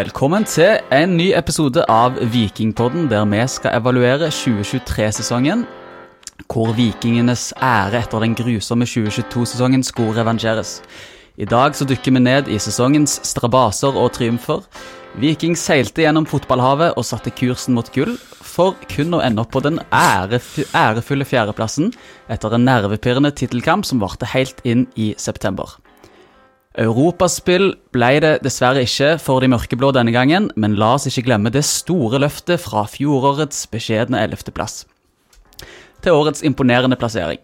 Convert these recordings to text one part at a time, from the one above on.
Velkommen til en ny episode av Vikingpodden, der vi skal evaluere 2023-sesongen. Hvor vikingenes ære etter den grusomme 2022-sesongen skulle revansjeres. I dag så dykker vi ned i sesongens strabaser og triumfer. Viking seilte gjennom fotballhavet og satte kursen mot gull, for kun å ende opp på den ærefu ærefulle fjerdeplassen etter en nervepirrende tittelkamp som varte helt inn i september. Europaspill ble det dessverre ikke for de mørkeblå denne gangen, men la oss ikke glemme det store løftet fra fjorårets beskjedne 11.-plass til årets imponerende plassering.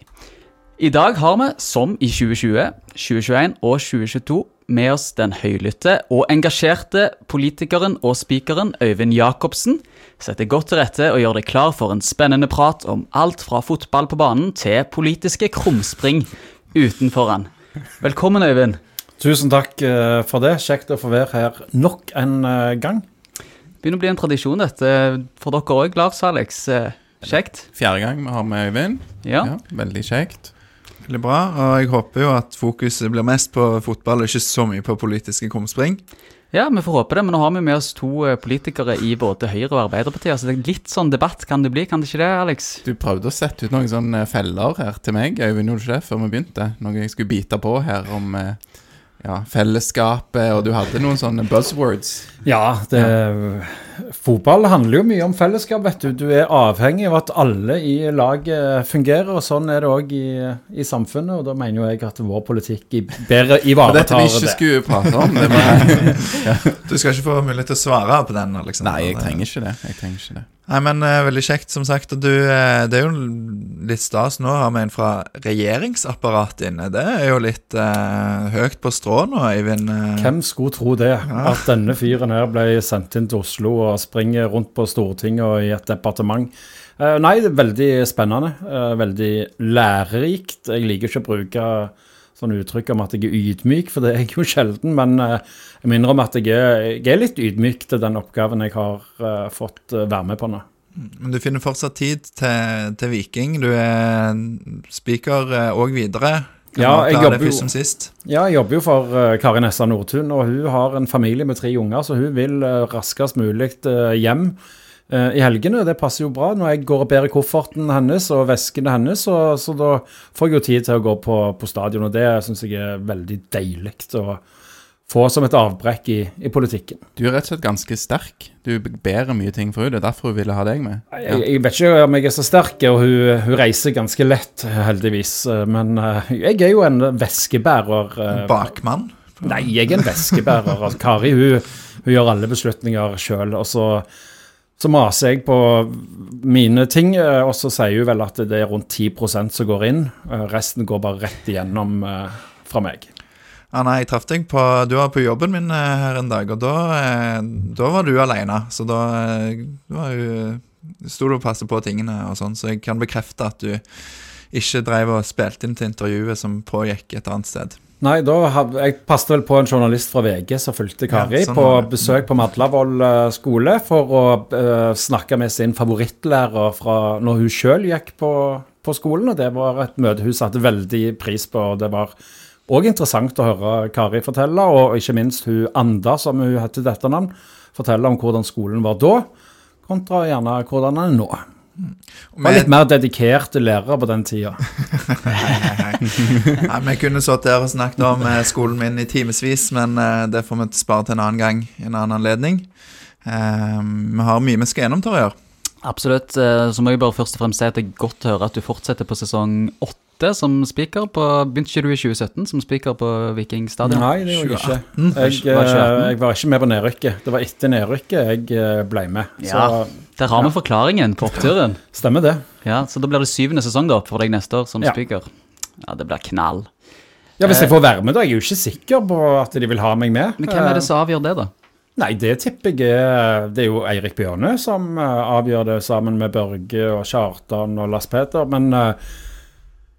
I dag har vi, som i 2020, 2021 og 2022, med oss den høylytte og engasjerte politikeren og spikeren Øyvind Jacobsen. Setter godt til rette og gjør deg klar for en spennende prat om alt fra fotball på banen til politiske krumspring utenfor han. Velkommen, Øyvind. Tusen takk eh, for det. Kjekt å få være her nok en gang. gang. Begynner å bli en tradisjon, dette for dere òg, Lars Alex. Eh, Kjekt. Fjerde gang vi har med Øyvind. Ja. Ja, veldig kjekt. Veldig bra, og jeg håper jo at fokuset blir mest på fotball og ikke så mye på politiske krumspring. ja, vi får håpe det. Men nå har vi med oss to eh, politikere i både Høyre og Arbeiderpartiet. Så det er litt sånn debatt kan det bli, kan det ikke det, Alex? Du prøvde å sette ut noen sånne feller her til meg, Øyvind, gjorde du ikke det, før vi begynte? Noe jeg skulle bite på her om eh, ja, fellesskapet, og du hadde noen sånne buzzwords. Ja, det, fotball handler jo mye om fellesskap, vet du. Du er avhengig av at alle i laget fungerer, og sånn er det òg i, i samfunnet. Og da mener jo jeg at vår politikk i bedre det. dette ivaretar vi ikke det. skulle prate om. Det var, Du skal ikke få mulighet til å svare på den. Alexander. nei, jeg trenger ikke det. Jeg trenger ikke det. Nei, men uh, Veldig kjekt, som sagt. Og du, uh, det er jo litt stas. Nå har vi en fra regjeringsapparatet inne. Det er jo litt uh, høyt på strå nå, Eivind. Hvem skulle tro det? At denne fyren her ble sendt inn til Oslo og springer rundt på Stortinget og i et departement. Nei, det er veldig spennende. veldig lærerikt. Jeg liker ikke å bruke sånne uttrykk om at jeg er ydmyk, for det er jeg jo sjelden. Men eh, jeg minner om at jeg er, jeg er litt ydmyk til den oppgaven jeg har eh, fått eh, være med på nå. Men du finner fortsatt tid til, til Viking. Du er speaker òg videre. Ja, jeg jo-. Ja, jeg jobber jo for uh, Kari Nessa Nordtun, og hun har en familie med tre unger, så hun vil uh, raskest mulig uh, hjem i helgene. Det passer jo bra når jeg går og bærer kofferten hennes og veskene hennes, så, så da får jeg jo tid til å gå på, på stadion, og det syns jeg er veldig deilig å få som et avbrekk i, i politikken. Du er rett og slett ganske sterk. Du bærer mye ting for henne. Det er derfor hun ville ha deg med. Jeg, jeg vet ikke om jeg er så sterk, og hun, hun reiser ganske lett, heldigvis. eh, Men eh, jeg er jo en veskebærer. eh, Bakmann. Nei, jeg er en veskebærer. Altså, Kari hun, hun gjør alle beslutninger sjøl. Og så, så maser jeg på mine ting, eh, og så sier hun vel at det er rundt 10% som går inn. Eh, Resten går bare rett igjennom eh, fra meg. Ja, nei, jeg traff deg på Du var på jobben min her en dag, og da, da var du alene. Så da var sto du og passet på tingene og sånn, så jeg kan bekrefte at du ikke drev og spilte inn til intervjuet som pågikk et annet sted. Nei, da hadde, jeg passet vel på en journalist fra VG som fulgte Kari Ja, sånn på besøk på Madlavoll eh, skole for å uh, snakke med sin favorittlærer fra når hun sjøl gikk på, på skolen. Og det var et møte hun satte veldig pris på. og det var òg interessant å høre Kari fortelle, og ikke minst hun Anda, som hun heter til etternavn, fortelle om hvordan skolen var da, kontra gjerne hvordan den er nå. Var litt mer dedikerte lærere på den tida. Nei, Vi kunne sittet der og snakket om eh, skolen min i timevis, men eh, det får vi spare til en annen gang, en annen anledning. Eh, vi har mye vi skal gjennom, Torjer. Absolutt. eh, Så må jeg bare først og fremst si at det er godt å høre at du fortsetter på sesong åtte som speaker. på- Begynte ikke du i 2017 som speaker på Viking stadion? Nei, det gjorde jeg ikke. Jeg, Var det 2018? jeg var ikke med på nedrykket. Det var etter nedrykket jeg ble med. Så Ja. Der har vi forklaringen på oppturen. stemmer det. Ja, Så da blir det syvende sesong da for deg neste år som Ja. speaker. Ja, det blir knall. Ja, Hvis jeg får være med, da. Jeg er jo ikke sikker på at de vil ha meg med. Men hvem er det som avgjør det, da? Nei, det tipper jeg Det er jo Eirik Bjørne som eh, avgjør det sammen med Børge og Kjartan og Lars Peter. Men eh,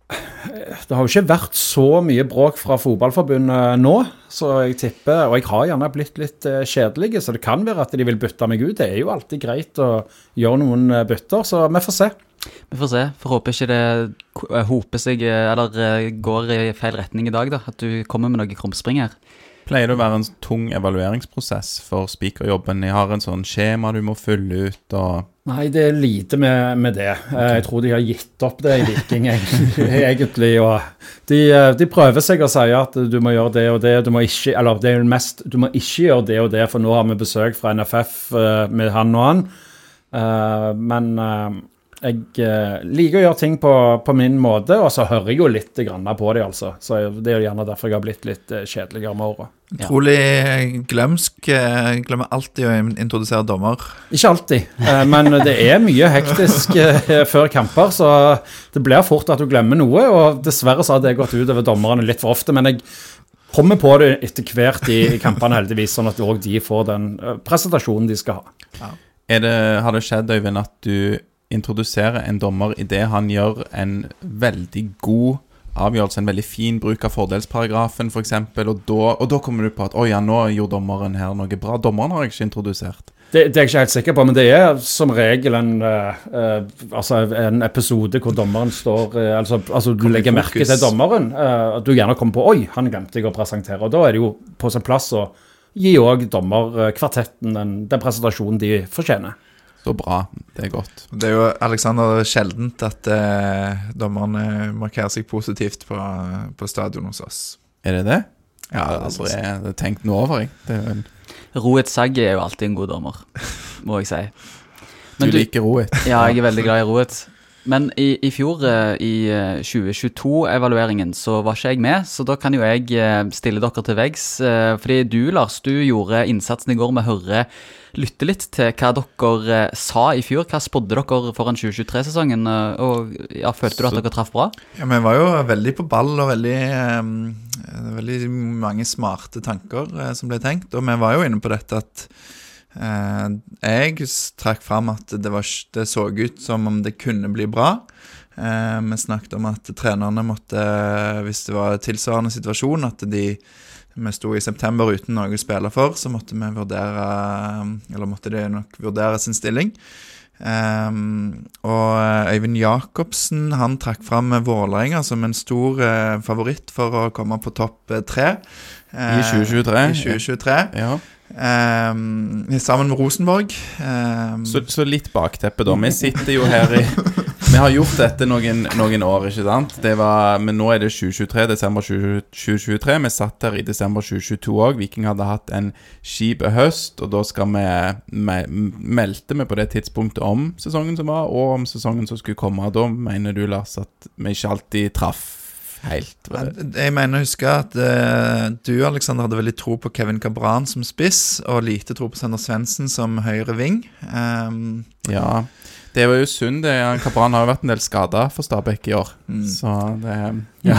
det har jo ikke vært så mye bråk fra Fotballforbundet nå, så jeg tipper Og jeg har gjerne blitt litt eh, kjedelig, så det kan være at de vil bytte meg ut. Det er jo alltid greit å gjøre noen eh, bytter, så vi får se. Vi får se. Får håpe ikke det eh, hoper seg eller går i feil retning i dag, da. At du kommer med noe krumspring her. Pleier det å være en tung evalueringsprosess for spikerjobben? Jeg har en sånn skjema du må fylle ut, og Nei, det er lite med, med det. Okay. Jeg tror de har gitt opp det i Viking, egentlig. de, eh, de prøver seg å si at du må gjøre det og det. Du må ikke, eller det er jo mest, du må ikke gjøre det og det, for nå har vi besøk fra NFF eh, med han og han. Eh, Men eh, jeg eh, liker å gjøre ting på, på min måte, og så hører jeg jo litt grann på det, altså. Så det er jo gjerne derfor jeg har blitt litt eh, kjedeligere med åra. Utrolig glemsk. eh, Glemmer alltid å introdusere dommer. Ikke alltid, eh, men det er mye hektisk eh, før kamper, så det blir fort at du glemmer noe. Og dessverre så har det gått utover dommerne litt for ofte, men jeg kommer på det etter hvert i, i kampene, heldigvis, sånn at òg de får den presentasjonen de skal ha. er det, har det skjedd, Øyvind, at du introduserer en dommer idet han gjør en veldig god avgjørelse, en veldig fin bruk av fordelsparagrafen f.eks., og, da- og da kommer du på at oi, ja, nå gjorde dommeren her noe bra. Dommeren har jeg ikke introdusert. Det, det er jeg ikke helt sikker på, men det er som regel en, uh, altså en episode hvor dommeren står uh, Altså, altså du legger merke til dommeren. at du gjerne kommer på Oi, han glemte jeg å presentere. Og da er det jo på sin plass å gi òg dommerkvartetten den, den presentasjonen de fortjener. Så bra. Det er godt. Det er jo Alexander sjeldent at eh, dommerne markerer seg positivt på, på stadion hos oss. Er det det? Ja, det har aldri jeg tenkt noe over, jeg. Det er vel, Roet Saggi er jo alltid en god dommer, må jeg si. du, liker Roet. Ja, jeg er veldig glad i Roet. Men i, i fjor, eh, i eh, 2022-evalueringen, så var ikke jeg med, så da kan jo jeg eh, stille dere til veggs. eh, Fordi du, Lars, du gjorde innsatsen i går med å høre lytte litt til hva dere eh, sa i fjor. Hva spådde dere foran 2023-sesongen? eh, Og ja, følte du at dere traff bra? Ja, Vi var jo veldig på ball og veldig, um, veldig mange smarte tanker uh, som ble tenkt. Og vi var jo inne på dette at uh, jeg trakk fram at det, var, det så ut som om det kunne bli bra. Uh, vi snakket om at trenerne måtte, hvis det var tilsvarende situasjon, at de vi sto i september uten noe å spille for, så måtte vi vurdere Eller måtte de nok vurdere sin stilling. Um, og eh, Øyvind Jacobsen han trakk fram Vålerenga som en stor uh, favoritt for å komme på topp tre. tre. I Eh, 2023. I 2023. Ja. Um, sammen med Rosenborg. Um, Så, så litt bakteppe, da. Vi sitter jo her i Vi har gjort dette noen, noen år, ikke sant? Det var, men nå er det 2023, desember 2023. Vi satt her i desember 2022 òg. Viking hadde hatt en kjip høst, og da skal vi me, meldte vi på det tidspunktet om sesongen som var, og om sesongen som skulle komme. Da mener du, Lars, at vi ikke alltid traff helt? Jeg mener å huske at uh, du Alexander, hadde veldig tro på Kevin Cabran som spiss, og lite tro på Sander Svendsen som høyre ving. Um, Ja. Det var jo synd. det. Kabran har jo vært en del skada for Stabæk i år. mm. Så det Ja.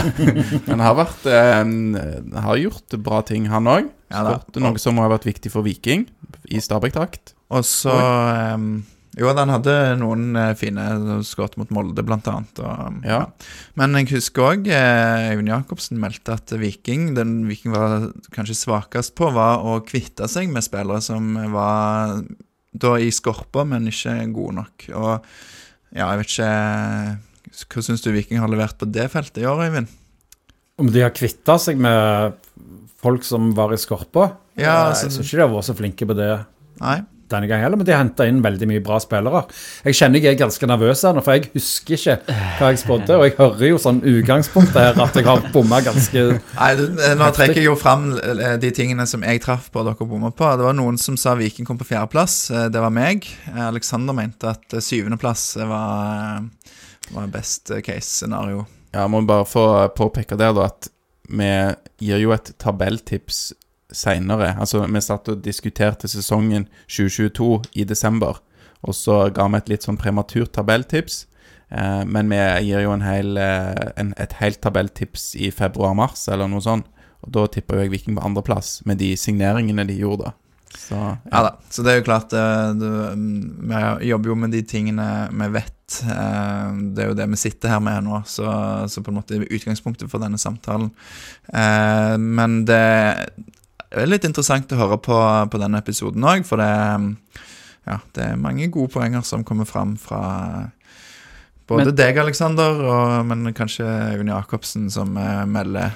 Men har vært eh, Har gjort bra ting, han òg. Ja noe som har vært viktig for Viking i Stabæk-drakt. Og så Jo, han hadde noen eh, fine skudd mot Molde, blant annet. Og, Ja. Men jeg husker òg eh, Øyvind Jacobsen meldte at Viking, den Viking var kanskje svakest på, var å kvitte seg med spillere som var da i skorpa, men ikke gode nok. Og ja, jeg vet ikke Hva syns du Viking har levert på det feltet i år, Øyvind? Om de har kvitta seg med folk som var i skorpa? Ja, Eh, altså- jeg syns ikke de har vært så flinke på det Nei? Denne gangen heller, men de har henta inn veldig mye bra spillere. Jeg kjenner jeg er ganske nervøs her nå, for jeg husker ikke hva jeg spådde. Og jeg hører jo sånn utgangspunktet her at jeg har bomma ganske Nei, eh, Nå trekker jeg jo fram eh, de tingene som jeg traff på og dere bomma på. Det var noen som sa Viking kom på fjerdeplass. Eh, Det var meg. Aleksander Alexander mente at eh, syvendeplass var, eh, var best eh, case-scenario. Ja, jeg må bare få påpeke der da at vi gir jo et tabelltips seinere. Altså, vi satt og diskuterte sesongen 2022 i desember, og så ga vi et litt sånn prematurt tabelltips. Eh, men vi gir jo en hel, eh, en, et helt tabelltips i februar-mars, eller noe sånt. Og da tipper jo jeg Viking på andreplass, med de signeringene de gjorde. Så Ja da. Så det er jo klart eh, du, mm, Vi jobber jo med de tingene vi vet. eh, Det er jo det vi sitter her med nå, så, så på en måte er utgangspunktet for denne samtalen. Men det er litt interessant å høre på, på denne episoden òg, for det, ja, det er mange gode poenger som kommer fram fra både Men- deg, Aleksander, men kanskje Unni Jacobsen, som eh, melder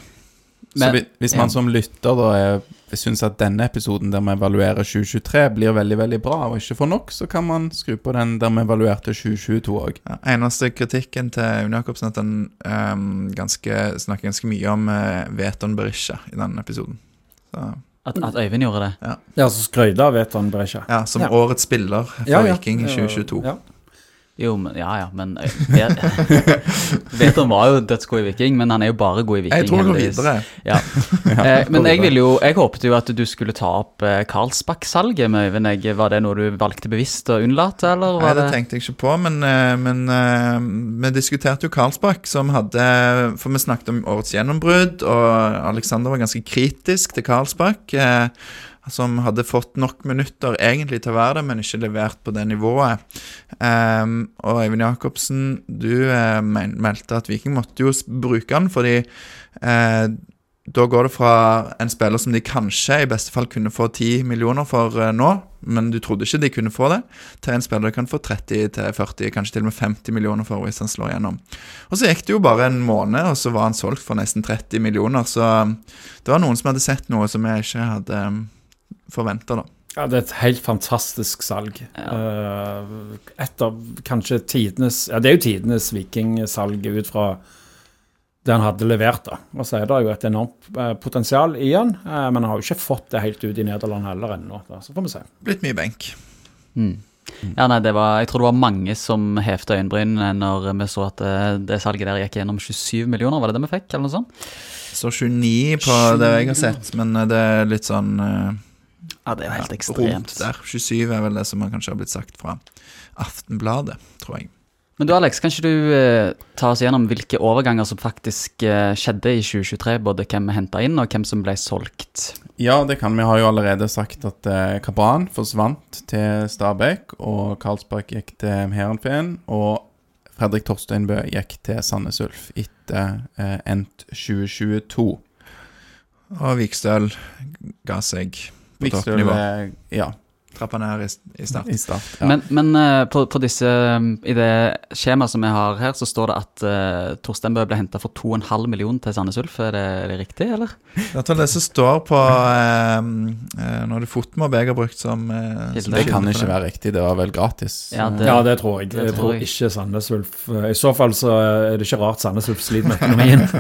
Så Men- vi- hvis man ja. som lytter da er, syns at denne episoden der vi evaluerer 2023 blir veldig veldig bra og ikke får nok, så kan man skru på den der vi evaluerte 2022 òg. Ja, eneste kritikken til Unni Jacobsen er at han um, ganske, snakker ganske mye om uh, Veton Berisha i denne episoden. Så, At, at Øyvind gjorde det. Ja, så skrøyta av Veton Berisha. ja, som Ja. årets spiller for Ja, ja. Viking i 2022. Jo, men, ja ja, men eh, vet- Veton var jo dødsgod i Viking, men han er jo bare god i Viking. Jeg tror vi går videre. Ja. Eh, men jeg ville jo Jeg håpet jo at du skulle ta opp eh, Karlsbakk-salget med Øyvind. Var det noe du valgte bevisst å unnlate, eller? Nei, det tenkte jeg ikke på, men, men vi diskuterte jo Karlsbakk, som hadde For vi snakket om årets gjennombrudd, og Alexander var ganske kritisk til Karlsbakk. eh, som hadde fått nok minutter egentlig til å være det, men ikke levert på det nivået. Um, og Eivind Jacobsen, du uh, meldte at Viking måtte jo bruke han, fordi uh, da går det fra en spiller som de kanskje i beste fall kunne få 10 millioner for uh, nå, men du trodde ikke de kunne få det, til en spiller du kan få 30-40, kanskje til og med 50 millioner for hvis han slår gjennom. Og så gikk det jo bare en måned, og så var han solgt for nesten 30 millioner, så um, det var noen som hadde sett noe som jeg ikke hadde forventa, da. Ja, det er et helt fantastisk salg. Ja. et av kanskje tidenes Ja, det er jo tidenes vikingsalg ut fra det han hadde levert, da. Og så er det jo et enormt eh, potensial i han, eh, men han har jo ikke fått det helt ut i Nederland heller ennå. Så får vi se. Blitt mye benk. Mm. Ja, nei, det var, Jeg tror det var mange som hevte øyenbrynene når vi så at det, det salget der gikk gjennom 27 millioner. Var det det vi fikk? eller noe sånt? Så 29 på det jeg har sett, men eh, det er litt sånn eh, Ja, det er jo helt ekstremt. der. 27 er vel det som kanskje har blitt sagt fra Aftenbladet, tror jeg. Men du Alex, kan ikke du eh, ta oss gjennom hvilke overganger som faktisk eh, skjedde i 2023? Både hvem vi henta inn, og hvem som ble solgt. Ja, det kan vi. har jo allerede sagt at eh, Kabran forsvant til Stabæk, og Karlsberg gikk til Heerenveen, og Fredrik Torsteinbø gikk til Sandnes Ulf etter eh, endt 2022. Og Vikstøl ga seg på toppnivå. ja, Trappa her i, i start. i start. Ja. Men, men eh, på, på disse, um, i det skjemaet som vi har her, så står det at uh, Torstein Bø ble henta for 2,5 millioner til Sandnes Ulf. Er det, er det riktig, eller? Det er det som står på uh, eh, Når det fotmobb jeg har brukt som, uh, som det kan ikke det. være riktig. Det var vel gratis. Ja, det- Ja, det tror jeg. det jeg tror tror jeg. ikke Sandnes Ulf I så fall så er det ikke rart Sandnes Ulf sliter med økonomien.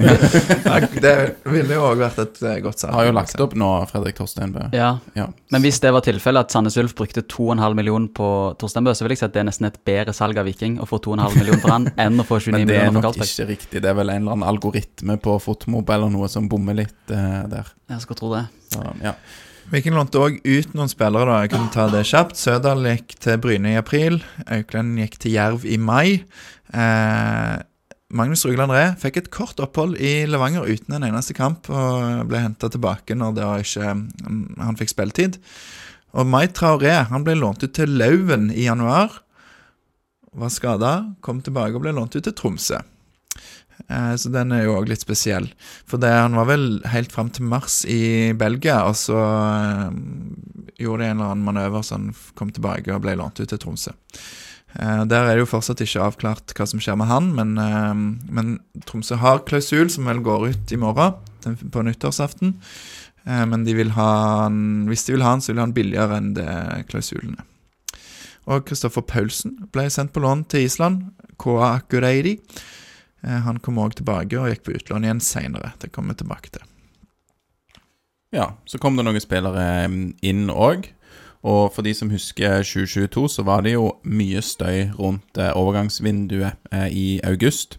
Ja, det ville jo òg vært et godt salg. Har jo lagt opp nå, Fredrik Torsteinbø. Ja. Ja. Men hvis det var tilfellet at Sandnes Ulf brukte 2,5 millioner på Torstein Bø, så vil jeg si at det er nesten et bedre salg av Viking å få 2,5 millioner for han enn å få 29 Men det er nok ikke riktig. Det er vel en eller annen algoritme på Fotmob eller noe som bommer litt uh, der. Jeg skal tro det. Så, ja. Viking lånte òg ut noen spillere, da. Jeg kunne ta det kjapt. Sødal gikk til Bryne i april. Auklend gikk til Jerv i mai. Eh, Magnus Rugland Ree fikk et kort opphold i Levanger uten en eneste kamp, og ble henta tilbake når det var ikke, mm, han fikk spilletid. Og Mai Traoré han ble lånt ut til Lauven i januar. Var skada, kom tilbake og ble lånt ut til Tromsø. Eh, Så den er jo òg litt spesiell. For det, han var vel helt fram til mars i Belgia, og så eh, gjorde de en eller annen manøver så han kom tilbake og ble lånt ut til Tromsø. Eh, Der er det jo fortsatt ikke avklart hva som skjer med han, men, men Tromsø har klausul som vel går ut i morgen, på nyttårsaften. Eh, Men de han, hvis de vil ha han, så vil de ha han billigere enn det klausulen er. Og Kristoffer Paulsen ble sendt på lån til Island. Koa Akureidi. Eh, Han kom òg tilbake og gikk på utlån igjen seinere. Det kommer vi tilbake til. ja. Så kom det noen spillere mm, inn òg. Og for de som husker 2022, så var det jo mye støy rundt eh, overgangsvinduet i august.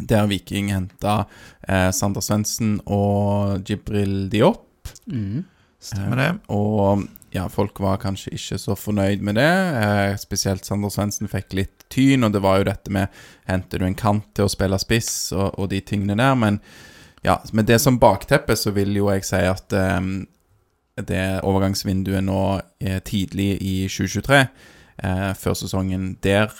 Der Viking henta eh, Sander Svendsen og Jibril Diop. Mm. Stemmer det? Og ja, folk var kanskje ikke så fornøyd med det. Eh, spesielt Sander Svendsen fikk litt tyn, og det var jo dette med Henter du en kant til å spille spiss, og, og de tingene der. Men ja, med det som bakteppe, så vil jo jeg si at eh, det overgangsvinduet nå er tidlig i 2023, eh, før sesongen. Der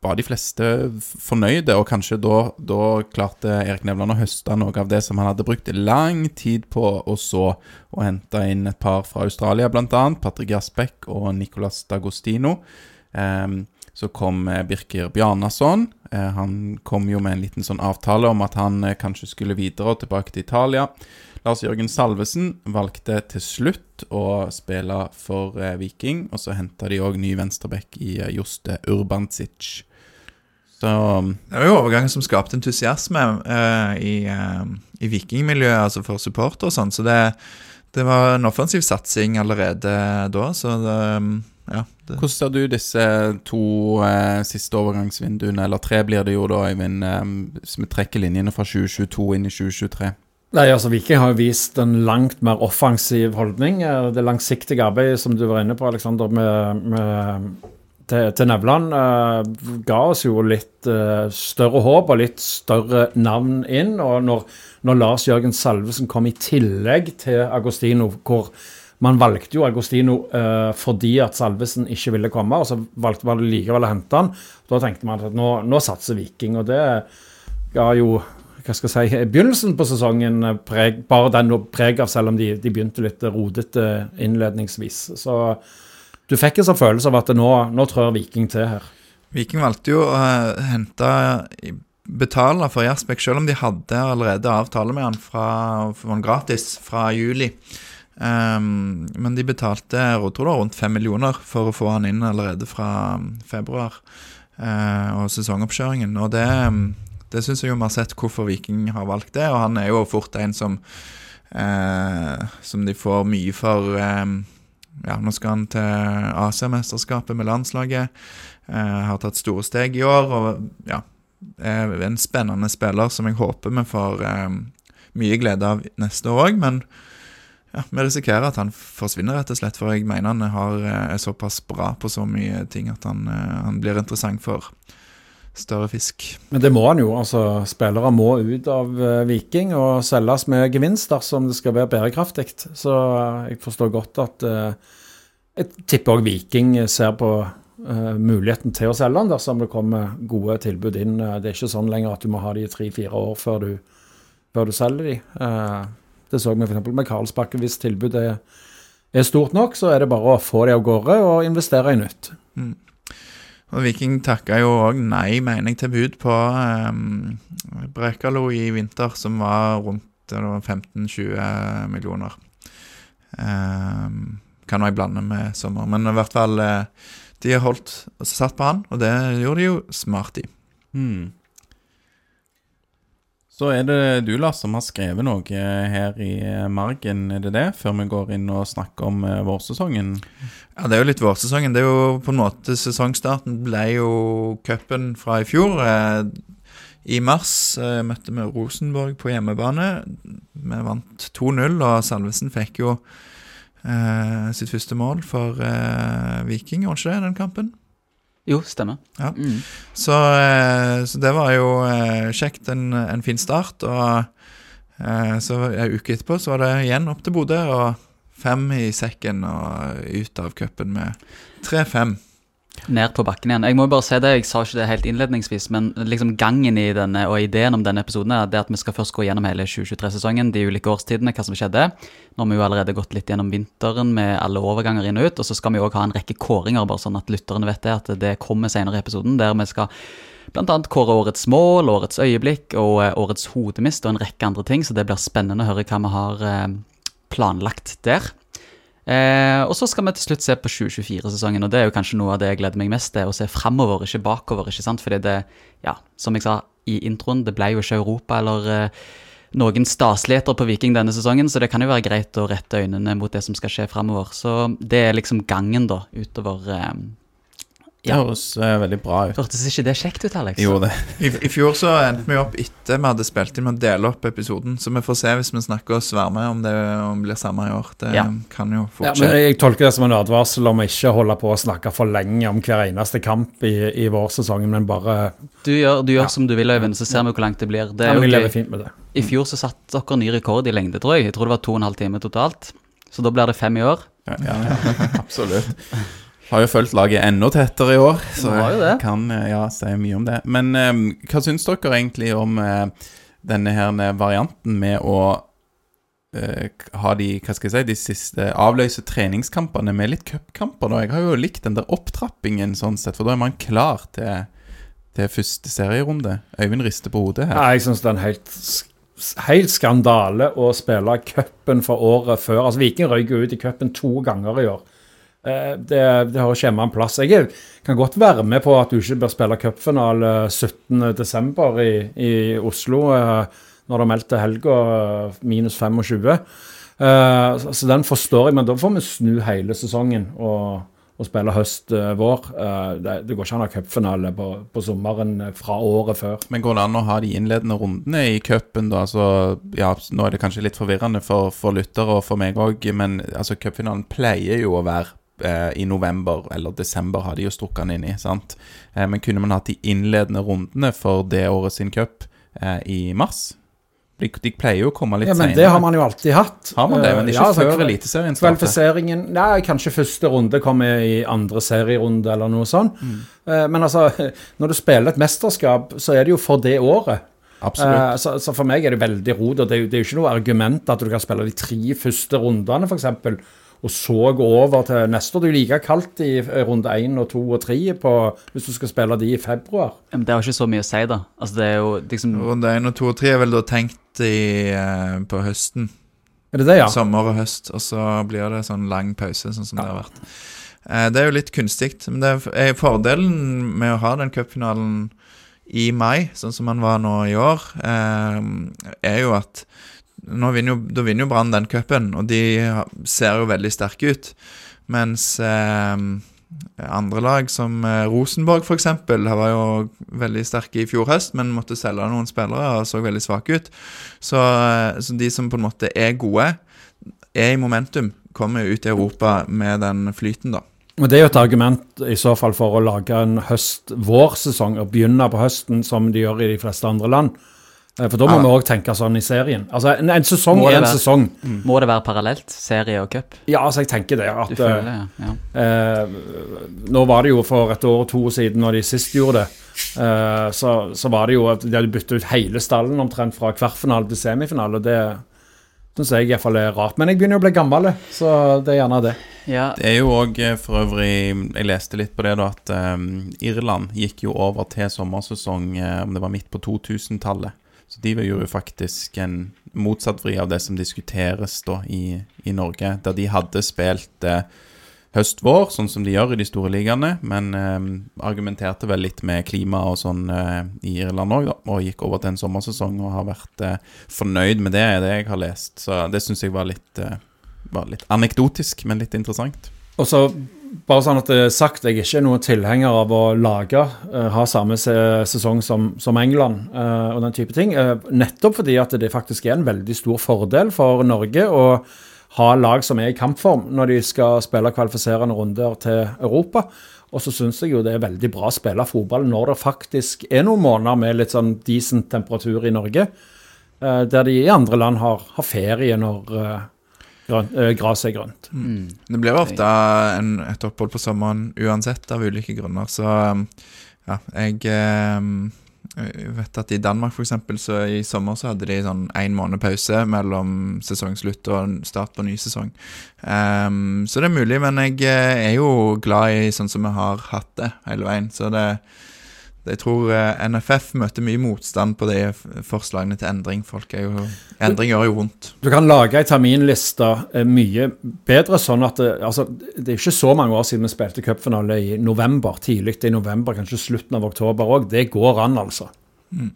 var de fleste fornøyde, og kanskje da, da klarte Erik Nevland å høste noe av det som han hadde brukt lang tid på å så, og hente inn et par fra Australia, bl.a. Patrick Jasbekk og Nicolas D'Agostino. Um, så kom eh, Birker Bjarnason. Eh, han kom jo med en liten sånn avtale om at han eh, kanskje skulle videre og tilbake til Italia. Lars Jørgen Salvesen valgte til slutt å spille for Viking, og så henta de òg ny venstreback i Joste Urbancic. Så Det var jo overgangen som skapte entusiasme uh, i, uh, i vikingmiljøet, altså for supporter og sånn. Så det, det var en offensiv satsing allerede da, så det, ja. Det, hvordan ser du disse to eh, siste overgangsvinduene, eller tre blir det jo da, Øyvind, eh, hvis vi trekker linjene fra 2022 inn i 2023? Nei, altså Viking har jo vist en langt mer offensiv holdning. Eh, Det langsiktige arbeidet som du var inne på, Alexander, med, med, til, til Nevland, uh, ga oss jo litt uh, større håp og litt større navn inn. Og når, når Lars Jørgen Salvesen kom i tillegg til Agostino, hvor man valgte jo Agostino uh, fordi at Salvesen ikke ville komme, og så valgte man likevel å hente han. Da tenkte man at nå, nå satser Viking, og det ga jo hva skal jeg si, begynnelsen på sesongen preg, bare den preg av, selv om de, de begynte litt rodete innledningsvis. Så du fikk en sånn følelse av at nå, nå trør Viking til her. Viking valgte jo å eh, hente betale for Jasbekk, selv om de hadde allerede avtale med han fra, for gratis fra juli. Um, men de betalte var rundt fem millioner for å få han inn allerede fra um, februar uh, og sesongoppkjøringen. Og det, um, det syns jeg jo vi har sett hvorfor Viking har valgt det, og han er jo fort en som uh, Som de får mye for eh, Ja, nå skal han til Asia-mesterskapet med landslaget. Eh, har tatt store steg i år, og ja er en spennende spiller som jeg håper vi får eh, mye glede av neste år òg, men ja, vi risikerer at han forsvinner, rett og slett, for jeg mener han har, eh, er såpass bra på så mye ting at han, eh, han blir interessant for større fisk. Men det må han jo. altså Spillere må ut av eh, Viking og selges med gevinst dersom det skal være bærekraftig. Så eh, jeg forstår godt at eh, Jeg tipper òg Viking ser på muligheten til å selge han dersom det kommer gode tilbud inn. Det er ikke sånn lenger at du må ha de i tre-fire år før du, før du selger de. Det så vi f.eks. med Karlsbakke. Hvis tilbudet er, er stort nok, så er det bare å få de av gårde og investere i nytt. Og Viking takka jo òg nei, mener jeg, til bud på um, Brekalo i vinter, som var rundt 15-20 millioner. Um, kan jeg blande med sommer, men i hvert fall eh, De har holdt og satt på han, og det gjorde de jo smart i. Hmm. Så er det du, Lars, som har skrevet noe eh, her i eh, margen, er det det? Før vi går inn og snakker om eh, vårsesongen? Ja, det er jo litt vårsesongen. Det er jo på en måte Sesongstarten ble jo cupen fra i fjor. Eh, I mars eh, møtte vi Rosenborg på hjemmebane. Vi vant 2-0, og Salvesen fikk jo eh, sitt første mål for eh, Viking, gjorde ikke det, den kampen? Jo, stemmer. Ja. Mm. Så, eh, så det var jo kjekt. En, en fin start. Og så en uke etterpå så var det igjen opp til Bodø, og fem i sekken og ut av cupen med 3-5. Ned på bakken igjen. Jeg må jo bare si det, jeg sa ikke det helt innledningsvis, men liksom gangen i denne og ideen om denne episoden er at vi skal først gå gjennom hele 2023-sesongen, de ulike årstidene, hva som skjedde. Nå har vi jo allerede gått litt gjennom vinteren med alle overganger inn og ut, og så skal vi òg ha en rekke kåringer, bare sånn at lytterne vet det, at det kommer senere i episoden, der vi skal annet kåre årets mål, årets øyeblikk og eh, årets hodemist og en rekke andre ting, så det blir spennende å høre hva vi har eh, planlagt der. Eh, og så skal vi til slutt se på 2024-sesongen, og det er jo kanskje noe av det jeg gleder meg mest til. Å se framover, ikke bakover. ikke sant? Fordi det, ja, som jeg sa i introen, det ble jo ikke Europa eller eh, noen staseligheter på Viking denne sesongen, så det kan jo være greit å rette øynene mot det som skal skje framover. Så det er liksom gangen, da, utover eh, Det høres uh, veldig bra ut. Hørtes ikke det kjekt ut, Alex? Jo, det. I, I fjor så endte vi opp etter vi hadde spilt inn med å dele opp episoden, så vi får se hvis vi snakker og svermer om det om det blir samme i år. Det Ja. kan jo Ja, fort men skje. jeg tolker det som en advarsel om å ikke holde på å snakke for lenge om hver eneste kamp i, i vårsesongen, men bare Du gjør, du gjør Ja. som du vil, Øyvind, så ser vi hvor langt det blir. Det ja, er Jeg lever fint med det. I fjor så satte dere ny rekord i lengde, tror jeg. Jeg tror det var to og en halv time totalt. Så da blir det fem i år. Ja, ja, absolutt. Har jo fulgt laget enda tettere i år, så jeg kan eh, ja, si mye om det. Men um, hva syns dere egentlig om uh, denne her varianten med å uh, ha de hva skal jeg si, de siste avløse treningskampene med litt cupkamper? Jeg har jo likt den der opptrappingen, sånn sett, for da er man klar til, til første serierunde. Øyvind rister på hodet her. Ja, jeg syns det er en helt, helt skandale å spille cupen for året før. Altså, Viking røyk ut i cupen to ganger i år. Eh, Det, det ikke hjemme en plass. Jeg kan godt være med på at du ikke bør spille cupfinale 17.12. I, i Oslo, eh, når det er meldt til helga eh, minus 25. Eh, Så den forstår jeg, men da får vi snu hele sesongen og, og spille høst-vår. Det, det går ikke an å ha cupfinale på, på sommeren eh, fra året før. Men går det an å ha de innledende rundene i cupen, da? Altså, ja, nå er det kanskje litt forvirrende for, for lyttere og for meg òg, men altså, pleier jo å være eh, i november eller desember, har de jo strukket den inn i. sant? Eh, men kunne man hatt de innledende rundene for det året sin cup eh, i mars? De, de pleier jo å komme litt Ja, men senere. det har man jo alltid hatt. Har man det, men ikke ja, altså, før Eliteserien starter. Kvalifiseringen Nei, kanskje første runde kommer i andre serierunde eller noe sånt. Mm. Men altså, når du spiller et mesterskap, så er det jo for det året. Absolutt. Så, så for meg er det veldig rot. og Det er jo det er jo ikke noe argument at du kan spille de tre første rundene, f.eks., og så gå over til neste år. Det er jo like kaldt i runde én og to og tre hvis du skal spille de i februar. Men det har ikke så mye å si, da. Altså, det er jo liksom Runde 1 og 2 og 3 er vel da tenkt i, eh, på høsten. Er det det, ja? Sommer og høst, og så blir det sånn lang pause, sånn som det har vært. Eh, Det er jo litt kunstig, men det er- fordelen med å ha den cupfinalen i mai, sånn som han var nå i år, eh, er jo at vinner jo, da vinner jo Brann den cupen, og de ser jo veldig sterke ut. Mens eh, andre lag, som eh, Rosenborg f.eks., var jo veldig sterke i fjor høst, men måtte selge noen spillere og så veldig svake ut. Så, eh, så de som på en måte er gode, er i momentum, kommer ut i Europa med den flyten, da. Og Det er jo et argument i så fall for å lage en høst-vårsesong og begynne på høsten, som de gjør i de fleste andre land. Eh, For da må Ja. vi òg tenke sånn i serien. Altså, En, en sesong er en være- sesong. Må det være parallelt, serie og cup? Ja, altså, jeg tenker det. Du at føler eh, ja. ja. eh, Nå var det jo for et år og to siden, når de sist gjorde det, eh, så, så var det jo at de hadde byttet ut hele stallen omtrent fra kvartfinale til semifinale. og Det syns jeg iallfall er rart. Men jeg begynner jo å bli gammel, så det er gjerne det. ja. Det er jo òg for øvrig Jeg leste litt på det, da, at um, Irland gikk jo over til sommersesong om om det var midt på 2000-tallet. Så de gjorde jo faktisk en motsatt vri av det som diskuteres da i, i Norge, der de hadde spilt eh, høst-vår, sånn som de gjør i de store ligaene, men eh, argumenterte vel litt med klima og sånn eh, i Irland òg, og gikk over til en sommersesong og har vært eh, fornøyd med det, det jeg har lest. Så det syns jeg var litt, eh, var litt anekdotisk, men litt interessant. Og så, bare sånn at det er sagt, jeg er ikke noen tilhenger av å lage, uh, ha samme se sesong som, som England uh, og den type ting. Uh, nettopp fordi at det faktisk er en veldig stor fordel for Norge å ha lag som er i kampform når de skal spille kvalifiserende runder til Europa. Og så syns jeg jo det er veldig bra å spille fotball når det faktisk er noen måneder med litt sånn decent temperatur i Norge, der de i andre land har, har ferie når uh, gresset er grønt. Mm. Det blir ofte en, et opphold på sommeren uansett, av ulike grunner. Så um, ja, jeg um, jeg vet at i Danmark for eksempel, så i sommer så hadde de sånn én måned pause mellom sesongslutt og start på ny sesong. Um, så det er mulig, men jeg eh, er jo glad i sånn som vi har hatt det hele veien. Så det, det jeg tror eh, NFF møter mye motstand på de forslagene til endring. Folk er jo Endring gjør jo vondt. Du kan lage ei terminliste eh, mye bedre, sånn at det, altså, det er ikke så mange år siden vi spilte cupfinale i november. Tidlig i november, kanskje slutten av oktober òg. Det går an, altså. Mm.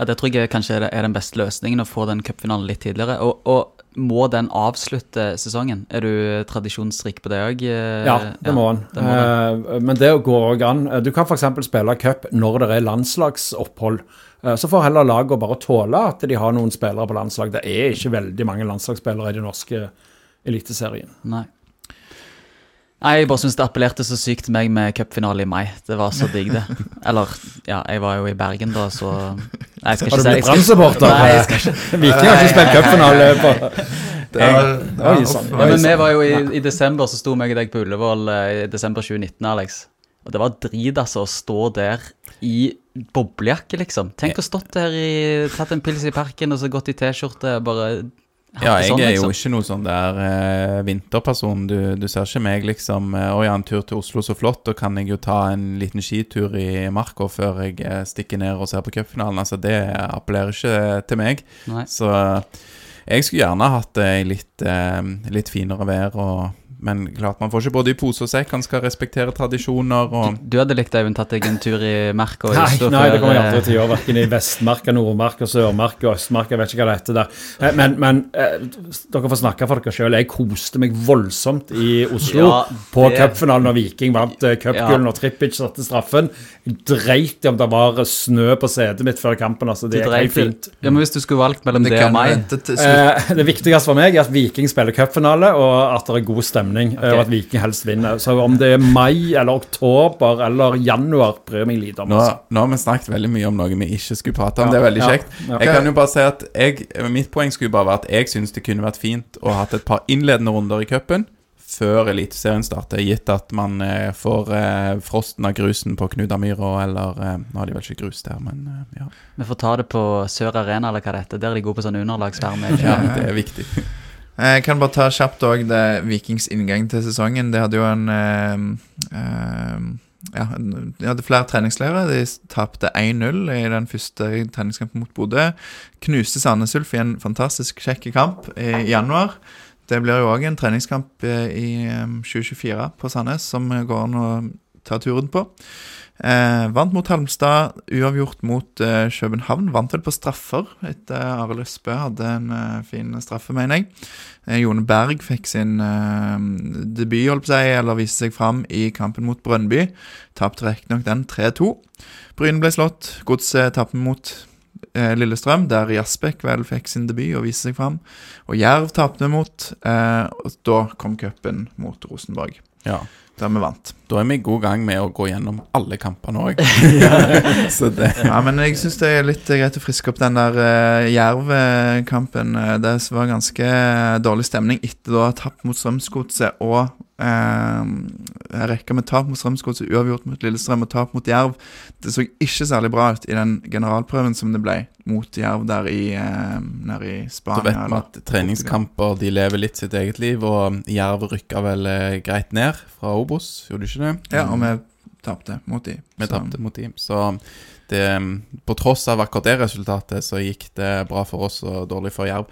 Ja, det tror jeg kanskje er den beste løsningen, å få den cupfinalen litt tidligere. Og, og må den avslutte sesongen? Er du tradisjonsrik på det òg? Ja, det må den. må Eh, men det går òg an. Eh, Du kan f.eks. spille cup når det er landslagsopphold. Eh, Så får heller lagene bare tåle at de har noen spillere på landslag. Det er ikke veldig mange landslagsspillere i den norske eliteserien. Nei. Nei, jeg bare syns det appellerte så sykt til meg med cupfinale i mai. Det var så digg, det. Eller, ja, jeg var jo i Bergen da, så Nei, jeg skal Har ikke du si blitt jeg skal- Brann-supporter? Nei, jeg skal ikke Viking har ikke spilt cupfinale på Det var, det var, Oi, uff, Ja, men vi var jo i, i desember, så sto meg og deg på Ullevål eh, i desember 2019, Alex. Og det var drit, altså, å stå der i boblejakke, liksom. Tenk å stått der i Tatt en pils i parken og så gått i T-skjorte og bare Ja, jeg sånn, er jo liksom. ikke noe sånn der eh, vinterperson. Du, du ser ikke meg liksom eh, Å ja, en tur til Oslo, så flott. Da kan jeg jo ta en liten skitur i marka før jeg eh, stikker ned og ser på cupfinalen. Altså, det appellerer ikke til meg. Nei. Så eh, jeg skulle gjerne hatt det i litt, eh, litt finere vær. Og, men klart, man får ikke både i pose og sekk. Han skal respektere tradisjoner og Du hadde likt, Øyvind, tatt deg en tur i Merka Nei, nei, det kommer jeg eh, aldri til å gjøre. Verken i Vestmarka, Nordmarka, Sørmarka, Østmarka. Jeg vet ikke hva det heter der. Eh, Men, men eh, dere får snakke for dere sjøl. Jeg koste meg voldsomt i Oslo Ja, på det- cupfinalen når Viking vant cupgullet Ja. og Trippic satte straffen. Dreit i om det var snø på setet mitt før kampen. altså Det er helt fint. Ja, men hvis du skulle valgt mellom Det det, og meg det viktigste for meg er at Viking spiller cupfinale, og at det er god stemning. Eh, Og at Viking helst vinner. Så om det er mai eller oktober eller januar, bryr meg lite om. Nå, Altså. nå har vi snakket veldig mye om noe vi ikke skulle prate om. Det er veldig Ja, kjekt. ja. Jeg kan jo bare si at jeg, Mitt poeng skulle bare være at jeg syns det kunne vært fint å ha hatt et par innledende runder i cupen før Eliteserien starter, gitt at man eh, får eh, frosten av grusen på Knudamyra, eller eh, Nå har de vel ikke grus der, men eh, ja. Vi får ta det på Sør Arena, eller hva det heter. Der er de gode på sånn underlagsvarme. ja. Det er viktig. Jeg kan bare ta kjapt òg Vikings inngang til sesongen. De hadde jo en uh, uh, ja, De hadde flere treningsleirer. De tapte 1-0 i den første treningskampen mot Bodø. Knuste Sandnes Ulf i en fantastisk kjekk kamp i januar. Det blir jo òg en treningskamp eh, i eh, 2024 på Sandnes som går an å ta turen på. Eh, vant mot Halmstad, uavgjort mot eh, København. Vant vel på straffer etter Arild Østbø hadde en eh, fin straffe, mener jeg. Eh, Jone Berg fikk sin eh, debut, holdt på si, eller viste seg fram i kampen mot Brønnby. Tapte riktignok den 3-2. Bryne ble slått. Godset tapte mot eh, Lillestrøm, der Jasbekk vel fikk sin debut og viste seg fram. Og Jerv tapte mot. Eh, og da kom cupen mot Rosenborg, Ja. Der vi vant. Da er vi i god gang med å gå gjennom alle kampene òg. Ja, men jeg syns det er litt greit å friske opp den der uh, Jerv-kampen. Eh, Det var ganske dårlig stemning etter da å ha tapt mot Strømsgodset og uh, rekka med tap mot Strømsgodset, uavgjort mot Lillestrøm og tap mot Jerv. Det så ikke særlig bra ut i den generalprøven som det ble mot Jerv der i, eh, i Så vet vi at treningskamper de lever litt sitt eget liv, og Jerv rykka vel eh, greit ned fra Obos, gjorde du ikke det? Ja, og vi tapte mot de. Vi tapte mot dem. Så det, på tross av akkurat det resultatet, så gikk det bra for oss og dårlig for Jerv.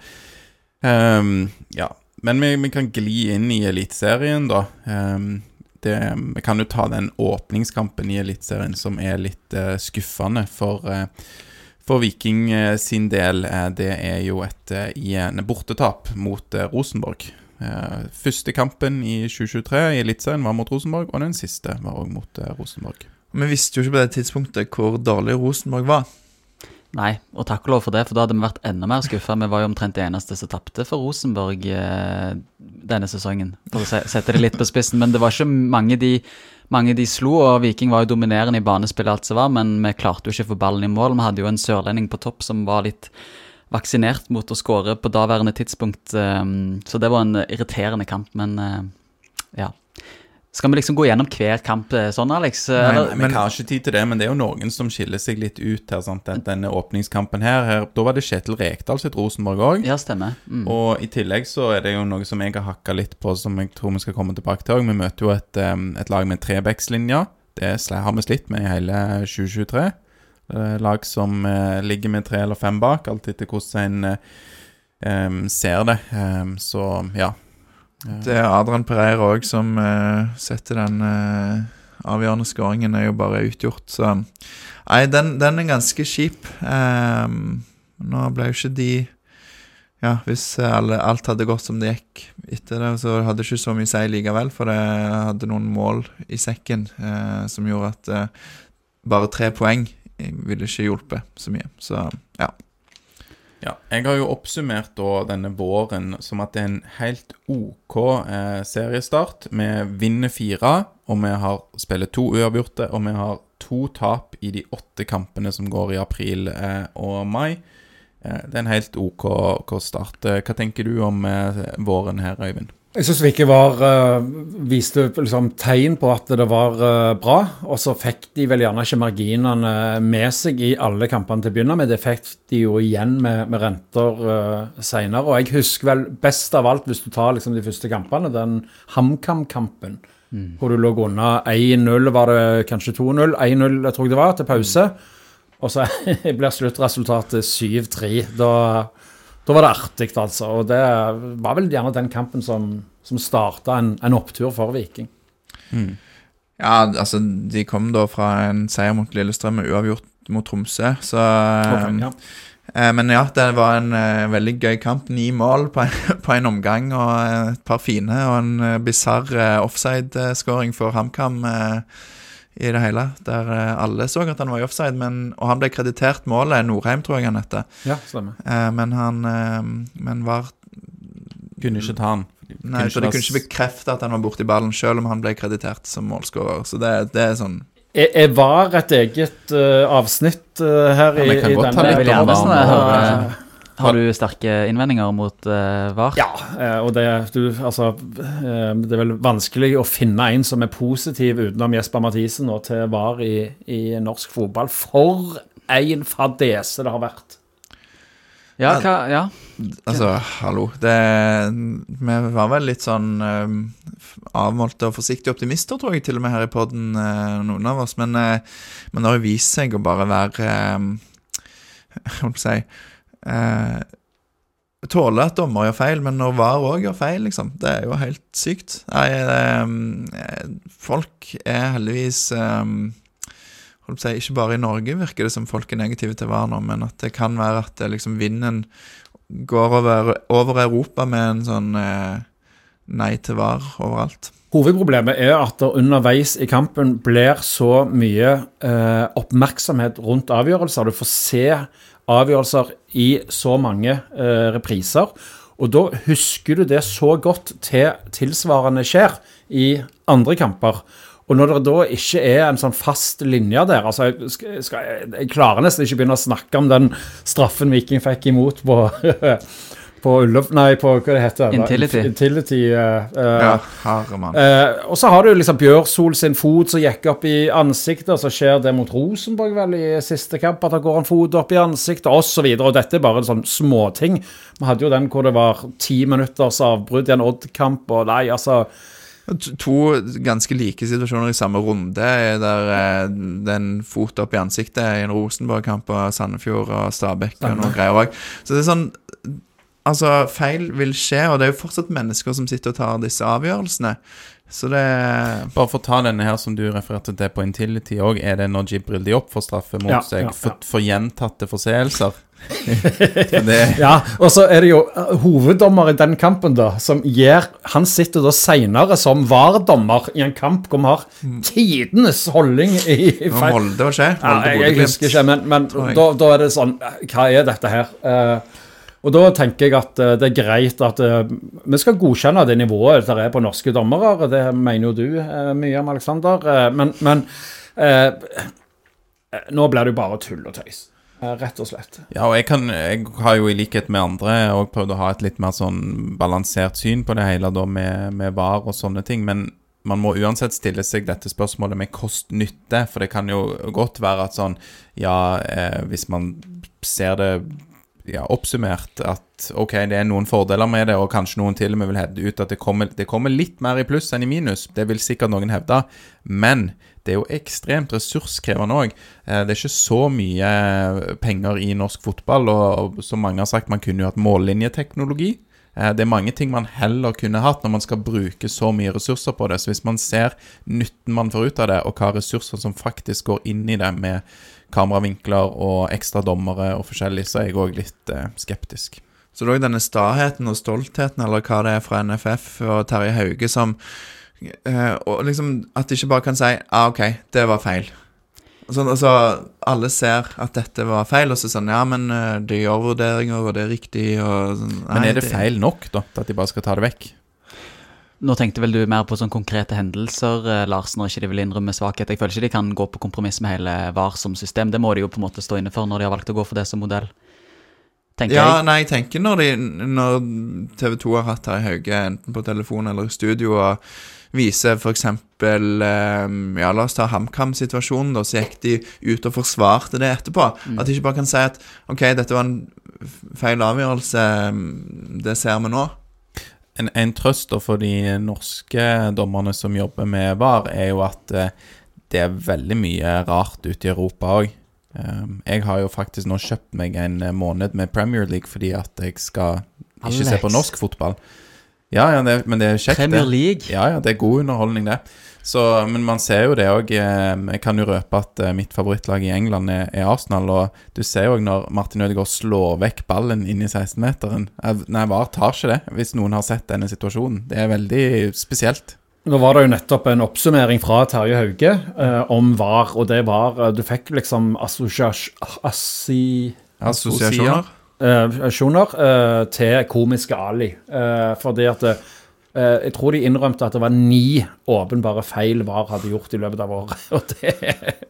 Um, ja. Men vi, vi kan gli inn i Eliteserien, da. Ehm, det, vi kan jo ta den åpningskampen i Eliteserien som er litt uh, skuffende for, uh, for Viking uh, sin del. Det er jo et igjen bortetap mot Rosenborg. Første kampen i 2023 i Eliteserien var mot Rosenborg, og den siste var òg mot Rosenborg. Vi visste jo ikke på det tidspunktet hvor dårlig Rosenborg var. Nei, og takk og lov for det, for da hadde vi vært enda mer skuffa. Vi var jo omtrent de eneste som tapte for Rosenborg eh, denne sesongen, for å sette det litt på spissen. Men det var ikke mange de, mange de slo, og Viking var jo dominerende i banespillet, alt som var, men vi klarte jo ikke å få ballen i mål. Vi hadde jo en sørlending på topp som var litt vaksinert mot å skåre på daværende tidspunkt, eh, så det var en irriterende kamp, men eh, ja. Skal vi liksom gå gjennom hver kamp eh, sånn, Alex? Nei, men, Vi har ikke tid til det, men det er jo noen som skiller seg litt ut her. sant? Den- Denne åpningskampen her, her Da var det Kjetil Rekdal sitt Rosenborg òg. Ja, stemmer. Mm. Og i tillegg så er det jo noe som jeg har hakka litt på, som jeg tror vi skal komme tilbake til òg. Vi møter jo et, et lag med trebeckslinje. Det har vi slitt med i hele 2023. Eh, Lag som eh, ligger med tre eller fem bak, alt etter hvordan en um, ser det. Um, så ja. Det er Adrian Pereira òg som uh, setter den uh, avgjørende skåringen, er jo bare utgjort, så Nei, den, den er ganske kjip. Um, nå ble jo ikke de Ja, hvis alle, alt hadde gått som det gikk etter det, så hadde det ikke så mye å si likevel, for det hadde noen mål i sekken uh, som gjorde at bare tre poeng ville ikke hjulpet så mye. Så ja. Ja, jeg har jo oppsummert da denne våren som at det er en helt OK eh, seriestart. Vi vinner fire, og vi har spiller to uavgjorte, og vi har to tap i de åtte kampene som går i april eh, og mai. eh, det er en helt OK, start. Eh, Hva tenker du om eh, våren her, Øyvind? Jeg syns var, eh, viste liksom tegn på at det var uh, bra. Og så fikk de vel gjerne ikke marginene med seg i alle kampene til å begynne med. Det fikk de jo igjen med, med renter uh, seinere. Og jeg husker vel best av alt, hvis du tar liksom de første kampene, den HamKam-kampen. Hvor du lå unna 1-0, var det kanskje 2-0? 1-0, jeg tror det var, til pause. Og så blir sluttresultatet 7-3. Da, da var det artig, altså. Og det var vel gjerne den kampen som, som starta en, en opptur for Viking. Ja, altså, de kom da fra en seier mot Lillestrøm og uavgjort mot Tromsø, så okay, ja. Eh, Men ja, det var en eh, veldig gøy kamp. Ni mål på en, på en omgang, og eh, et par fine og en uh, bisarr offside-skåring for HamKam eh, i det hele. Der eh, alle så at han var i offside, men, og han ble kreditert målet. Norheim, tror jeg han heter. ja, stemmer. Eh, men han eh, Men var Kunne ikke ta han. Nei, for de kunne ikke bekrefte at han var borti ballen, selv om han ble kreditert som målskårer. Så det, det er sånn Jeg, jeg var et eget uh, avsnitt uh, her Ja, i, vi kan i godt ta denne Jeg vil Har du sterke innvendinger mot uh, VAR? Ja, eh, og det, du, altså, eh, det er vel vanskelig å finne en som er positiv utenom Jesper Mathisen og til VAR i, i norsk fotball. For en fadese det har vært. Ja, hva, ja. Altså, hallo. Det, vi var vel litt sånn uh, avmålte og forsiktige optimister, tror jeg, til og med her i poden, noen av oss. Men, uh, men det har jo vist seg å bare være uh, Jeg skal jeg si eh, Tåle at dommer gjør feil, men når VAR òg gjør feil, liksom. Det er jo helt sykt. Nei, eh, folk er heldigvis eh, holdt på å si, Ikke bare i Norge virker det som folk er negative til VAR nå, men at det kan være at det liksom vinden går over, over Europa med en sånn eh, nei til VAR overalt. Hovedproblemet er at det underveis i kampen blir så mye eh, oppmerksomhet rundt avgjørelser. Du får se avgjørelser i så mange eh, repriser. Og da husker du det så godt til tilsvarende skjer i andre kamper. Og når det da ikke er en sånn fast linje der altså Jeg, skal, jeg klarer nesten ikke begynne å snakke om den straffen Viking fikk imot på På Ullov... Nei, på hva det heter Intility. Intility uh, eh, Ja, herremann. Uh, og så har du liksom Bjørsol sin fot som gikk opp i ansiktet, og så skjer det mot Rosenborg vel i siste kamp, at det går en fot opp i ansiktet, osv. Og, og dette er bare en sånn småting. Vi hadde jo den hvor det var ti minutters avbrudd i en Odd-kamp, og nei, altså To to ganske like situasjoner i samme runde, der den fot opp i ansiktet i en Rosenborg-kamp og Sandefjord og Stabæk og noen greier òg. Så det er sånn Altså, feil vil skje, og det er jo fortsatt mennesker som sitter og tar disse avgjørelsene. Så det Bare for å ta denne her som du refererte til på Intility òg, er det når Jibril de opp får straffe mot Ja, seg ja, for, ja. for gjentatte forseelser? Ja, og så er det jo eh, hoveddommer i den kampen, da, som gir Han sitter da seinere som VAR-dommer i en kamp hvor vi har tidenes holdning i, feil Holde, skje. Ja, jeg, jeg husker ikke, men, men da, da er det sånn Hva er dette her? Eh, og da tenker jeg at eh, det er greit at eh, vi skal godkjenne det nivået der er på norske dommere. Det mener jo du eh, mye om, Aleksander. Men men eh, nå blir det jo bare tull og tøys. rett og slett. Ja, og jeg, kan, jeg har jo i likhet med andre òg prøvd å ha et litt mer sånn balansert syn på det hele da med, med VAR og sånne ting, men man må uansett stille seg dette spørsmålet med kost-nytte, for det kan jo godt være at sånn Ja, eh, hvis man ser det ja, oppsummert at ok, det er noen fordeler med det, og kanskje noen til og med vil hevde ut at det kommer, det kommer litt mer i pluss enn i minus. Det vil sikkert noen hevde. Men det er jo ekstremt ressurskrevende òg. Det er ikke så mye penger i norsk fotball, og, som mange har sagt, man kunne jo hatt mållinjeteknologi. Eh, Det er mange ting man heller kunne hatt når man skal bruke så mye ressurser på det. Så hvis man ser nytten man får ut av det, og hva ressurser som faktisk går inn i det med kameravinkler og ekstra dommere og forskjellig, så er jeg òg litt eh, skeptisk. Så det er òg denne staheten og stoltheten, eller hva det er fra NFF og Terje Hauge, som eh, Og liksom at de ikke bare kan si ah, OK, det var feil. Så altså, alle ser at dette var feil, og så sånn Ja, men det de gjør vurderinger, og det er riktig, og sånn Men er det feil nok, da, at de bare skal ta det vekk? Nå tenkte vel du mer på sånn konkrete hendelser, Lars, når ikke de vil innrømme svakhet. Jeg føler ikke de kan gå på kompromiss med hele VAR som system. Det må de jo på en måte stå inne for når de har valgt å gå for det som modell. tenker Ja, jeg. nei, jeg tenker når, de, når TV 2 har hatt Terje Hauge enten på telefon eller i studio og viser f.eks. Eh, ja, la oss ta HamKam-situasjonen, da, så gikk de ut og forsvarte det etterpå. At de ikke bare kan si at OK, dette var en feil avgjørelse, mm, det ser vi nå. En, en trøst for de norske dommerne som jobber med VAR, er jo at eh, det er veldig mye rart ute i Europa òg. jeg har jo faktisk nå kjøpt meg en eh, måned med Premier League fordi at jeg skal ikke se på norsk fotball. Ja, ja, det, men det er kjekt, Premier det. League. Ja, ja, det er god underholdning, det. Så, men man ser jo det òg. Jeg kan jo røpe at eh, mitt favorittlag i England er, er Arsenal. Og du ser jo òg når Martin Ødegaard slår vekk ballen inn i 16-meteren. Nei, VAR tar ikke det, hvis noen har sett denne situasjonen. Det er veldig spesielt. Nå var det jo nettopp en oppsummering fra Terje Hauge eh, om VAR, og det var eh, Du fikk liksom assi- Assosiasjoner. eh, til komiske Ali. Eh, fordi at eh, Jeg tror de innrømte at det var ni åpenbare feil VAR hadde gjort i løpet av året. Og det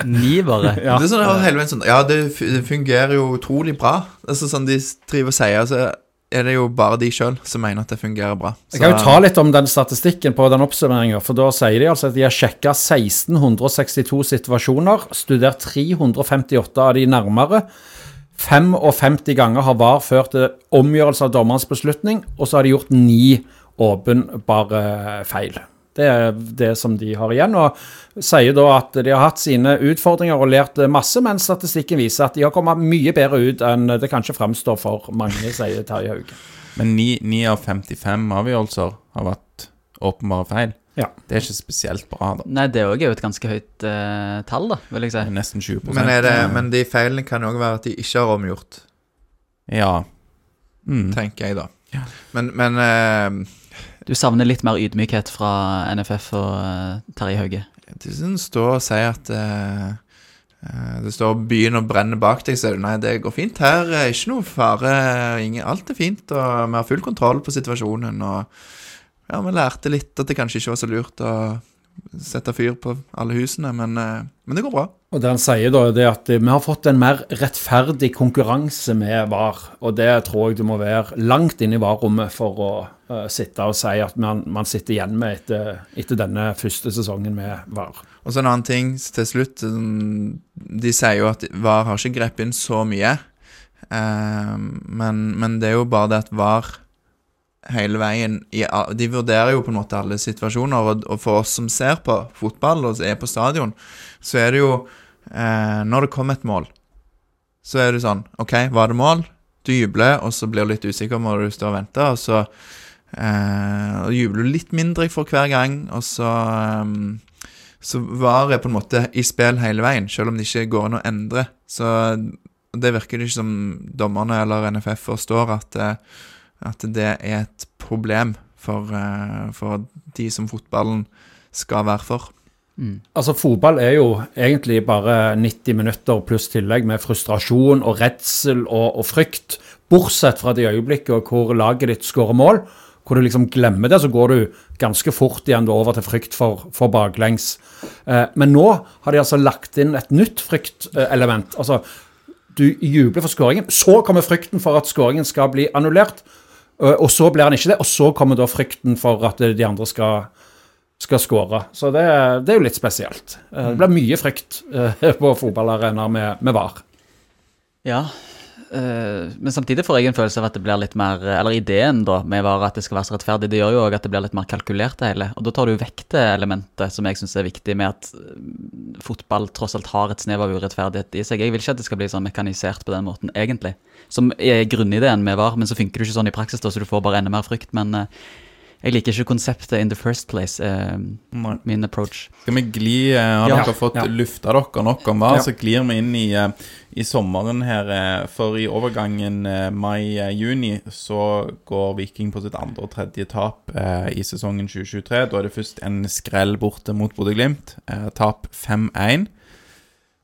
Ni, bare. ja. Det er sånn, hele sånn, ja, det, fungerer jo utrolig bra. Altså, sånn de driver og sier, så er det jo bare de sjøl som mener at det fungerer bra. Jeg kan jo ta litt om den statistikken på den oppsummeringa. For da sier de altså at de har sjekka 1662 situasjoner, studert 358 av de nærmere. 55 ganger har VAR ført til omgjørelse av dommerens beslutning, og så har de gjort ni åpenbare feil. Det er det som de har igjen. Og sier da at de har hatt sine utfordringer og lært masse, men statistikken viser at de har kommet mye bedre ut enn det kanskje fremstår for mange, sier Terje Hauge. Men 9, av 55 avgjørelser har vært åpenbare feil. Ja. Det er ikke spesielt bra, da. Nei, det òg er jo et ganske høyt uh, tall, da, vil jeg si. Nesten 20 Men, er det, men de feilene kan jo òg være at de ikke har omgjort, Ja. Mm. tenker jeg, da. Ja. Men, men eh, Du savner litt mer ydmykhet fra NFF og uh, Terje Hauge. som står og sier at eh, det står 'byen og brenner bak deg', så er det nei, det går fint her. Ikke noe fare. Ingen, alt er fint, og vi har full kontroll på situasjonen. Og ja, vi lærte litt at det kanskje ikke var så lurt å sette fyr på alle husene, men, eh, men det går bra. Og det han sier da, er at vi har fått en mer rettferdig konkurranse med VAR. Og det tror jeg du må være langt inn i VAR-rommet for å uh, sitte og si at man, man sitter igjen med etter, etter denne første sesongen med VAR. Og så en annen ting til slutt. De sier jo at VAR har ikke grepet inn så mye. Uh, men, men det er jo bare det at VAR hele veien De vurderer jo på en måte alle situasjoner, og, for oss som ser på fotball og er på stadion, så er det jo eh, Når det kommer et mål, så er det sånn OK, var det mål? Du jubler, og så blir du litt usikker når du står og venter, og så eh, og jubler du litt mindre for hver gang, og så eh, så VAR er på en måte i spill hele veien, selv om det ikke går an å endre. Så det virker det ikke som dommerne eller NFF forstår at, eh, at det er et problem for, eh, for de som fotballen skal være for. Mm. Altså, fotball er jo egentlig bare 90 minutter pluss tillegg med frustrasjon og redsel og, og frykt. Bortsett fra de øyeblikkene hvor laget ditt skårer mål, hvor du liksom glemmer det, så går du ganske fort igjen over til frykt for, for baklengs. Eh, men nå har de altså lagt inn et nytt fryktelement. Altså, du jubler for skåringen, så kommer frykten for at skåringen skal bli annullert. Og så blir han ikke det, og så kommer da frykten for at de andre skal skal skåre. Så det, det er jo litt spesielt. Eh, Det blir mye frykt eh, på fotballarenaer med, med VAR. Ja, men samtidig får jeg en følelse av at det blir litt mer Eller ideen da med VAR at det skal være så rettferdig, det gjør jo òg at det blir litt mer kalkulert, det hele. Og da tar du vekk det elementet som jeg syns er viktig med at eh, fotball tross alt har et snev av urettferdighet i seg. Jeg vil ikke at det skal bli sånn mekanisert på den måten, egentlig. Som er grunnideen med VAR, men så funker det ikke sånn i praksis, da, så du får bare enda mer frykt. Men eh, jeg liker ikke konseptet in the first place, eh, Nei. min approach. Skal vi gli eh, Har Ja. dere fått Ja. lufta dere nok om hva? Ja. Så glir vi inn i, eh, i sommeren her. eh, For i overgangen eh, mai-juni så går Viking på sitt andre og tredje tap eh, i sesongen 2023. Da er det først en skrell borte mot Bodø-Glimt. Tap 5-1.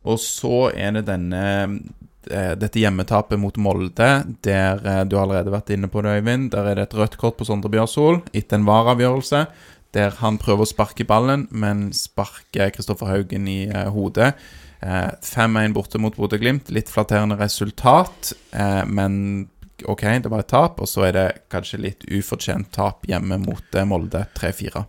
Og så er det denne dette hjemmetapet mot Molde, der eh, du allerede vært inne på det, Øyvind. Der er det et rødt kort på Sondre Bjørsol etter en VAR-avgjørelse. Der han prøver å sparke ballen, men sparker Kristoffer Haugen i eh, hodet. Eh, 5-1 borte mot Bodø-Glimt. Litt flatterende resultat, eh, men OK, det var et tap, og så er det kanskje litt ufortjent tap hjemme mot eh, Molde 3-4.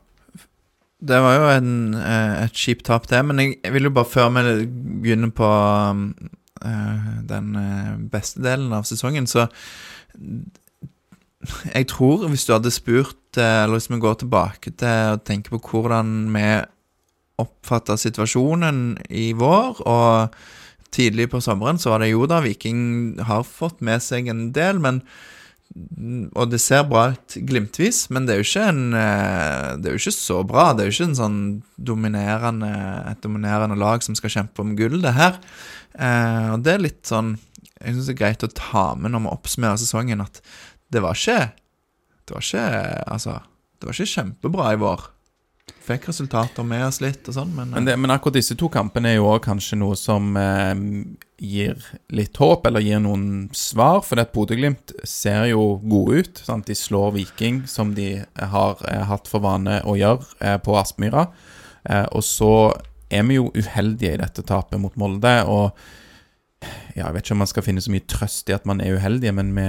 Det var jo en, eh, et kjipt tap, det. Men jeg, vil jo bare, før vi begynner på eh, den eh, beste delen av sesongen, så Jeg tror hvis du hadde spurt, eh, eller hvis vi går tilbake til å tenke på hvordan vi oppfatta situasjonen i vår, og tidlig på sommeren, så var det jo da Viking har fått med seg en del, men og det ser bra ut glimtvis, men det er en eh, Det er jo ikke så bra. Det er jo ikke en sånn dominerende et dominerende lag som skal kjempe om gull, det her. Eh, og det er litt sånn Jeg syns det er greit å ta med når vi oppsummerer sesongen, at det var ikke Det var ikke Altså, det var ikke kjempebra i vår. Fikk resultater med oss litt og sånn, men, Men, det, men akkurat disse to kampene er jo òg kanskje noe som eh, gir litt håp, eller gir noen svar. For at Bodø-Glimt ser jo gode ut. Sant? De slår Viking, som de har eh, hatt for vane å gjøre eh, på Aspmyra. Eh, og så er vi jo uheldige i dette tapet mot Molde. og ja, Jeg vet ikke om man skal finne så mye trøst i at man er uheldige, men vi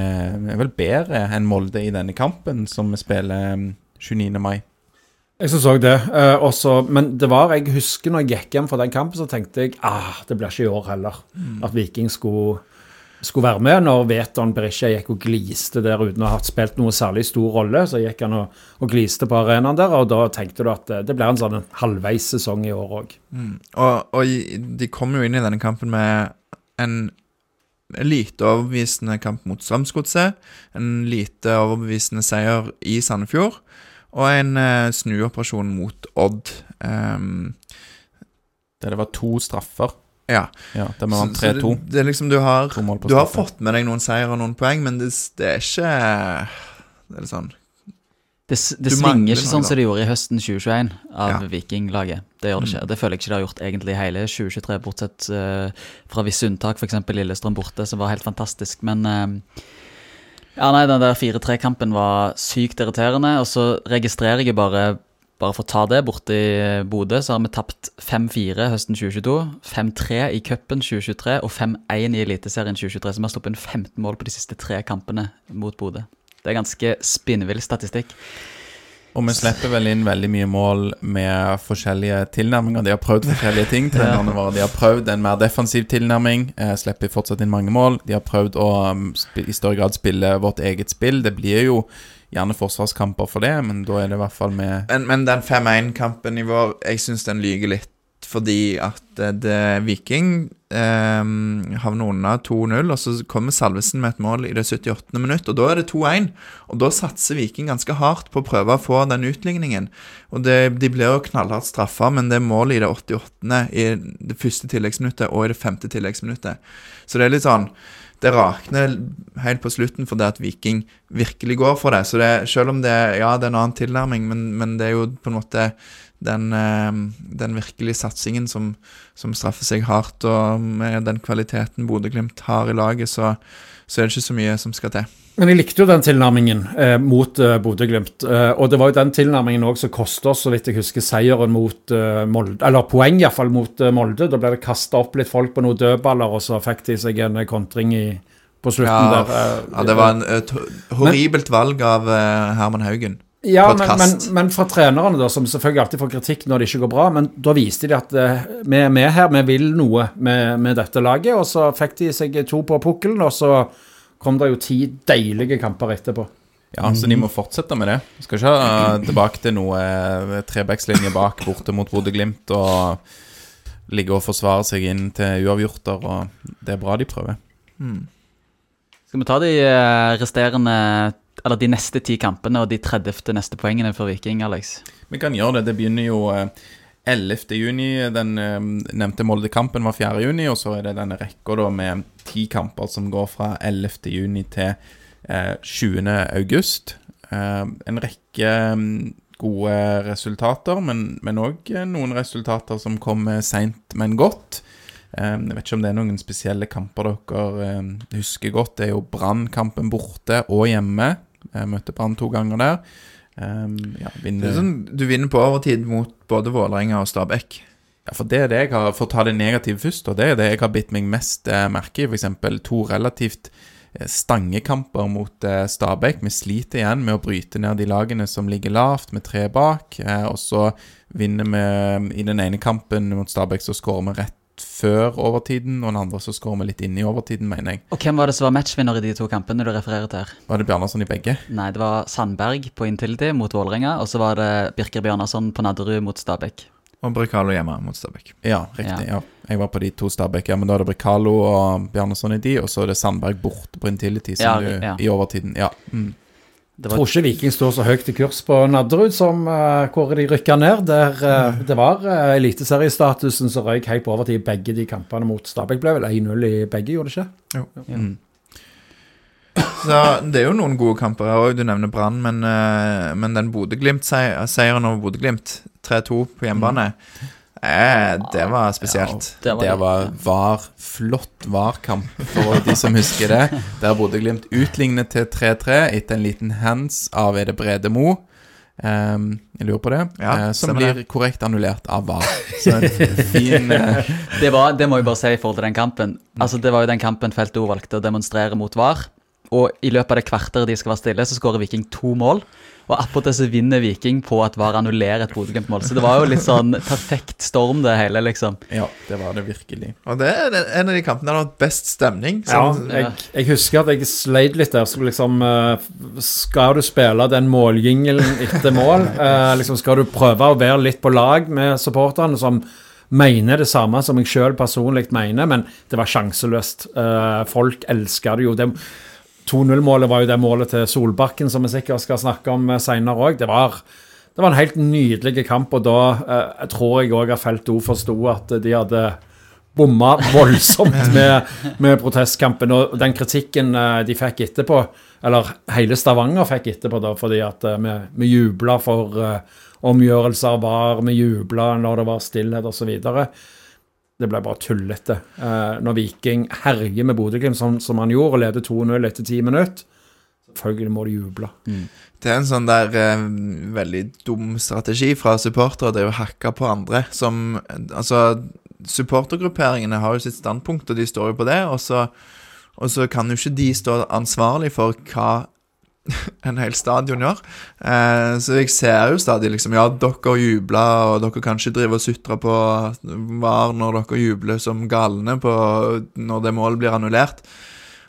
er vel bedre enn Molde i denne kampen, som vi spiller eh, 29. mai. Jeg syns òg det. Eh, også, men det var, jeg husker når jeg gikk hjem fra den kampen, så tenkte jeg ah, det blir ikke i år heller. At Viking skulle, skulle være med. Når Veton Berisha gikk og gliste der uten å ha spilt noe særlig stor rolle, så gikk han og, og gliste på arenaen der, og da tenkte du at eh, det blir en sånn halvveis sesong i år òg. Og, og de kom jo inn i denne kampen med en lite overbevisende kamp mot Strømsgodset, en lite overbevisende seier i Sandefjord, og en eh, snuoperasjon mot Odd. Um, Der det var to straffer. Ja. Ja, det Så- så 3-2. Det, det er liksom du har, To mål på du har fått med deg noen seier og noen poeng, men det, det er ikke Det er litt sånn Det, det svinger ikke sånn da. som det gjorde i høsten 2021 av Ja. Vikinglaget. Det gjør det ikke. Det føler jeg ikke det har gjort egentlig hele 2023, bortsett uh, fra visse unntak, f.eks. Lillestrøm borte, som var helt fantastisk. Men uh, ja, nei, den der 4-3-kampen var sykt irriterende. Og så registrerer jeg bare, bare for å ta det, borte i Bodø, så har vi tapt 5-4 høsten 2022, 5-3 i cupen 2023 og 5-1 i Eliteserien 2023. Så vi har sluppet inn 15 mål på de siste tre kampene mot Bodø. Det er ganske spinnvill statistikk. Og vi slipper vel inn veldig mye mål med forskjellige tilnærminger. De har prøvd forskjellige ting. trenerne våre. De har prøvd en mer defensiv tilnærming. Eh, slipper fortsatt inn mange mål. De har prøvd å um, i større grad spille vårt eget spill. Det blir jo gjerne forsvarskamper for det, men da er det i hvert fall med Men, men den 5-1-kampen i vår, jeg syns den lyger litt. Fordi at det, det Viking eh, havner unna 2-0, og så kommer Salvesen med et mål i det 78. minutt, og da er det 2-1. Og da satser Viking ganske hardt på å prøve å få den utligningen. Og det, de blir jo knallhardt straffa, men det er mål i det 88., i det første tilleggsminuttet og i det femte tilleggsminuttet. Så det er litt sånn det rakner helt på slutten fordi at Viking virkelig går for det. Så det, selv om det, ja, det er en annen tilnærming, men, men det er jo på en måte den, eh, den virkelige satsingen som, som straffer seg hardt. Og med den kvaliteten Bodø-Glimt har i laget, så, så er det ikke så mye som skal til. Men jeg likte jo den tilnærmingen eh, mot eh, Bodø-Glimt. Eh, og det var jo den tilnærmingen også som kosta oss, så vidt jeg husker, seieren mot eh, Molde. Eller poeng iallfall mot eh, Molde. Da ble det kasta opp litt folk på noen dødballer, og så fikk de seg en eh, kontring i, på slutten Ja, der. eh, Ja, det var en, et horribelt valg av eh, Herman Haugen. Ja, men, men, men fra trenerne, da, som selvfølgelig alltid får kritikk når det ikke går bra, men da viste de at vi er med her, vi vil noe med, med dette laget. Og så fikk de seg to på pukkelen, og så kom det jo ti deilige kamper etterpå. Ja, så de må fortsette med det. Skal ikke ha tilbake til noe eh, trebackslinje bak borte mot Bodø-Glimt og ligge og forsvare seg inn til uavgjorter, og det er bra de prøver. Skal vi ta de eh, resterende Eller de neste ti kampene og de 30. neste poengene for Viking, Alex? Vi kan gjøre det. Det begynner jo eh, 11. juni. Den eh, nevnte Molde-kampen var 4. juni, og så er det denne rekka med ti kamper som går fra 11. juni til eh, 20. august. Eh, en rekke mm, gode resultater, men òg noen resultater som kommer seint, men godt. Eh, Jeg vet ikke om det er noen spesielle kamper dere eh, husker godt. Det er jo Brann-kampen borte og hjemme. Jeg møtte Brann to ganger der. Eh, Ja, vinner er sånn, du vinner på overtid mot både Vålerenga og Stabæk. Ja, for det er det jeg har For å ta det negative først, og det er det jeg har bitt meg mest eh, merke i. F.eks. to relativt eh, stangekamper mot eh, Stabæk. Vi sliter igjen med å bryte ned de lagene som ligger lavt, med tre bak. Eh, og så vinner vi i den ene kampen mot Stabæk, så skårer vi rett før overtiden, og den andre så skårer vi litt inn i overtiden, mener jeg. Og hvem var det som var matchvinner i de to kampene du refererer til her? Var det Bjarnason i begge? Nei, det var Sandberg på Intility mot Vålerenga, og så var det Birker Bjarnason på Nadderud mot Stabæk. Og Brekalo hjemme mot Stabæk. Ja, riktig. ja. Jeg var på de to Stabæk. Ja, men da er det Brekalo og Bjarnason i de, og så er det Sandberg borte på Intility som Ja, du, ja. i overtiden. Ja. Mm. Jeg tror ikke Viking står så høyt i kurs på Nadderud som uh, hvor de rykka ned. Der, uh, det var uh, eliteseriestatusen som røyk helt på overtid i begge de kampene mot Stabæk. Ble vel 1-0 i begge, gjorde det ikke? Mm. Så Det er jo noen gode kamper her òg. Du nevner Brann, men, eh, men den Bodø-Glimt-seieren over Bodø-Glimt, 3-2 på hjemmebane, eh, det var spesielt. Det var det det. var var flott VAR-kamp, for de som husker det. Der Bodø-Glimt utlignet til 3-3 etter en liten hands av Ede Brede Mo. Um, jeg lurer på det. Ja, uh, som blir blir korrekt annullert av VAR. Så en fin uh... det, var, det må jeg bare si i forhold til den kampen. Altså, Det var jo den kampen Felto valgte å demonstrere mot VAR. Og i løpet av det kvarteret de skal være stille, så skårer Viking to mål. Og attpåtil så vinner Viking på at VAR annullerer et Bodø-Glimt-mål. Så det var jo litt sånn perfekt storm, det hele, liksom. Ja, det var det virkelig. Og det er en av de kampene der det har vært best stemning. Ja, Sånn, jeg, jeg husker at jeg sleit litt der. Så liksom eh, Skal du spille den målgingelen etter mål? Eh, liksom Skal du prøve å være litt på lag med supporterne som mener det samme som jeg sjøl personlig mener, men det var sjanseløst. Eh, folk elska det jo. Det 2-0-målet var jo det målet til Solbakken, som vi sikkert skal snakke om seinere òg. Det det var en helt nydelig kamp, og da eh, jeg tror jeg òg at Felt O forsto at de hadde bomma voldsomt med, med protestkampen. Og den kritikken eh, de fikk etterpå, eller hele Stavanger fikk etterpå, da, fordi at eh, vi, vi jubla for eh, omgjørelser VAR, vi jubla når det var stillhet osv. Det ble bare tullete. Eh, når Viking herjer med Bodø-Glimt som, som han gjorde, og leder 2-0 etter ti minutter, selvfølgelig må de juble. Det er en sånn der eh, veldig dum strategi fra supportere, det er å hakke på andre som Altså, supportergrupperingene har jo sitt standpunkt, og de står jo på det, og så, og så kan jo ikke de stå ansvarlig for hva en hel stadion gjør. Eh, så jeg ser jo stadig liksom Ja, dere jubler, og dere kan ikke drive og sutre på VAR når dere jubler som galne på når det målet blir annullert.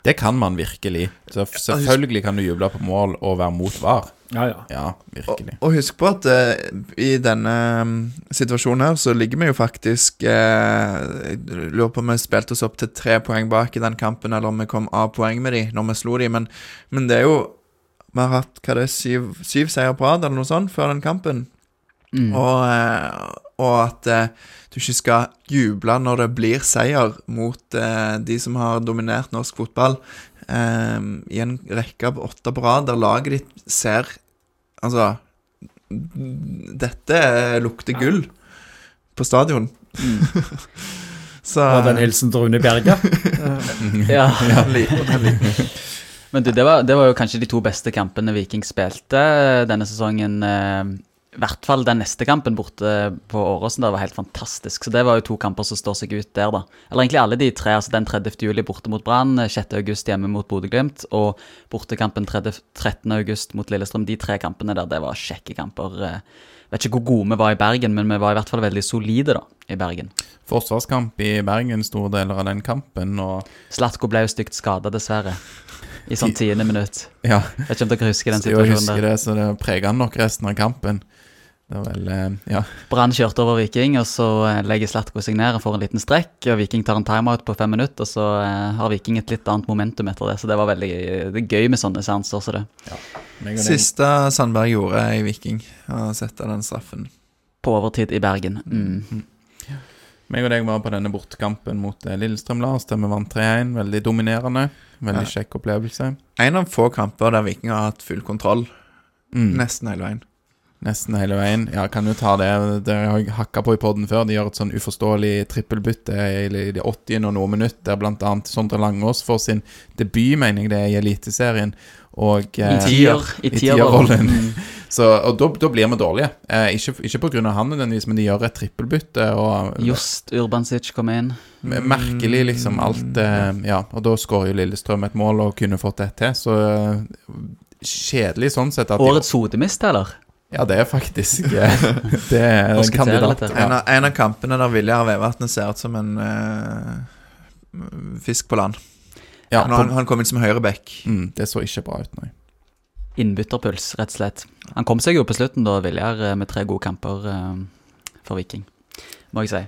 Det kan man virkelig. Så selvfølgelig kan du juble på mål og være mot VAR. Ja, ja. Ja, virkelig. Og husk på at uh, i denne um, situasjonen her, så ligger vi jo faktisk uh, Jeg lurer på om vi spilte oss opp til tre poeng bak i den kampen, eller om vi kom av poeng med de når vi slo de, men, men det er jo Vi har hatt hva det er, syv, syv seier på rad, eller noe sånt, før den kampen. Mm. Og, eh, og at eh, du ikke skal juble når det blir seier mot eh, de som har dominert norsk fotball i en rekke av åtte på rad, der laget ditt ser Altså Dette lukter gull på stadion. Så Og den hilsen til Rune Bjerga. Ja. liten. Men du, det, var, det var jo kanskje de to beste kampene Viking spilte denne sesongen. eh, I hvert fall den neste kampen borte på Åråsen der var helt fantastisk. Så det var jo to kamper som står seg ut der, da. Eller egentlig alle de tre. altså Den 30. juli borte mot Brann, 6. august hjemme mot Bodø-Glimt og bortekampen 30, 13. august mot Lillestrøm. De tre kampene der, det var kjekke kamper. Jeg Vet ikke hvor gode vi var i Bergen, men vi var i hvert fall veldig solide da, i Bergen. Forsvarskamp i Bergen, store deler av den kampen, og Slatko ble jo stygt skada, dessverre. I sånn tiende minutt. ja. Vet ikke om dere husker den situasjonen jeg husker der. det, så det prega nok resten av kampen. Det var vel eh, Ja. Brann kjørte over Viking, og så eh, legger Slatko seg ned og får en liten strekk. og Viking tar en timeout på fem minutter, og så eh, har Viking et litt annet momentum etter det. Så det var veldig det gøy med sånne seanser. Så det. Ja. Siste Sandberg gjorde i Viking, å sette den straffen. På overtid i Bergen. Mm. Meg og deg var på denne bortekampen mot eh, Lillestrøm, Lars, der vi vant 3-1. Veldig dominerende. Veldig Ja. kjekk opplevelse. En av få kamper der Viking har hatt full kontroll, Mm. nesten hele veien. Nesten hele veien. Ja, kan jo ta det. Det har jeg hakka på i poden før. De gjør et sånn uforståelig trippelbytte i det 80. og noe minutt, der bl.a. Sondre Langås får sin debut, mener jeg det i Eliteserien. Og I eh, tier. I tierrollen. tierrollen. Så, og da, da blir vi dårlige. Eh, ikke, ikke av han nødvendigvis, men de gjør et trippelbytte. Og Just Urbansic kom inn. merkelig, liksom. Alt eh, Ja, og da skårer jo Lillestrøm et mål og kunne fått det til. Så eh, kjedelig sånn sett at Årets hodemist, eller? Ja, det er faktisk eh, Det er en kandidat. En, av, en av kampene der Viljar Vevatnet ser ut som en uh, fisk på land. Ja, han, han, han kom inn som høyreback. mm, det så ikke bra ut, nei. Innbytterpuls, rett og slett. Han kom seg jo på slutten, da, Viljar, eh, med tre gode kamper uh, for Viking, må jeg si.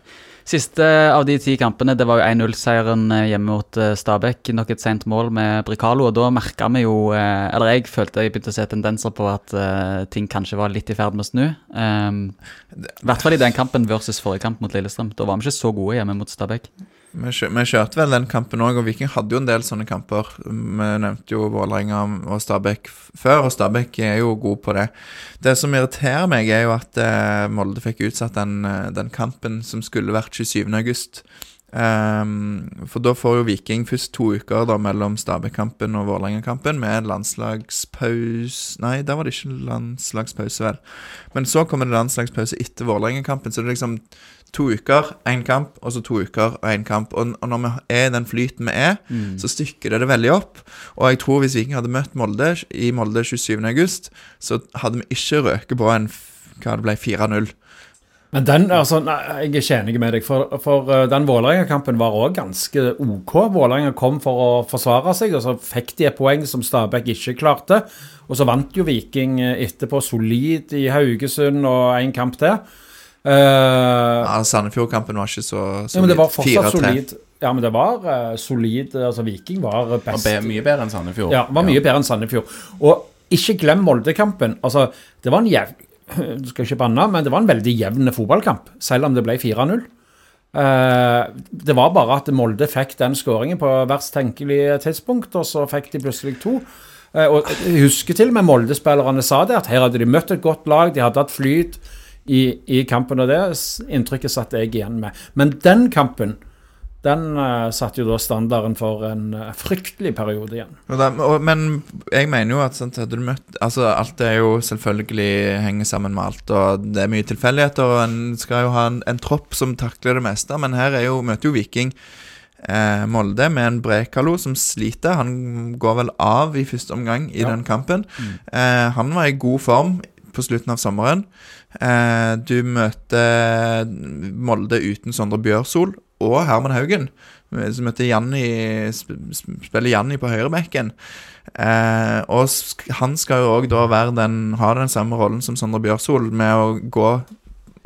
Siste av de ti kampene, det var jo 1-0-seieren eh, hjemme mot eh, Stabæk. Nok et sent mål med Bricalo, og da merka vi jo eh, Eller jeg følte jeg begynte å se tendenser på at ting kanskje var litt i ferd med å snu. Um, I hvert fall i den kampen versus forrige kamp mot Lillestrøm. Da var vi ikke så gode hjemme mot Stabæk. Vi, kjø vi kjørte vel den kampen òg, og Viking hadde jo en del sånne kamper. Vi nevnte jo Vålerenga og Stabæk før, og Stabæk er jo god på det. Det som irriterer meg, er jo at eh, Molde fikk utsatt den, eh, den kampen som skulle vært 27. august. Ehm, for da får jo Viking først to uker da mellom Stabæk-kampen og Vålerenga-kampen med landslagspause Nei, der var det ikke landslagspause, vel. Men så kommer det landslagspause etter Vålerenga-kampen, så det er liksom to uker, én kamp, og så to uker og én kamp. Og, og når vi er i den flyten vi er, så stykker det det veldig opp. Og jeg tror hvis Viking hadde møtt Molde i Molde 27.8, så hadde vi ikke røket på en hva det ble 4-0. Men den, altså, nei, jeg er ikke enig med deg, for, for uh, den Vålerenga-kampen var òg ganske OK. Vålerenga kom for å forsvare seg, og så fikk de et poeng som Stabæk ikke klarte. Og så vant jo Viking eh, etterpå solid i Haugesund og én kamp til. Eh, Ja, Sandefjord-kampen var ikke så ja, men det var fortsatt 4-3. solid. Ja, men det var uh, solid. Altså, Viking var best. be, mye bedre enn Sandefjord. Ja, var mye bedre enn Sandefjord. Og ikke glem Molde-kampen. Altså, det var en jevn Du skal ikke banne, men det var en veldig jevn fotballkamp, selv om det ble 4-0. Uh, det var bare at Molde fikk den skåringen på verst tenkelige tidspunkt, og så fikk de plutselig to. Uh, og jeg husker til og med Molde-spillerne sa det, at her hadde de møtt et godt lag, de hadde hatt flyt i, i kampen, og det inntrykket satt jeg igjen med. Men den kampen, den uh, satte jo da standarden for en uh, fryktelig periode igjen. Da, og, men jeg mener jo at sant, hadde du møtt Altså, alt er jo selvfølgelig henger sammen med alt, og det er mye tilfeldigheter, og en skal jo ha en, en tropp som takler det meste, men her er jo, møter jo Viking eh, Molde med en Brekalo som sliter. Han går vel av i første omgang i Ja. den kampen. Eh, han var i god form på slutten av sommeren. Eh, du møter Molde uten Sondre Bjørsol og Herman Haugen. Som møter Janni sp sp- Spiller Janni på høyrebekken. Eh, og han skal jo òg da den, ha den samme rollen som Sondre Bjørsol, med å gå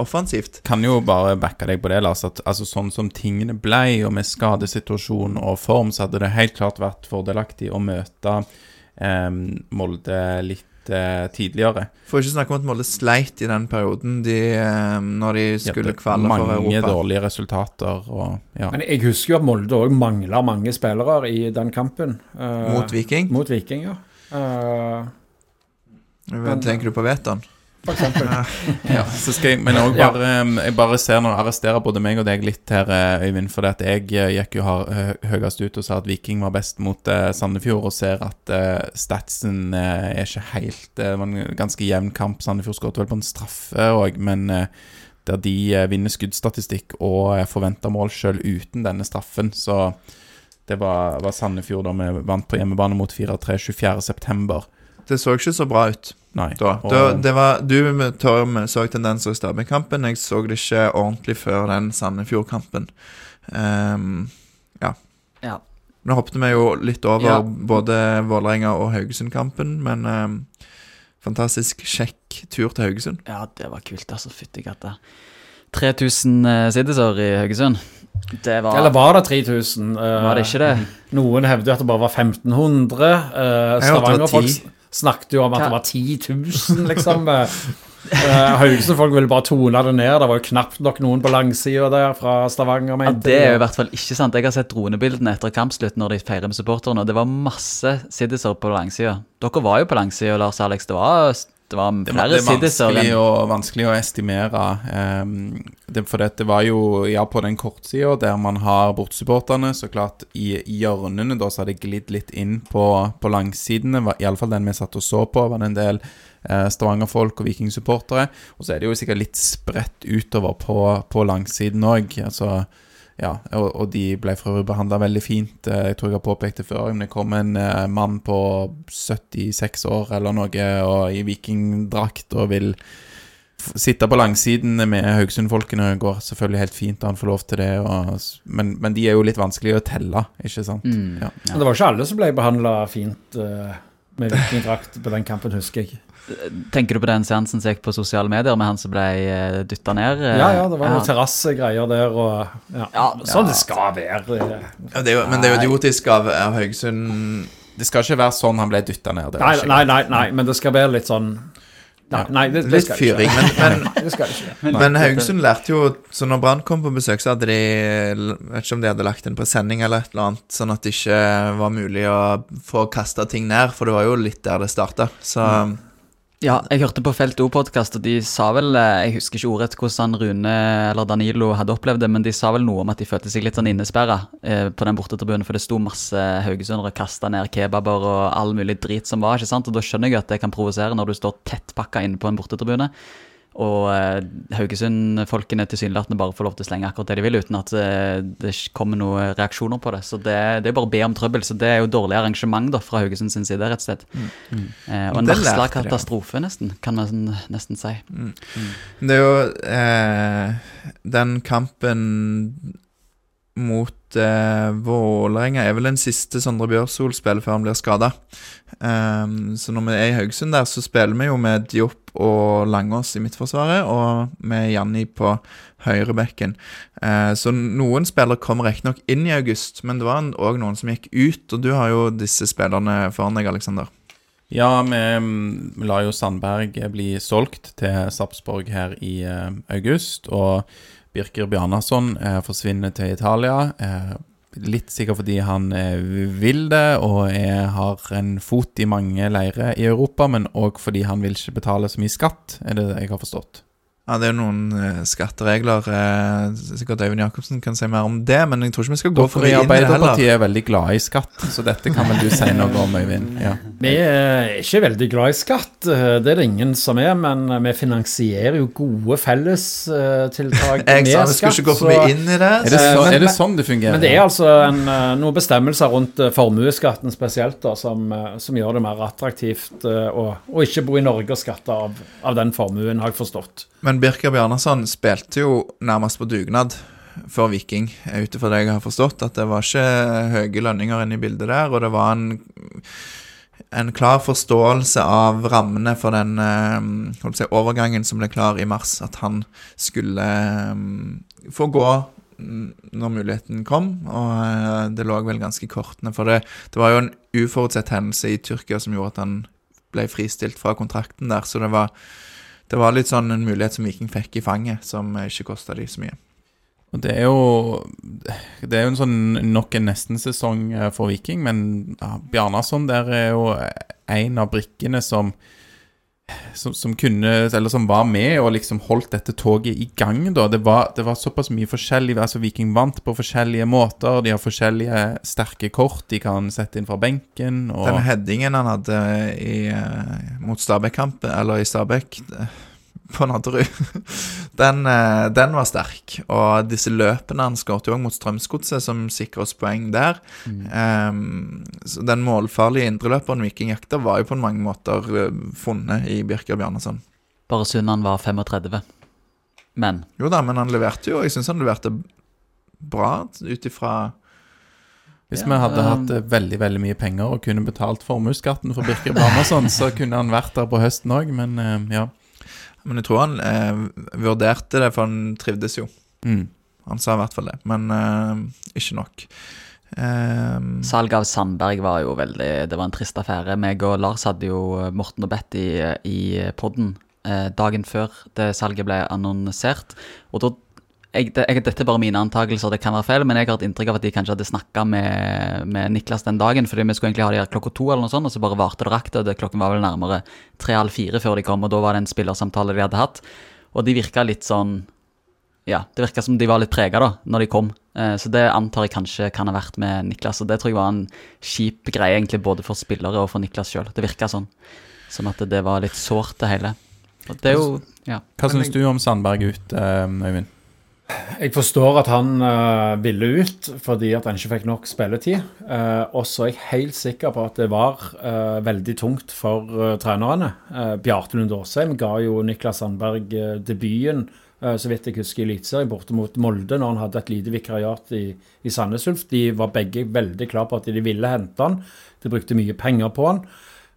offensivt. Kan jo bare backe deg på det, Lars. At altså, sånn som tingene ble, og med skadesituasjon og form, så hadde det helt klart vært fordelaktig å møte eh, Molde litt eh, tidligere. For ikke snakke om at Molde sleit i den perioden de, eh, når de skulle Ja, kvalle for Mange dårlige resultater og ja. Men jeg husker jo at Molde òg mangla mange spillere i den kampen. eh, Mot Viking. Mot Viking, ja. Eh, Hva tenker du på Veton? Eksempel. Ja, så skal jeg, men også bare, um, jeg bare ser når du arresterer både meg og deg litt her, eh, Øyvind. For at jeg eh, gikk jo har- høyest ut og sa at Viking var best mot eh, Sandefjord, og ser at eh, statsen eh, er ikke helt eh, Det var en ganske jevn kamp. Sandefjord skåret vel på en straffe òg, men eh, der de eh, vinner skuddstatistikk og eh, forventer mål sjøl uten denne straffen. Så det var, var Sandefjord da vi vant på hjemmebane mot 4-3 24.9. Det så ikke så bra ut Nei. da. og- da det var, du med Torm så tendenser i Stabæk-kampen. Jeg så det ikke ordentlig før den Sandefjord-kampen. Um, Ja. Nå hoppet vi jo litt over Ja. både Vålerenga og Haugesund-kampen, men um, fantastisk kjekk tur til Haugesund. Ja, det var kult, altså. Fytti katta. 3000 uh, siddiser i Haugesund. Det var Eller var det 3000? Eh, Var det ikke det? Noen hevder at det bare var 1500. Uh, Jeg hørte det var Stavanger-folk 10. snakket jo om at det var 10 000, liksom. Uh, Haugesund-folk ville bare tone det ned. Det var jo knapt nok noen på langsida der fra Stavanger, Ja, det er jo i hvert fall ikke sant. Jeg har sett dronebildene etter kampslutt når de feirer med supporterne, og det var masse siddiser på langsida. Dere var jo på langsida, Lars Alex. Det var Det var flere flere det er vanskelig å, estimere. Um, det, for det var jo ja, på den kortsida der man har bortsupporterne, så klart i hjørnene da så har det glidd litt inn på, på langsidene. Iallfall den vi satt og så på, var det en del eh, Stavanger-folk og Viking-supportere. Og så er det jo sikkert litt spredt utover på, på langsiden òg. Altså, ja, og, og de ble for øvrig behandla veldig fint. Eh, Jeg tror jeg har påpekt det før, men det kom en eh, mann på 76 år eller noe og i vikingdrakt og vil sitte på langsiden med Haugesund-folkene. Går selvfølgelig helt fint, han får lov til det. Og, men, men de er jo litt vanskelig å telle, ikke sant? Mm, Ja. Det var ikke alle som ble behandla fint eh, med vikingdrakt på den kampen, husker jeg. Tenker du på den seansen som gikk på sosiale medier med han som ble uh, dytta ned? eh? Ja, ja, det var noen Ja. terrassegreier der, og ja. Ja, Sånn det skal være. Ja, det er jo, men det er jo idiotisk av, av Haugesund Det skal ikke være sånn han ble dytta ned. Det Nei, nei, nei, nei, men det skal være litt sånn Nei, nei det, det Litt fyring. Men, men, det skal ikke. men Haugesund lærte jo Så når Brann kom på besøk, så hadde de Vet ikke om de hadde lagt en presenning eller et eller annet, sånn at det ikke var mulig å få kasta ting ned, for det var jo litt der det starta. Så Ja, jeg hørte på Felt O-podkast, og de sa vel eh, Jeg husker ikke ordrett hvordan Rune eller Danilo hadde opplevd det, men de sa vel noe om at de følte seg litt sånn innesperra eh, på den bortetribunen, for det sto masse haugesundere og kasta ned kebaber og all mulig drit som var, ikke sant? Og da skjønner jeg at det kan provosere når du står tettpakka inne på en bortetribune. Og eh, Haugesund-folkene tilsynelatende bare får lov til å slenge akkurat det de vil, uten at eh, det kommer noen reaksjoner på det. Så det, det er bare å be om trøbbel. Så det er jo dårlig arrangement da, fra Haugesund sin side, rett og slett. Eh, og en varsla katastrofe, nesten, kan man sånn- nesten si. Det er jo eh, den kampen mot eh, Vålerenga er vel den siste Sondre Bjørsol spiller før han blir skada. så når vi er i Haugesund der, så spiller vi jo med Diop og Langås i midtforsvaret, og med Janni på høyrebekken. Uh, så noen spillere kom riktignok inn i august, men det var òg noen som gikk ut, og du har jo disse spillerne foran deg, Aleksander. Ja, vi, lar la jo Sandberg bli solgt til Sarpsborg her i eh, august. Og Birker Bjarnason eh, forsvinner til Italia. Eh, litt sikkert fordi han eh, vil det og er, har en fot i mange leirer i Europa, men òg fordi han vil ikke betale så mye skatt, er det jeg har forstått. Ja, det er jo noen skatteregler. Sikkert Øyvind Jacobsen kan si mer om det, men jeg tror ikke vi skal gå for det inn i det heller. Arbeiderpartiet er veldig glad i skatt, så dette kan vel du si noe om, Øyvind? Ja. Vi er ikke veldig glad i skatt, eh, det er det ingen som er, men vi finansierer jo gode fellestiltak Jeg med sa vi skulle ikke gå for mye inn i det. Er, det Eh, så, men- er det sånn det fungerer? Men det er altså en, eh, noen bestemmelser rundt eh, formuesskatten spesielt, da, som, eh, som gjør det mer attraktivt eh, å, å ikke bo i Norge og skatte av, av den formuen, har jeg forstått. Men Birker Bjarnason spilte jo nærmest på dugnad for Viking, ut ifra det jeg har forstått. At det var ikke høye lønninger inne i bildet der, og det var en, en klar forståelse av rammene for den eh, si, overgangen som ble klar i mars. At han skulle eh, få gå når muligheten kom, og eh, det lå vel ganske kortene. For det, det var jo en uforutsett hendelse i Tyrkia som gjorde at han ble fristilt fra kontrakten der, så det var det var litt sånn en mulighet som Viking fikk i fanget, som ikke kosta de så mye. Og det er jo Det er jo en sånn nok en nesten-sesong eh, for Viking, men ja, Bjarnason der er jo en av brikkene som, som Som kunne Eller som var med og liksom holdt dette toget i gang, da. Det var, det var såpass mye forskjellig Altså, Viking vant på forskjellige måter. De har forskjellige sterke kort de kan sette inn fra benken. Og Den headingen han hadde i, eh, mot Stabæk-kampen, eller i Stabæk eh, på Nadderud, den, eh, den var sterk. Og disse løpene han skåret òg mot Strømsgodset, som sikrer oss poeng der. Ehm, så den målfarlige indreløperen Viking jakter var jo på mange måter eh, funnet i Birker Bjarnason. Bare synd han var 35. Men Jo da, men han leverte jo. Jeg syns han leverte bra ut ifra Hvis Ja, vi hadde um, hatt eh, veldig veldig mye penger og kunne betalt formuesskatten for Birker Bjarnason, så kunne han vært der på høsten òg, men ja. Men jeg tror han eh, vurderte det, for han trivdes jo. Mm. Han sa i hvert fall det, men eh, ikke nok. Um, salget av Sandberg var jo veldig Det var en trist affære. Meg og Lars hadde jo Morten og Betty i podden eh, dagen før det salget ble annonsert. Og da jeg, det, Dette er bare mine antakelser, det kan være feil, men jeg har et inntrykk av at de kanskje hadde snakka med, med Niklas den dagen, fordi vi skulle egentlig ha de her klokka to, eller noe sånt, og så bare varte det rakk det. det. Klokken var vel nærmere tre-halv fire før de kom, og da var det en spillersamtale de hadde hatt. Og de virka litt sånn Ja, det virka som de var litt prega da, når de kom. Eh, så det antar jeg kanskje kan ha vært med Niklas, og det tror jeg var en kjip greie egentlig både for spillere og for Niklas sjøl. Det virka sånn. Som at det var litt sårt, det hele. Og det er jo Ja. Hva syns du om Sandberg ut, eh, Øyvind? Jeg forstår at han uh, ville ut fordi at han ikke fikk nok spilletid. Uh, og så er jeg helt sikker på at det var uh, veldig tungt for trenerne. Bjarte Lund Aasheim ga jo Niklas Sandberg debuten, så vidt jeg husker, i Eliteserien borte mot Molde når han hadde et lite vikariat i, i Sandnes Ulf. De var begge veldig klare på at de ville hente han. De brukte mye penger på han.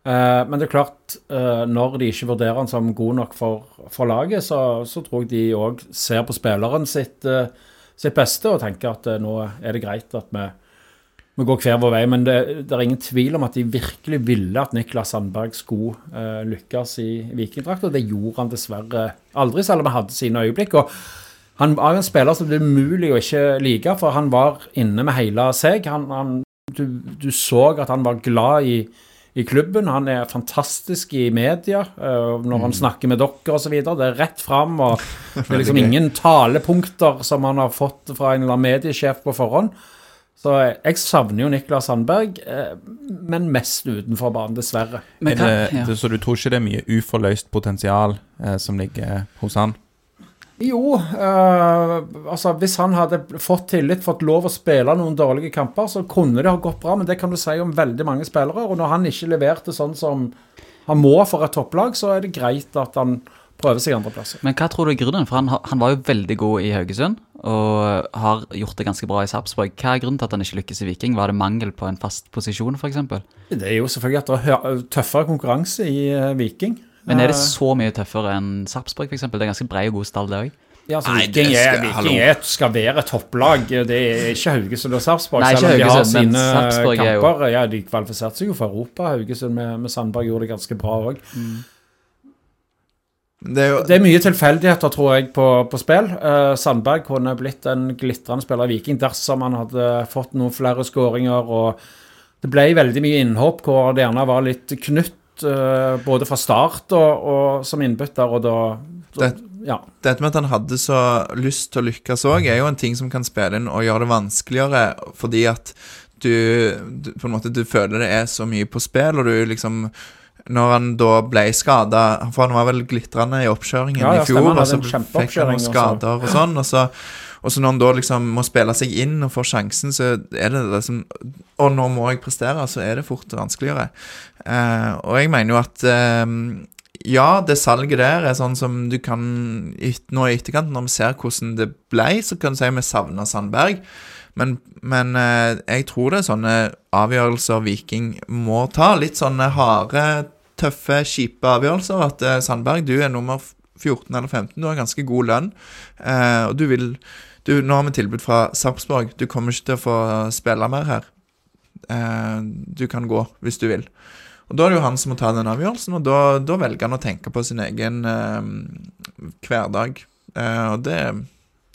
Eh, men det er klart, eh, når de ikke vurderer han som god nok for, for laget, så, så, tror jeg de òg ser på spilleren sitt, eh, sitt, beste og tenker at nå er det greit at vi, vi går hver vår vei. Men det, det, er ingen tvil om at de virkelig ville at Niklas Sandberg skulle uh, lykkes i Vikingdrakt, og det gjorde han dessverre aldri, selv om han hadde sine øyeblikk. og han var en spiller som det er umulig å ikke like, for han var inne med hele seg. Han, han, du, du, så at han var glad i, i klubben. Han er fantastisk i media uh, når han mm. snakker med dere osv. Det er rett fram, og det er liksom ingen talepunkter som han har fått fra en eller annen mediesjef på forhånd. Så jeg savner jo Niklas Sandberg, uh, men mest utenfor banen, dessverre. Men, det, ja. Så du tror ikke det er mye uforløst potensial eh, som ligger hos han? Jo, øh, altså hvis han hadde fått tillit, fått lov å spille noen dårlige kamper, så kunne det ha gått bra, men det kan du si om veldig mange spillere. Og når han ikke leverte sånn som han må for et topplag, så er det greit at han prøver seg andre plasser. Men hva tror du er grunnen? For han, han, var jo veldig god i Haugesund, og har gjort det ganske bra i Sarpsborg. Hva er grunnen til at han ikke lykkes i Viking? Var det mangel på en fast posisjon, f.eks.? Det er jo selvfølgelig at det er tøffere konkurranse i eh, Viking. Men er det så mye tøffere enn Sarpsborg, f.eks.? Det er ganske brei og god stall, det òg. Ja, altså, Nei, Viking, er, Viking er, skal være topplag. Det er ikke Haugesund og Sarpsborg. Nei, ikke Haugesund, har sine kamper. jo Ja, De kvalifiserte seg jo for Europa. Haugesund med, med Sandberg gjorde det ganske bra òg. Mm. Det, det, er mye tilfeldigheter, tror jeg, på, på spill. Uh, Sandberg kunne blitt en glitrende spiller i Viking dersom han hadde fått noen flere skåringer. og Det ble veldig mye innhopp hvor det gjerne var litt knytt uh, både fra start og, og som innbytter, og da, da det, ja. Dette med at han hadde så lyst til å lykkes òg, er jo en ting som kan spille inn og gjøre det vanskeligere, fordi at du, du, på en måte du føler det er så mye på spill, og du liksom når han da ble skada For han var vel glitrende i oppkjøringen ja, ja, i fjor, og så fikk han noen skader og sånn. Og så og så når han da liksom må spille seg inn og får sjansen, så er det liksom Og nå må jeg prestere, så er det fort vanskeligere. Eh, og jeg mener jo at eh, ja, det salget der er sånn som du kan Nå i etterkant, når vi ser hvordan det ble, så kan du si vi savner Sandberg. Men, men eh, jeg tror det er sånne avgjørelser Viking må ta. Litt sånne harde, tøffe, kjipe avgjørelser. At eh, Sandberg, du er nummer 14 eller 15, du har ganske god lønn, og du vil du, nå har vi tilbud fra Sarpsborg. Du kommer ikke til å få spille mer her. Du kan gå hvis du vil. Og Da er det jo han som må ta den avgjørelsen, og da, da velger han å tenke på sin egen eh, hverdag. Eh, og det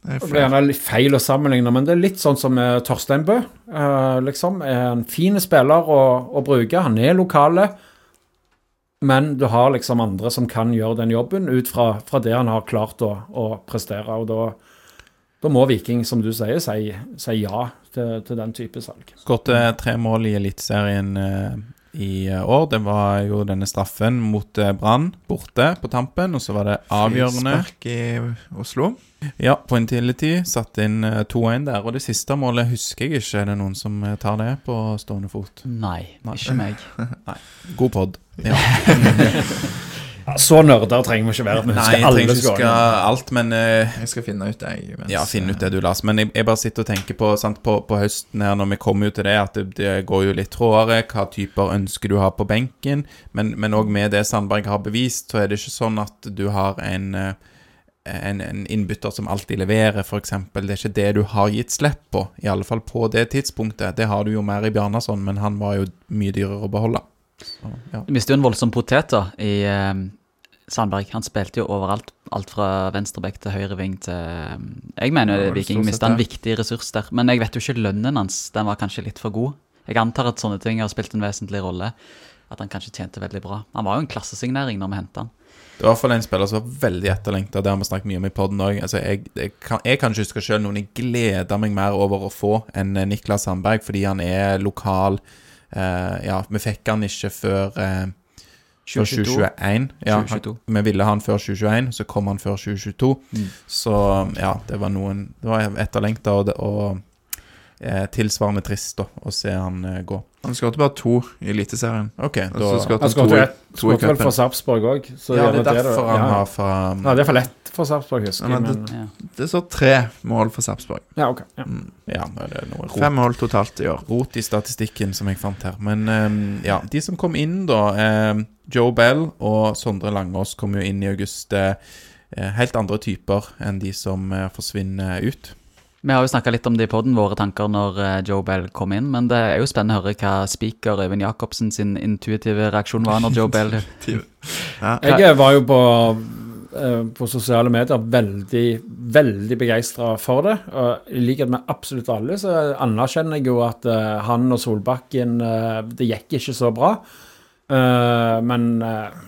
det blir gjerne litt feil å sammenligne, men det er litt sånn som uh, Torstein Bø. Eh, liksom, er en fin spiller å, å, bruke. Han er lokale. Men du har liksom andre som kan gjøre den jobben ut fra, fra det han har klart å, å prestere. og da da må Viking, som du sier, si, si ja til, til, den type salg. Skåret tre mål i Eliteserien uh, i eh, år. Det var jo denne straffen mot uh, Brann borte på tampen, og så var det avgjørende Frispark i Oslo. Ja, på Intility. Satt inn uh, 2-1 der. Og det siste målet husker jeg ikke. Er det noen som tar det på stående fot? Nei, Nei. ikke meg. Nei. God pod. Ja. Så nerder trenger vi ikke være. Vi husker alle huske alt, men uh, Jeg skal finne ut det. Mens, ja, finne ut det du, Lars. Men jeg, jeg, bare sitter og tenker på sant, på, på, høsten her, når vi kommer jo til det, at det, det går jo litt trådere. Hva typer ønsker du har på benken? Men òg med det Sandberg har bevist, så er det ikke sånn at du har en uh, en, en, innbytter som alltid leverer, f.eks. Det er ikke det du har gitt slipp på, i alle fall på det tidspunktet. Det har du jo mer i Bjarnason, men han var jo mye dyrere å beholde. Så, ja. Du mister jo en voldsom potet da, i, eh, Sandberg han spilte jo overalt. Alt fra venstreback til høyreving til Jeg mener Ja, Viking mista en viktig ressurs der. Men jeg vet jo ikke lønnen hans. Den var kanskje litt for god. Jeg antar at sånne ting har spilt en vesentlig rolle. At han kanskje tjente veldig bra. Han var jo en klassesignering når vi henta han. Det var i hvert fall en spiller som var veldig etterlengta. Det har vi snakket mye om i poden òg. Altså, jeg, jeg, kan, jeg kan ikke huske sjøl noen jeg gleder meg mer over å få enn eh, Niklas Sandberg, fordi han er lokal. Eh, ja, vi fikk han ikke før eh, før 2021. Ja, 2022. Han, vi ville ha han før 2021, så kom han før 2022. Mm. Så ja, det var noen Det var etterlengta og, det- og eh, tilsvarende trist da, å se han eh, gå. Han skåret bare to i Eliteserien. OK, da Han skåret vel- for Sarpsborg òg. Ja, det er derfor han har fra Ja, det er for lett for Sarpsborg, husker jeg. men det, Ja. Det står tre mål for Sarpsborg. ja, ok. Ja. Ja, rot. Fem mål totalt i år. rot i statistikken som jeg fant her. Men ehm, ja, de som kom inn da ehm, Joe Bell og Sondre Langås kom jo inn i august. eh, eh, helt andre typer enn de som eh, forsvinner ut. Vi har jo snakka litt om det i poden, våre tanker når eh, Joe Bell kom inn. Men det er jo spennende å høre hva speaker Øyvind Jacobsen sin intuitive reaksjon var når Joe Bell Ja. Jeg var jo på, eh, på sosiale medier veldig, veldig begeistra for det. Og I likhet med absolutt alle så anerkjenner jeg jo at eh, han og Solbakken eh, Det gikk ikke så bra. Eh, men eh,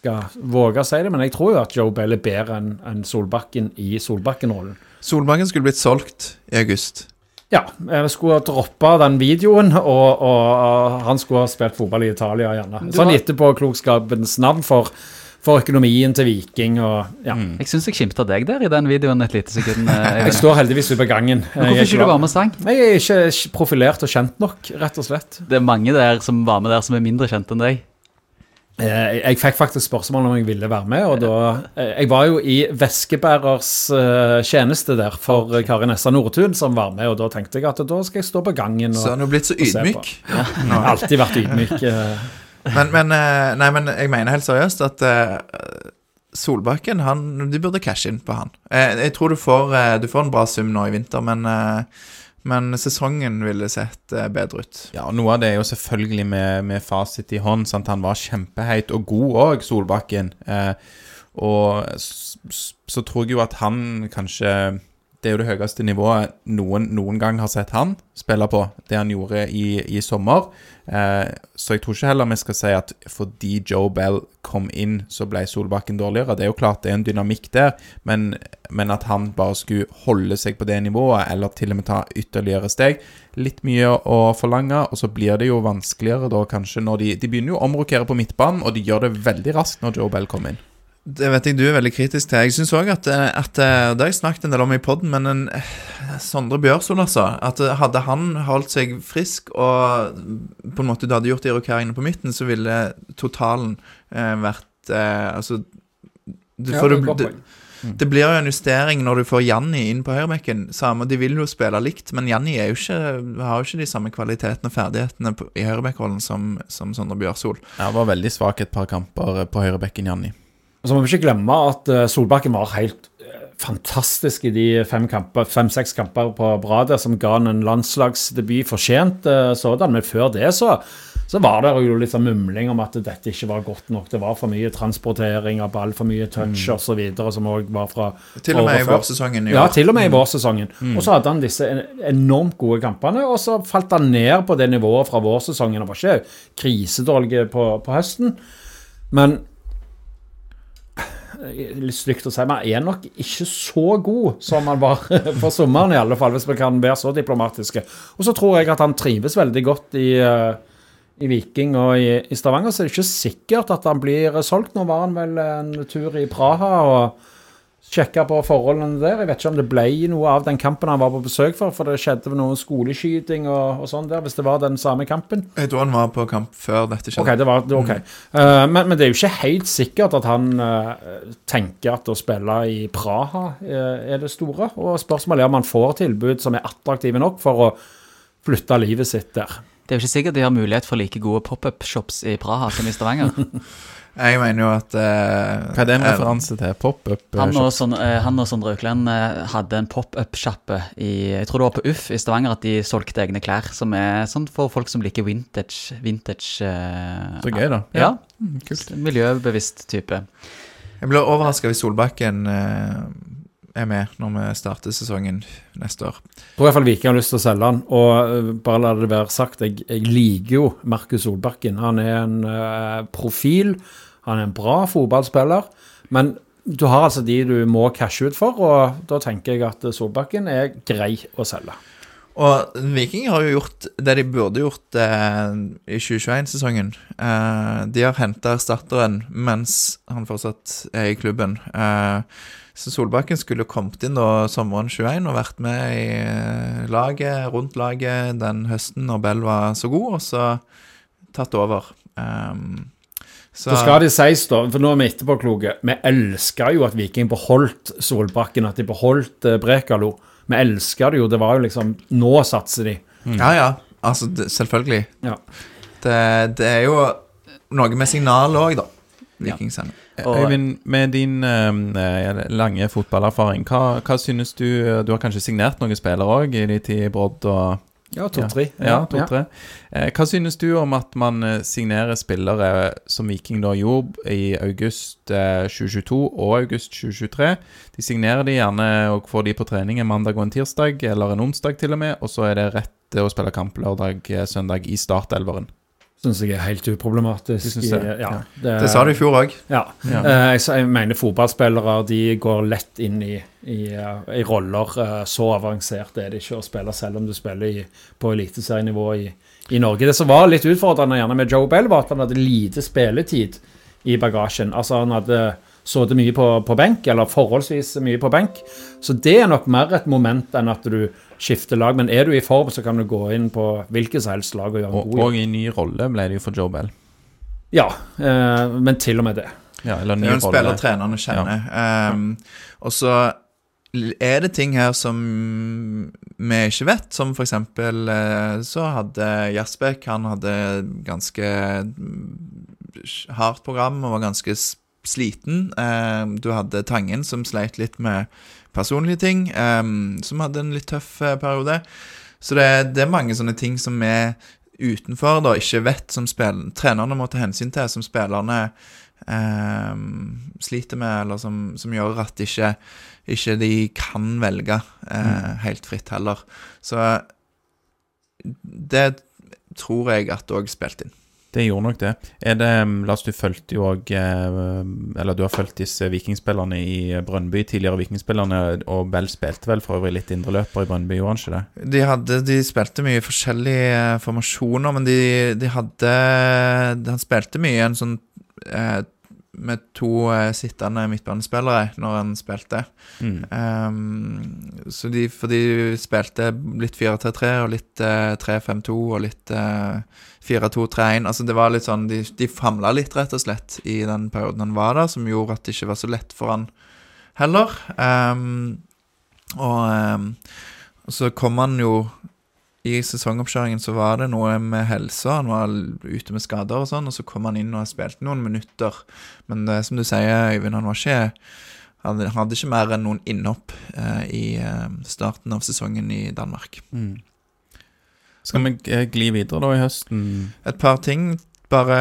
skal våge å si det, men jeg tror jo at Joe Bell er bedre enn Solbakken i Solbakken-rollen. Solbakken skulle blitt solgt i august. Ja, jeg skulle ha droppa den videoen, og, og, og han skulle ha spilt fotball i Italia, gjerne. Sånn etterpå klokskapens navn for, for økonomien til Viking og ja. Jeg syns jeg skimta deg der i den videoen et lite sekund. eh, Jeg står heldigvis ute på gangen. Men Hvorfor ikke du var med og sang? Jeg er ikke profilert og kjent nok, rett og slett. Det er mange der som var med der som er mindre kjent enn deg. Eh, Jeg fikk faktisk spørsmål om jeg ville være med, og da eh, Jeg var jo i veskebærers eh, tjeneste der for okay. Kari Nessa Nordtun som var med, og da tenkte jeg at da skal jeg stå på gangen og Så han er jo blitt så se på. ydmyk. Ja. har alltid vært ydmyk. Men, men, nei, men jeg mener helt seriøst at Solbakken, han, de burde cashe inn på han. Jeg, jeg tror du får, du får en bra sum nå i vinter, men, men sesongen ville sett eh, bedre ut. Ja, og Noe av det er jo selvfølgelig med, med fasit i hånd. Sant? Han var kjempeheit og god òg, Solbakken. Eh, og s- s- så tror jeg jo at han kanskje Det er jo det høyeste nivået noen noen gang har sett han spille på. Det han gjorde i, i sommer. Eh, så jeg tror ikke heller vi skal si at fordi Joe Bell kom inn, så ble Solbakken dårligere. Det er jo klart det er en dynamikk der, men, men at han bare skulle holde seg på det nivået, eller til og med ta ytterligere steg, litt mye å forlange. Og så blir det jo vanskeligere da kanskje når de De begynner jo å omrokere på midtbanen, og de gjør det veldig raskt når Joe Bell kommer inn. Det vet jeg du er veldig kritisk til. Jeg syns òg at, eh, at eh, Det har jeg snakket en del om i poden, men en, eh, Sondre Bjørsol, altså. At hadde han holdt seg frisk og på en måte du hadde gjort de rokeringene på midten, så ville totalen eh, vært eh, Altså du, Ja, det du, et det, det blir jo en justering når du får Janni inn på høyrebekken. De vil jo spille likt, men Janni er jo ikke, har jo ikke de samme kvalitetene og ferdighetene på, i høyrebekkrollen som, som Sondre Bjørsol. Ja, var veldig svak et par kamper på høyrebekken, Janni. Og så må vi ikke glemme at eh, Solbakken var helt eh, fantastisk i de fem kamper, fem-seks kamper på radet som ga han en landslagsdebut fortjent eh, sådan. Men før det så, så var det jo litt sånn mumling om at dette ikke var godt nok. Det var for mye transportering av ball, for mye touch og osv., som òg var fra Til og med i vårsesongen i år. Ja, til og med i vårsesongen. Og så hadde han disse enormt gode kampene, og så falt han ned på det nivået fra vårsesongen. Han var ikke krisedårlig på, på høsten, men Litt stygt å si, men er nok ikke så god som han var for sommeren, i alle fall, hvis vi kan være så diplomatiske. Og så tror jeg at han trives veldig godt i, eh, i Viking og i, i Stavanger, så er det ikke sikkert at han blir solgt. Nå var han vel en tur i Praha og sjekka på forholdene der. Jeg vet ikke om det ble noe av den kampen han var på besøk for, for det skjedde noe skoleskyting og, og sånn der, hvis det var den samme kampen. Jeg tror han var på kamp før dette skjedde. Ok, det var det, Mm. Uh, men, men det er jo ikke helt sikkert at han uh, tenker at å spille i Praha uh, er det store. Og spørsmålet er om han får tilbud som er attraktive nok for å flytte livet sitt der. Det er jo ikke sikkert de har mulighet for like gode pop-up-shops i Praha som i Stavanger. Jeg mener jo at eh, Hva er det en eh, referanse til? Pop-up? eh, Han og. Sondre, eh, eh, hadde en pop-up-sjappe i Jeg tror det var på Uff i Stavanger at de solgte egne klær, som er sånn for folk som liker vintage. vintage eh, Så gøy, da. Ja. Mm, kult. Miljøbevisst type. Jeg blir overraska hvis Solbakken eh, er med når vi starter sesongen neste år. Jeg tror i hvert fall Viking har lyst til å selge han. Og bare la det være sagt, jeg, jeg liker jo Markus Solbakken. Han er en profil. Han er en bra fotballspiller. Men du har altså de du må cashe ut for, og da tenker jeg at Solbakken er grei å selge. Og Viking har jo gjort det de burde gjort eh, i 2021-sesongen. Eh, de har henta erstatteren mens han fortsatt er i klubben. Eh, så Solbakken skulle kommet inn da sommeren 21 og vært med i eh, laget, rundt laget den høsten når Bell var så god, og så tatt over. Um, så, Så skal det sies, da, for nå er vi etterpåkloke, vi elsker jo at Viking beholdt Solbakken, at de beholdt eh, Brekalo. Vi elsker det jo. Det var jo liksom Nå satser de. Ja, ja. Altså, det, selvfølgelig. Ja. Det, det er jo noe med signalet òg, da. Viking Ja. Og- Øyvind, med din eh, lange fotballerfaring, hva, hva synes du Du har kanskje signert noen spillere òg i din tid i Brodd og Ja, to-tre. Ja, to, ja. Eh, hva synes du om at man eh, signerer spillere som Viking da gjorde i august eh, 2022 og august 2023? De signerer de gjerne og får de på trening en mandag og en tirsdag, eller en onsdag til og med, og så er det rett å spille kamp lørdag, eh, søndag i startelveren. Syns jeg er helt uproblematisk. Det? Ja, Ja. Det sa du i fjor òg. Ja. Ja. Eh, jeg, mener fotballspillere de går lett inn i, i, eh, i roller. eh, så avansert er det ikke å spille, selv om du spiller i, på eliteserienivå i, i Norge. Det som var litt utfordrende gjerne med Joe Bell, var at han hadde lite spilletid i bagasjen. Altså Han hadde sittet mye på, på benk, eller forholdsvis mye på benk. Så det er nok mer et moment enn at du skifter lag. Men er du i form, så kan du gå inn på hvilket som helst lag og gjøre en Og, god jobb. og i ny rolle ble det jo for Joe Bell. Ja, eh, men til og med det. Ja, eller Det ny er jo en spiller trenerne kjenner. Um, og så er det ting her som vi ikke vet, som eksempel eh, så hadde Jasbek Han hadde ganske mm, hardt program og var ganske sliten. Um, du hadde Tangen, som sleit litt med personlige ting, um, som hadde en litt tøff eh, periode. Så det, det er mange sånne ting som vi utenfor da ikke vet, som spil, trenerne må ta hensyn til, som spillerne um, sliter med, eller som, som gjør at ikke, ikke de kan velge uh, helt fritt heller. Så det tror jeg at òg spilte inn. Det gjorde nok det. Er det mm, Lars, du fulgte jo òg Eller du har fulgt disse vikingspillerne i Brønnby, tidligere vikingspillerne, og Bell spilte vel for øvrig litt indreløper i Brønnby, gjorde han ikke det? De, hadde, de spilte mye forskjellige eh, formasjoner, men de, de hadde Han spilte mye en sånn eh, med to eh, sittende midtbanespillere når han spilte. Mm. Um, så de, for de spilte litt 4-3-3 og litt eh, 3-5-2 og litt eh, 4-2-3-1. Altså det var litt sånn De, de famla litt, rett og slett, i den perioden han var der, som gjorde at det ikke var så lett for han heller. Um, og, um, så kom han jo i sesongoppkjøringen så var det noe med helsa. Han var ute med skader og sånn, og så kom han inn og spilte noen minutter. Men det, som du sier, Øyvind, han var ikke han hadde ikke mer enn noen innhopp eh, i eh, starten av sesongen i Danmark. Mm. Skal vi gli videre da i høsten? Et par ting. Bare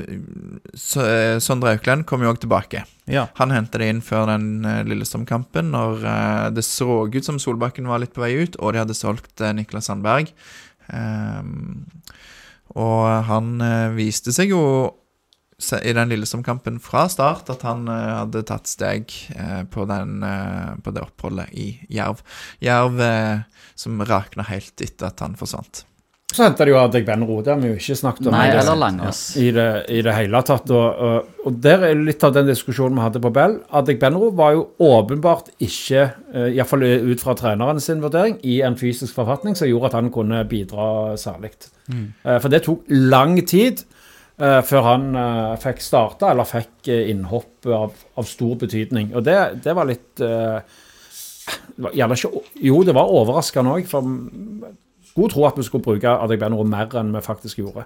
eh, Sondre Aukland kom jo òg tilbake. Ja. Han henta det inn før den eh, Lillestrøm-kampen, når eh, det så ut som Solbakken var litt på vei ut, og de hadde solgt Niklas Sandberg. Um, og han viste seg jo i den Lillestrøm-kampen fra start at han uh, hadde tatt steg uh, på, den, uh, på det oppholdet i Jerv. Jerv som rakna helt etter at han forsvant. Så henta de jo Adek Benro. Det har vi jo ikke snakket om. Nei, det- eller Langås. I det, I det hele tatt. Og, og, og der er litt av den diskusjonen vi hadde på Bell. Adek Benro var jo åpenbart ikke, uh, iallfall ut fra treneren sin vurdering, i en fysisk forfatning som gjorde at han kunne bidra særlig. Eh, for det tok lang tid før han eh, fikk starta, eller fikk eh, innhopp av, av stor betydning. Og det, det var litt eh, det var gjerne ikke, Jo, det var overraskende òg, for god tro at vi skulle bruke Adegbeno mer enn vi faktisk gjorde.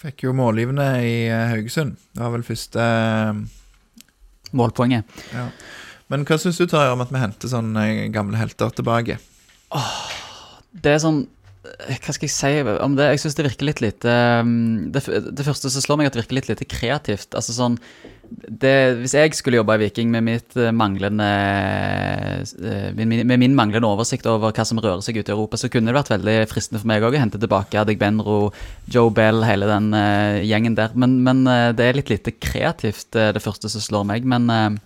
Fikk jo målgivende i eh, Haugesund. Det var vel første eh, Målpoenget. ja. Men hva syns du Tarjei, om at vi henter sånne eh, gamle helter tilbake? Det er sånn eh, Hva skal jeg si om det? Jeg syns det virker litt lite um, det, det første som slår meg, at det virker litt lite kreativt. Altså sånn det, Hvis jeg skulle jobba i Viking med mitt eh, manglende eh, Med min manglende oversikt over hva som rører seg ute i Europa, så kunne det vært veldig fristende for meg òg å hente tilbake Adegbenro, Joe Bell, hele den eh, gjengen der. Men, men det er litt lite kreativt, det første som slår meg. Men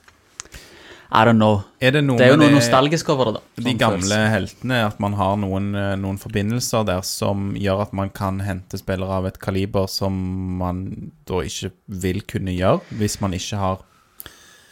I don't know. Er det noe Det er jo noe nostalgisk over det, da. de Sånn gamle føles. heltene, at man har noen, eh, noen forbindelser der som gjør at man kan hente spillere av et kaliber som man da ikke vil kunne gjøre, hvis man ikke har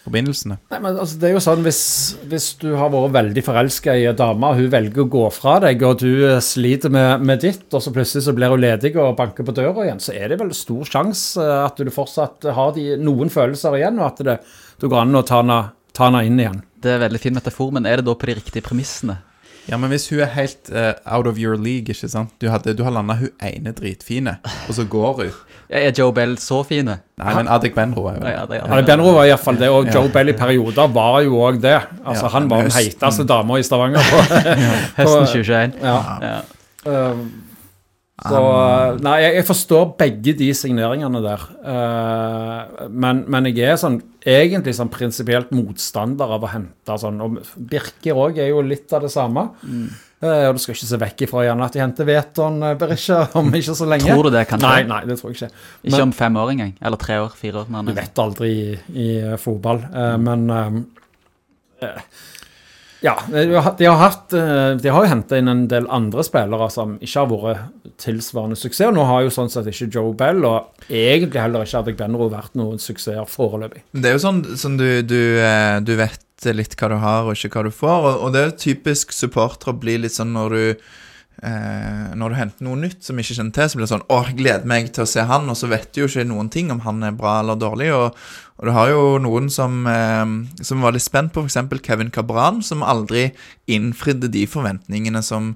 forbindelsene. Nei, men altså, det er jo sånn hvis, hvis du har vært veldig forelska i en dame, og hun velger å gå fra deg, og du eh, sliter med, med ditt, og så plutselig så blir hun ledig og banker på døra igjen, så er det vel stor sjanse at du fortsatt har de, noen følelser igjen, og at det, du går an å ta henne ta henne inn igjen. Det er veldig fin metafor, men er det da på de riktige premissene? Ja, men hvis hun er helt uh, out of your league, ikke sant Du, hadde, du har landa hun ene dritfine, og så går hun. Ja, Er Joe Bell så fine? Nei, men Adek Benro er jo Ja, ja, det, Ja, Benro var iallfall det, og Joe Bell i perioder var jo òg det. Altså, Ja, han var den heiteste dama i Stavanger. På, Høsten 2021. ja. Ja. Uh, så uh, Nei, jeg, jeg forstår begge de signeringene der. Uh, men, men jeg er sånn egentlig sånn prinsipielt motstander av å hente sånn Og Birker òg er jo litt av det samme. Uh, og du skal ikke se vekk ifra gjerne at de henter Veton uh, Berisha om ikke så lenge. Tror du det kan skje? Nei, nei, det tror jeg ikke. Ikke om fem år engang. Eller tre år, fire år. når Du vet aldri i, i eh, fotball, Uh, men eh, eh, Ja, de har, hatt eh, De har jo henta inn en del andre spillere som ikke har vært tilsvarende suksess. Og nå har jo sånn sett ikke Joe Bell og egentlig heller ikke Adek Benro vært noen suksesser foreløpig. Det er jo sånn, sånn du, du, eh, du vet litt hva du har, og ikke hva du får. Og, det er typisk supportere bli litt sånn når du eh, Når du henter noe nytt som ikke kjenner til, så blir det sånn Å, jeg gleder meg til å se han, og så vet du jo ikke noen ting om han er bra eller dårlig. Og, og du har jo noen som, eh, som var litt spent på, f.eks. Kevin Cabran, som aldri innfridde de forventningene som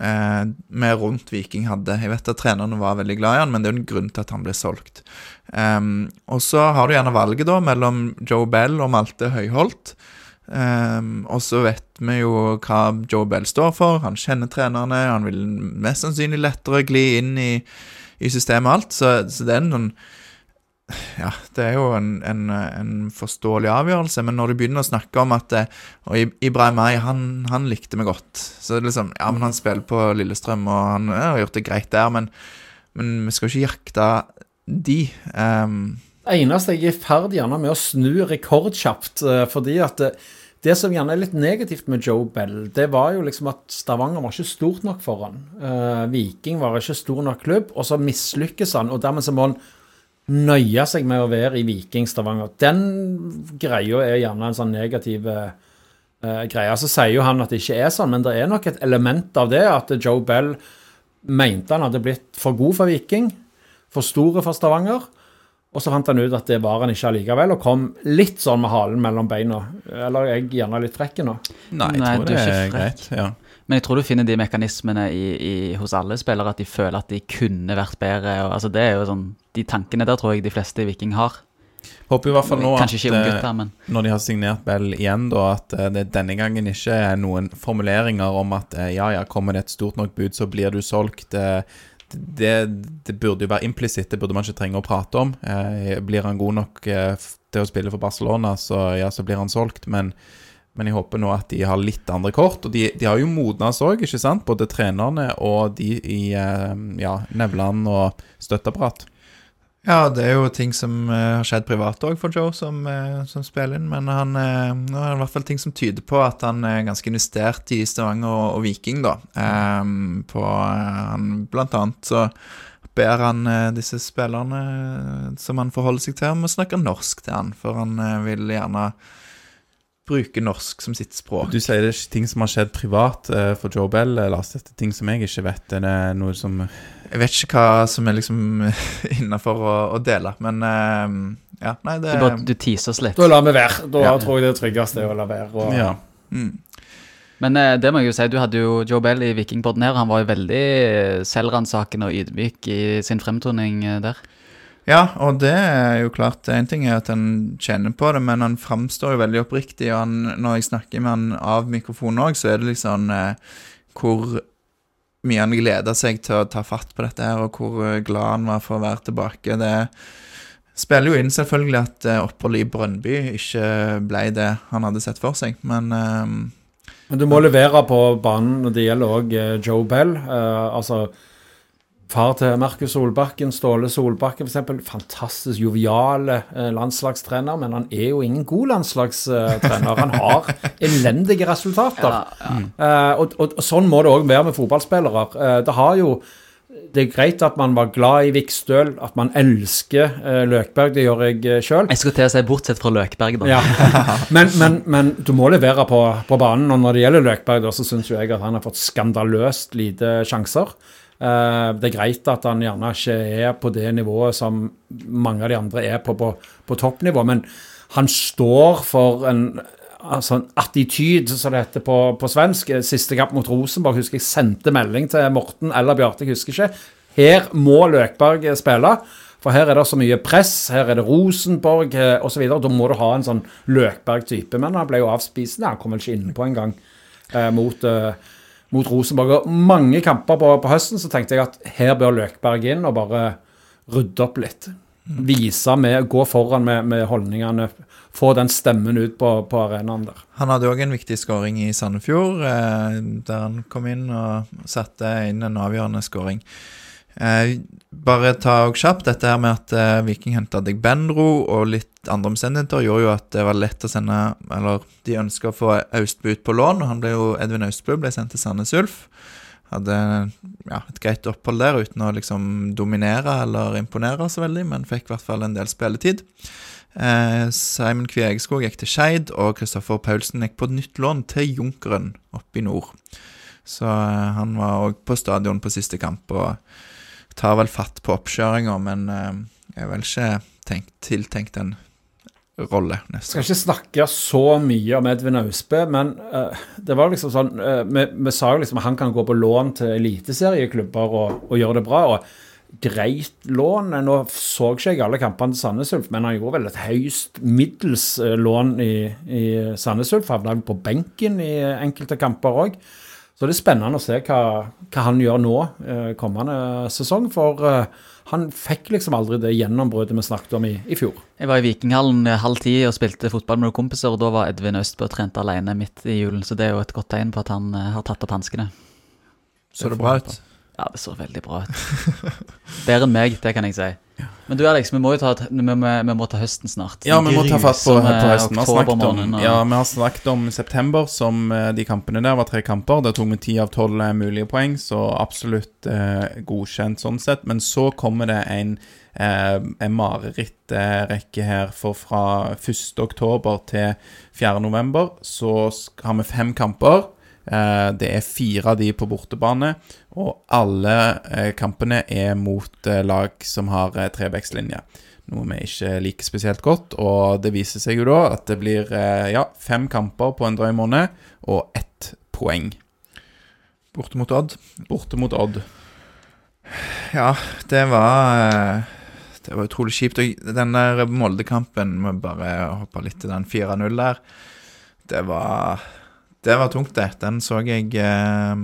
eh, rundt Viking hadde. Jeg vet at trenerne var veldig glad i han, men det er jo en grunn til at han ble solgt. Um, og så har du gjerne valget da mellom Joe Bell og Malte Høyholt. Um, og så vet vi jo hva Joe Bell står for. Han kjenner trenerne. Han vil mest sannsynlig lettere gli inn i, i systemet og alt. Så, så det er en sånn Ja, det er jo en, en, en forståelig avgjørelse, men når du begynner å snakke om at eh, Og Ibrahim Ay, han, han likte meg godt. Så det er liksom Ja, men han spiller på Lillestrøm, og han ja, har gjort det greit der, men, men vi skal ikke jakte de. Um, eneste jeg er i ferd med å snu rekordkjapt, eh, fordi at det, som gjerne er litt negativt med Joe Bell, det var jo liksom at Stavanger var ikke stort nok for han. Uh, Viking var ikke stor nok klubb, og så mislykkes han, og dermed så må han nøye seg med å være i Viking Stavanger. Den greia er gjerne en sånn negativ uh, greie. Så sier jo han at det ikke er sånn, men det er nok et element av det, at Joe Bell mente han hadde blitt for god for Viking, for store for Stavanger. Og så fant han ut at det var han ikke allikevel, og kom litt sånn med halen mellom beina. Eller er jeg gjerne litt frekk nå? Nei, jeg tror Nei, det er er greit. Ja. Men jeg tror du finner de mekanismene i, i, hos alle spillere, at de føler at de kunne vært bedre. Og, altså, det er jo sånn, De tankene der tror jeg de fleste i Viking har. Håper i hvert fall nå Kanskje at gutter, men når de har signert Bell igjen, da, at eh, det denne gangen ikke er noen formuleringer om at eh, ja, ja, kommer det et stort nok bud, så blir du solgt. Det, det burde jo være implisitt, det burde man ikke trenge å prate om. Eh, Blir han god nok eh, til å spille for Barcelona, så ja, så blir han solgt. Men, men jeg håper nå at de har litt andre kort. Og de, de har jo modnes òg, ikke sant? Både trenerne og de i eh, ja, Nevland og støtteapparat. Ja, det er jo ting som uh, har skjedd privat òg for Joe, som, uh, som spiller inn. Men han, uh, nå er det i hvert fall ting som tyder på at han er ganske investert i Stavanger og, og Viking, da. Um, på han, Blant annet så ber han disse spillerne som han forholder seg til, om å snakke norsk til han, for han vil gjerne bruke norsk som sitt språk. Du sier det er ting som har skjedd privat eh, for Joe Bell, Lars. Dette er ting som jeg ikke vet. Er det noe som Jeg vet ikke hva som er liksom innafor å, å dele, men eh, ja, nei, det du, bare, du teaser oss litt. Da lar vi være. Da Ja. tror jeg det tryggeste er å la være. Og, Ja. Mm. Men eh, det må jeg jo si, du hadde jo Joe Bell i Vikingpodden her. Han var jo veldig eh, selvransakende og ydmyk i sin fremtoning eh, der. Ja, og det er jo klart En ting er at han kjenner på det, men han framstår jo veldig oppriktig. Og han, når jeg snakker med han av mikrofonen òg, så er det liksom eh, hvor mye han gleder seg til å ta fatt på dette her, og hvor eh, glad han var for å være tilbake. Det spiller jo inn selvfølgelig at eh, oppholdet i Brønnby ikke ble det han hadde sett for seg, men eh, Men du må levere på banen når det gjelder òg Joe Bell. Eh, altså Far til Markus Solbakken, Ståle Solbakken f.eks. Fantastisk joviale eh, landslagstrener, men han er jo ingen god landslagstrener. Han har elendige resultater. Eh, og, og, og sånn må det òg være med fotballspillere. Uh, det har jo det er greit at man var glad i Vikstøl, at man elsker Løkberg. Det gjør jeg uh, sjøl. Jeg skulle til å si bortsett fra Løkberg, da. Ja. Men, men, men du må levere på, på banen. Og når det gjelder Løkberg, da, så syns jeg at han har fått skandaløst lite sjanser. Eh, det er greit at han gjerne ikke er på det nivået som mange av de andre er på på, på toppnivå, men han står for en altså en attityd, som det heter på, på svensk. Siste kamp mot Rosenborg husker jeg sendte melding til Morten eller Bjarte, jeg husker ikke. Her må Løkberg spille. For her er det så mye press, her er det Rosenborg eh, osv. Da må du ha en sånn Løkberg-type. Men han ble jo avspisende. Han kom vel ikke innpå engang eh, mot, eh, mot Rosenborg. Og mange kamper på, på, høsten så tenkte jeg at her bør Løkberg inn og bare rydde opp litt. Vise med, Gå foran med, med holdningene. Få den stemmen ut på, på arenaen der. Han hadde òg en viktig skåring i Sandefjord, eh, der han kom inn og satte inn en avgjørende skåring. Eh, bare ta og kjapt dette her med at eh, Viking henta deg Benro og litt andre omstendigheter, gjorde jo at det var lett å sende Eller de ønska å få Austbø ut på lån, og han ble jo, Edvin Austbø ble sendt til Sandnes Ulf. Hadde ja, et greit opphold der uten å liksom dominere eller imponere så veldig, men fikk i hvert fall en del spilletid. Eh, Simon Kvegskog gikk til Skeid, og Kristoffer Paulsen gikk på et nytt lån til Junkeren oppe i nord. Så eh, han var òg på stadion på siste kamp og tar vel fatt på oppkjøringa, men jeg er vel ikke tenkt, tiltenkt en rolle neste Skal ikke snakke så mye om Edvin Austbø, men uh, det var liksom sånn uh, vi, vi, sa jo liksom at han kan gå på lån til eliteserieklubber og, og gjøre det bra. og Greit lån. Nå så ikke jeg alle kampene til Sandnes Ulf, men han gjorde vel et høyst middels uh, lån i, i Sandnes Ulf. Havna på benken i enkelte kamper òg. Så det er spennende å se hva, hva han gjør nå kommende sesong. For han fikk liksom aldri det gjennombruddet vi snakket om i, i, fjor. Jeg var i Vikinghallen halv ti og spilte fotball med noen kompiser, og da var Edvin Østbø trent alene midt i julen, så det er jo et godt tegn på at han har tatt opp hanskene. Så det bra ut? Ja, det så veldig bra ut. Bedre enn meg, det kan jeg si. Men du Alex, vi må jo ta, vi, vi, må ta høsten snart. Ja, vi må ta fatt på, på høsten. Vi har, om, ja, vi har snakket om september som de kampene der var tre kamper. Da tok vi ti av tolv mulige poeng, så absolutt eh, godkjent sånn sett. Men så kommer det en, eh, en marerittrekke her, for fra 1.10 til 4.11 så har vi fem kamper. Eh, det er fire av de på bortebane, og alle eh, kampene er mot eh, lag som har trebekslinje. Noe vi ikke liker spesielt godt. Og det viser seg jo da at det blir ja, fem kamper på en drøy måned og ett poeng. Borte mot Odd. Borte mot Odd. Ja, det var Det var utrolig kjipt. Den der Molde-kampen, må bare hoppe litt til den 4-0 der. Det var det var tungt, det. Den så jeg eh,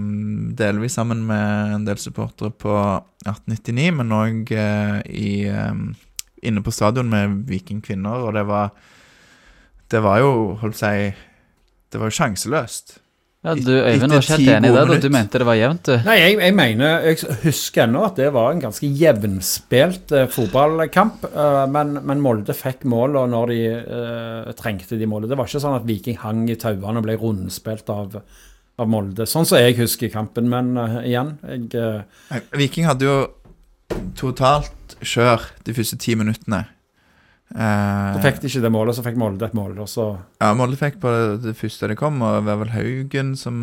delvis sammen med en del supportere på 1899, men òg eh, eh, inne på stadion med vikingkvinner, og det var Det var jo, holdt på å si Det var jo sjanseløst. Ja, du, Øyvind var ikke helt enig i det, du mente det var jevnt, du? Nei, jeg, jeg, mener Jeg husker ennå at det var en ganske jevnspilt uh, fotballkamp. Uh, men, men, Molde fikk mål og når de uh, trengte de målene. Det var ikke sånn at Viking hang i tauene og ble rundspilt av, av Molde. Sånn som jeg husker kampen. Men igjen, jeg Viking hadde jo totalt kjør de første ti minuttene. Eh, så fikk de ikke det målet, så fikk Molde et mål. Også. Ja, Molde fikk på det, det første det kom, og det var vel Haugen som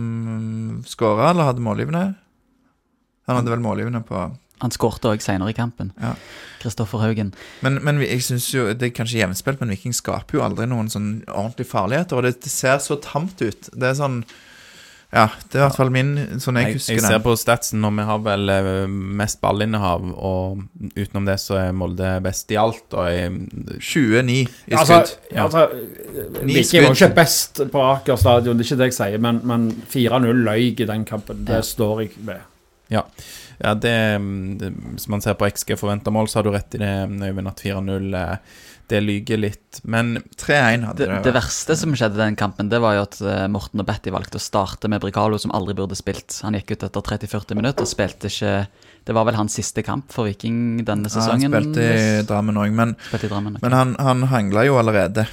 skåra, eller hadde målgivende? Han hadde vel målgivende på Han skårte òg seinere i kampen. Ja. Kristoffer Haugen. Men, men jeg synes jo, det er kanskje jevnspilt, men Viking skaper jo aldri noen sånn ordentlige farligheter. Og det, det ser så tamt ut. Det er sånn Ja, det er i hvert fall min, sånn jeg Jeg, husker jeg ser på statsen, og vi har vel eh, mest ballinnehav, og utenom det så er Molde best i alt, og jeg, 29 i Altså, skudd. ja. altså Ni Viking var ikke best på Aker stadion, det er ikke det jeg sier, men, men 4-0 løy i den kampen. Det Ja. står jeg ved. Ja, det, det Hvis man ser på XG forventa mål, så har du rett i det, Øyvind, at 4-0 eh, det lyger litt. Men 3-1 hadde Det, det. det verste som skjedde den kampen, det var jo at eh, Morten og Betty valgte å starte med Bricalo, som aldri burde spilt. Han gikk ut etter 30-40 minutter og spilte ikke Det var vel hans siste kamp for Viking denne sesongen. Ja, han spilte i Drammen òg, men, Drammen. okay. men han, han hangla jo allerede.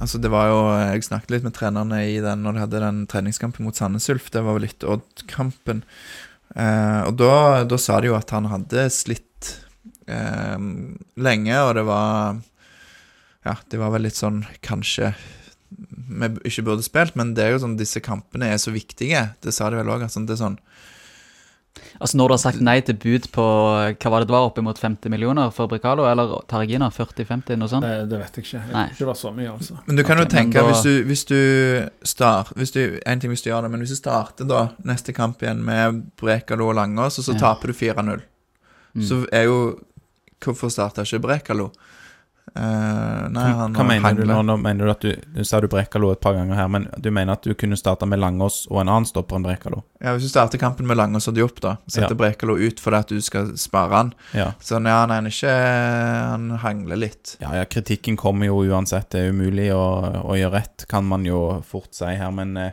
Altså det var jo, Jeg snakket litt med trenerne i den når de hadde den treningskampen mot Sandnes Ulf. Det var vel litt Odd-kampen. Eh, og da, da sa de jo at han hadde slitt eh, lenge, og det var Ja, det var vel litt sånn Kanskje vi ikke burde spilt, men det er jo sånn disse kampene er så viktige. Det sa de vel òg. Altså, det er sånn Altså Når du har sagt nei til bud på hva var det det var, oppimot 50 millioner for Bricalo, eller Taragina, 40-50, noe sånt? Det, det vet jeg ikke. Jeg Nei. ikke det var så mye, altså. Men du kan okay, jo tenke, da- hvis du, hvis du start, hvis du, En ting hvis du gjør det, men hvis du starter da neste kamp igjen med Brekalo og Langås, og så Ja. taper du 4-0, Mm. så er jo Hvorfor starta ikke Brekalo? Eh, nei, han hva mener du nå? Nå mener du at du Du sa du Brekalo et par ganger her, men du mener at du kunne starta med Langås og en annen stopper enn Brekalo? Ja, Hvis du starter kampen med Langås og Diop, da, setter Ja. Brekalo ut fordi at du skal spare han. Ja. Sånn, ja, nei, han er ikke Han hangler litt. Ja, ja, kritikken kommer jo uansett. Det er umulig å, å gjøre rett, kan man jo fort si her, men eh,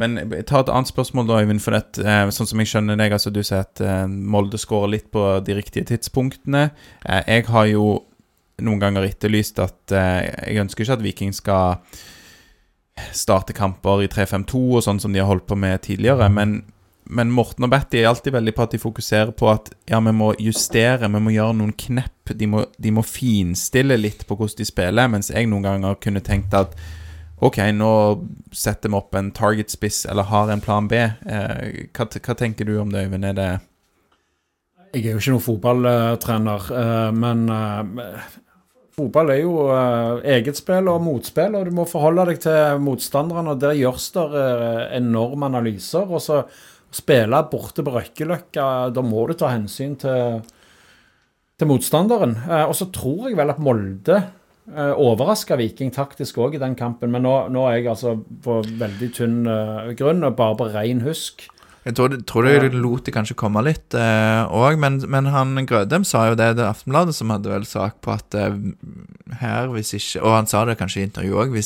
men ta et annet spørsmål da, Øyvind. For det, eh, sånn som jeg skjønner deg, altså du sier at eh, Molde skårer litt på de riktige tidspunktene. Eh, jeg har jo noen ganger etterlyst at eh, jeg ønsker ikke at Viking skal starte kamper i 3-5-2 og sånn som de har holdt på med tidligere, men men Morten og Betty er alltid veldig på at de fokuserer på at ja, vi må justere, vi må gjøre noen knepp. De må, de må finstille litt på hvordan de spiller, mens jeg noen ganger kunne tenkt at OK, nå setter vi opp en target-spiss eller har en plan B. Eh, hva, hva tenker du om det, Øyvind? Er det Jeg er jo ikke noen fotballtrener, eh, men eh, fotball er jo uh, eget spill og motspill, og du må forholde deg til motstanderne. og Der gjøres det uh, enorme analyser. og så Spille borte på Røkkeløkka, da må du ta hensyn til, til motstanderen. Uh, Og så tror jeg vel at Molde uh, overraska Viking taktisk òg i den kampen, men nå, nå er jeg altså på veldig tynn grunn og bare på ren husk. Jeg tror, tror det lot det kanskje komme litt òg, men, men han Grødem sa jo det, det er Aftenbladet som hadde vel sak på at eh, her, hvis ikke Og han sa det kanskje i intervjuet òg,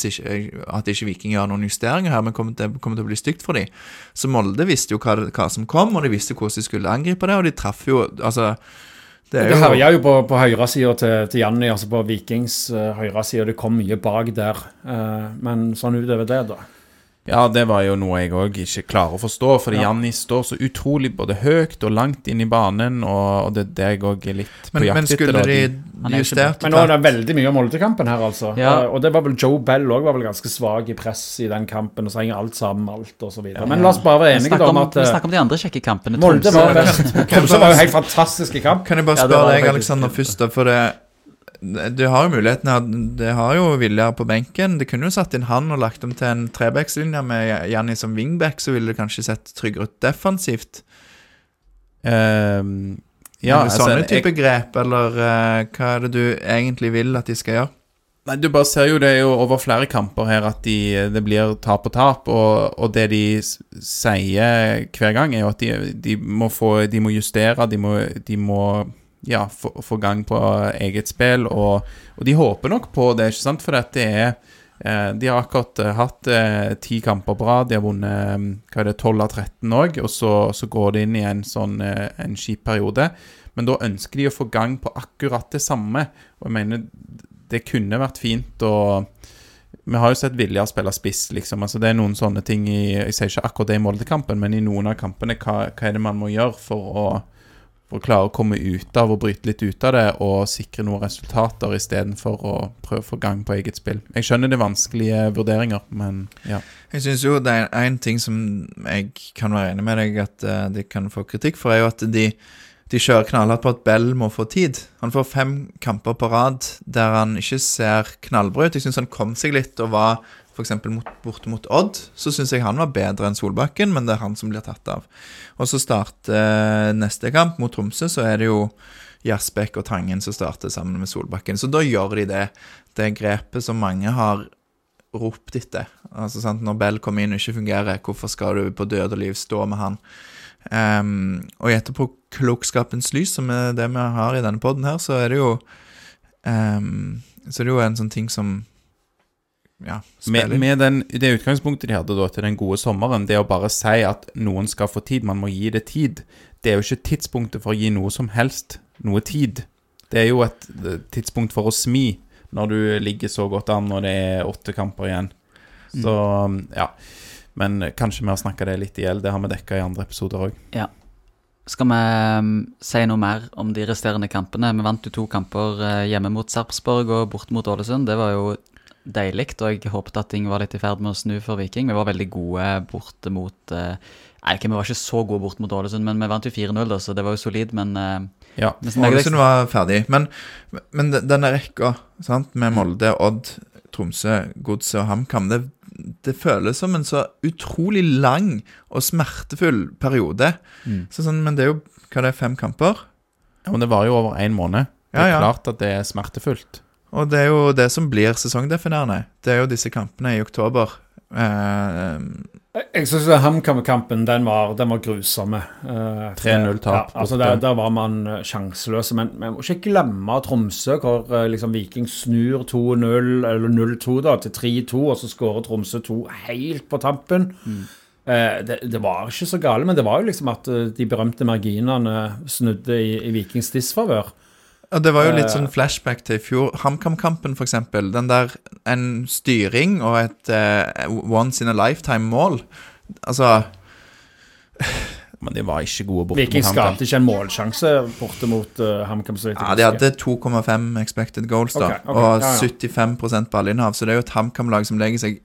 at ikke Viking gjør noen justeringer her, men kommer til, kommer til å bli stygt for dem. Så Molde visste jo hva, hva som kom, og de visste hvordan de skulle angripe det, og de traff jo Altså, det er Det jo herja jo på, på høyresida til, til Janni, altså på Vikings uh, høyreside. Det kom mye bak der. Uh, men sånn utover det, da. Ja, det var jo noe jeg òg ikke klarer å forstå. Fordi Ja. Janni står så utrolig både høyt og langt inn i banen, og, og det er det jeg òg er litt på men, jakt men etter. skulle de, de er justert Men nå er det veldig mye om Molde-kampen her, altså. Ja. Og det var vel Joe Bell òg var vel ganske svak i press i den kampen, og så henger alt sammen alt, og så videre. Men la oss bare være enige om om, at vi eh, snakker om de andre kjekke kampene. Molde var best. Tromsø var jo helt fantastisk i kamp. Kan jeg bare spørre ja, deg. Alexander, først, da, for det du har jo muligheten her. Det har jo Viljar på benken. Det kunne jo satt inn han og lagt dem til en trebackslinje med Janni som wingback, så ville det kanskje sett tryggere ut defensivt. Um, ja, Ja, altså, Sånne jeg- type grep, eller uh, hva er det du egentlig vil at de skal gjøre? Nei, Du bare ser jo det er jo over flere kamper her at de, det blir tap og tap, og, og det de sier hver gang, er jo at de, de, må, få, de må justere, de må, de må ja, få, gang på eget spill, og, og de håper nok på det, ikke sant? For dette er eh, De har akkurat eh, hatt eh, ti kamper rad, de har vunnet eh, hva er det, 12 av 13 òg, og så, så går det inn i en sånn en kjip periode. Men da ønsker de å få gang på akkurat det samme, og jeg mener det kunne vært fint å Vi har jo sett Vilja spille spiss, liksom. Altså, det er noen sånne ting i Jeg sier ikke akkurat det i Molde-kampen, men i noen av kampene, hva, hva er det man må gjøre for å, for å klare å komme ut av og bryte litt ut av det og sikre noen resultater istedenfor å prøve å få gang på eget spill? Jeg skjønner det er vanskelige vurderinger, men ja. Jeg syns jo det er en ting som jeg kan være enig med deg at eh, de kan få kritikk for, er jo at de, de kjører knallhardt på at Bell må få tid. Han får fem kamper på rad der han ikke ser knallbra ut. Jeg syns han kom seg litt og var f.eks. Borte mot Odd, så syns jeg han var bedre enn Solbakken, men det er han som blir tatt av. Og så starter eh, neste kamp mot Tromsø, så er det jo Gjersbekk og Tangen som starter sammen med Solbakken. Så da gjør de det. Det grepet som mange har ropt etter. Altså sant, Når Bell kommer inn og ikke fungerer, hvorfor skal du på død og liv stå med han? Um, og i etterpåklokskapens lys, som er det vi har i denne poden her, så er det jo um, Så er det jo en sånn ting som ja, Med, med den, det utgangspunktet de hadde da til den gode sommeren, det å bare si at noen skal få tid, man må gi det tid, det er jo ikke tidspunktet for å gi noe som helst noe tid. Det er jo et eh, tidspunkt for å smi når du ligger så godt an og det er åtte kamper igjen. Så ja. Men kanskje vi har snakka det litt i hjel. Det har vi dekka i andre episoder òg. Ja. Skal vi um, si noe mer om de resterende kampene? Vi vant jo to kamper eh, hjemme mot Sarpsborg og borte mot Ålesund. Det var jo deilig, og jeg håpet at ting var litt i ferd med å snu for Viking. Vi var veldig gode borte mot eh, Nei, okay, vi var ikke så gode bort mot Ålesund, men vi vant jo 4-0, da, så det var jo solid. Men eh, Ja. Ålesund var ferdig. Men, men denne rekka sant, med Molde, Odd, Tromsø, Godset og HamKam, det, det føles som en så utrolig lang og smertefull periode. Mm. Så sånn, men det er jo hva det er, fem kamper. Ja, Men det var jo over én måned. Det Ja, er ja. klart at det er smertefullt. Og det er jo det som blir sesongdefinerende. Det er jo disse kampene i oktober. Uh, Jeg syns HamKam-kampen den var, den var grusomme. Uh, 3-0-tap Ja, altså der, der var man eh, sjanseløse. Men vi må ikke glemme Tromsø, hvor eh, liksom Viking snur 2-0, eller 0-2 da, til 3-2, og så skårer Tromsø 2 helt på tampen. Eh, det, det var ikke så gale, men det var jo liksom at eh, de berømte marginene snudde i, i Vikings disfavør. Og det var jo litt Eh. sånn flashback til i fjor. HamKam-kampen, eksempel. Den der en styring og et uh, once in a lifetime-mål. Altså Men de var ikke gode borte Viking mot HamKam. skapte ikke en målsjanse borte mot uh, HamKam. så vidt jeg Ja, de hadde 2,5 expected goals, da. okay, okay, og ja, ja. 75% ballinnhav. Så det er jo et HamKam-lag som legger seg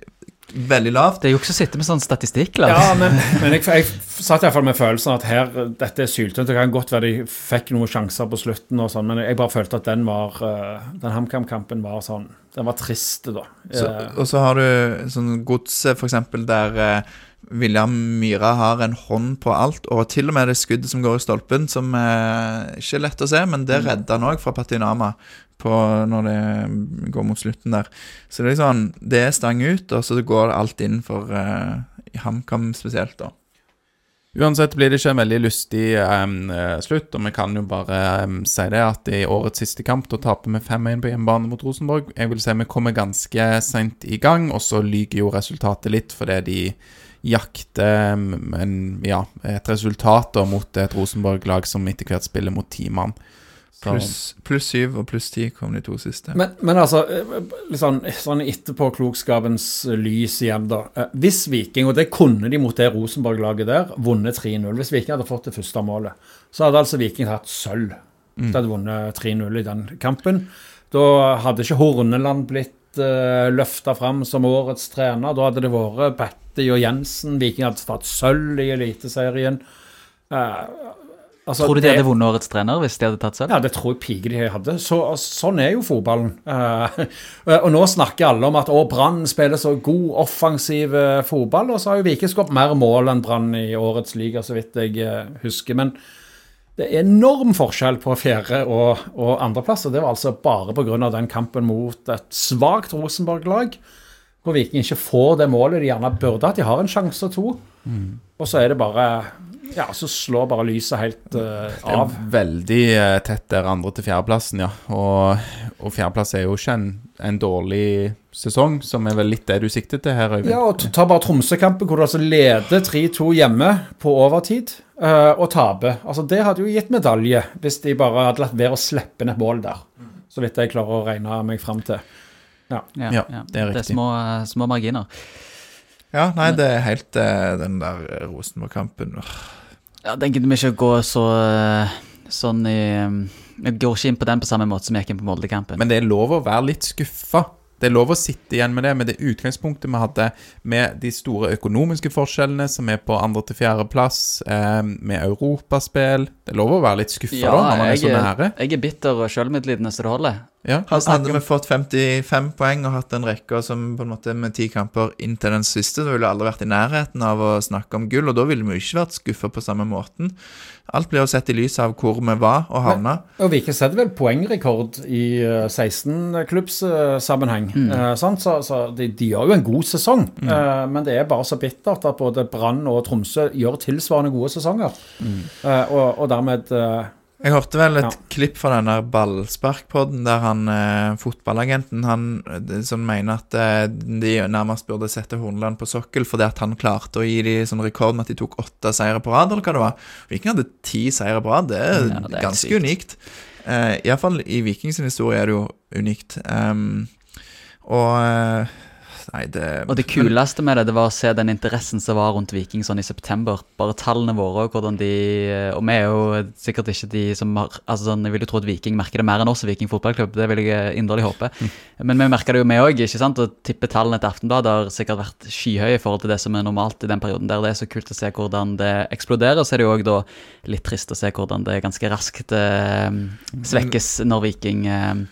veldig lavt. Det er jo ikke å sitte med sånn statistikk, Eller? Ja, men, men jeg, jeg satt iallfall med følelsen at her, dette er syltynt. Det kan godt være de fikk noen sjanser på slutten, og sånn, men jeg bare følte at den var eh, Den HamKam-kampen var sånn Den var trist, da. Så, Eh, og så har du sånn godset, eksempel, der eh, William Myhra har en hånd på alt, og til og med det skuddet som går i stolpen, som eh, ikke er lett å se, men det redder han òg fra Patinama på, når det går mot slutten der. Så det er sånn, det er stang ut, og så går alt inn for uh, HamKam spesielt, da. Uansett blir det ikke en veldig lystig em, eh, slutt, og vi kan jo bare um, si det at i årets siste kamp da taper vi 5-1 på hjemmebane mot Rosenborg. Jeg vil si vi kommer ganske seint i gang, og så lyger jo resultatet litt fordi de jakter um, en, ja, et resultat da mot et Rosenborg-lag som etter hvert spiller mot ti mann. Pluss plus syv og pluss ti kom de to siste. men, men altså, eh, litt sånn, sånn etterpåklokskapens lys igjen, da. Eh, Hvis Viking, og det kunne de mot det Rosenborg-laget der, vunnet 3-0 Hvis Viking hadde fått det første målet, så hadde altså Viking hatt sølv. De hadde vunnet 3-0 i den kampen. Da hadde ikke Horneland blitt uh, løfta fram som årets trener. Da hadde det vært Batty og Jensen. Viking hadde tatt sølv i Eliteserien. Eh, altså, Tror du de det- hadde vunnet årets trener hvis de hadde tatt sølv? ja, det tror jeg piker de hadde. Så, sånn er jo fotballen. Uh, og nå snakker alle om at å, Brann spiller så god, offensiv uh, fotball. Og så har jo Viking skåret mer mål enn Brann i årets liga, så vidt jeg uh, husker. Men det er enorm forskjell på fjerde- og, og andreplass. Og det var altså bare pga. den kampen mot et svakt Rosenborg-lag. Hvor Viking ikke får det målet de gjerne burde hatt. De har en sjanse og to. Og så er det bare Ja, så slår bare lyset helt av Det er av. veldig uh, tett der andre til fjerdeplassen, ja. Og, og fjerdeplass er jo ikke en, en dårlig sesong, som er vel litt det du sikter til her, Øyvind. Ja, og ta bare Tromsø-kampen, hvor du altså leder 3-2 hjemme på overtid, uh, og taper. Altså, det hadde jo gitt medalje hvis de bare hadde latt være å slippe ned et mål der. Så vidt jeg klarer å regne meg fram til. Ja, Ja, det er riktig. Det er små, små marginer. Ja, nei, det er helt eh, den der Rosenborg-kampen. Ja, Den gidder vi ikke gå så eh, sånn i Vi går ikke inn på den på samme måte som vi gikk inn på Molde-kampen. Men det er lov å være litt skuffa. Det er lov å sitte igjen med det, med det utgangspunktet vi hadde, med de store økonomiske forskjellene som er på andre til fjerdeplass, eh, med europaspill. Det er lov å være litt skuffa da, når man er så nære. nære. jeg er bitter og sjølmedlidende så det holder. Ja. Hadde, hadde vi fått 55 poeng og hatt en rekke som på en måte med ti kamper inntil den siste, så ville vi aldri vært i nærheten av å snakke om gull, og da ville vi jo ikke vært skuffa på samme måten. Alt blir jo sett i lys av hvor vi var og havna. Og Viking setter vel poengrekord i eh, 16-klubbssammenheng. Eh, så så de, de gjør jo en god sesong, eh, men det er bare så bittert at både Brann og Tromsø gjør tilsvarende gode sesonger. Eh, og, og dermed eh, Jeg hørte vel et Ja. klipp fra denne ballsparkpodden der han eh, fotballagenten han eh, som mener at eh, de nærmest burde sette Horneland på sokkel fordi at han klarte å gi de sånn rekord med at de tok åtte seire på rad, eller hva det var. Viking hadde ti seire på rad. Det er Ja, det er ganske sykt. unikt. Eh, Iallfall i Vikings historie er det jo unikt. Um, og eh, Nei, det Og det kuleste med det, det var å se den interessen som var rundt Viking sånn i september. Bare tallene våre og hvordan de Og vi er jo sikkert ikke de som har Altså sånn, Jeg vil jo tro at Viking merker det mer enn oss, Viking fotballklubb. Det vil jeg inderlig håpe. Men vi merker det jo, vi òg. Å tippe tallene til Aftenbladet har sikkert vært skyhøye i forhold til det som er normalt i den perioden der. Det er så kult å se hvordan det eksploderer. Så er det jo òg da litt trist å se hvordan det ganske raskt eh, svekkes når Viking eh,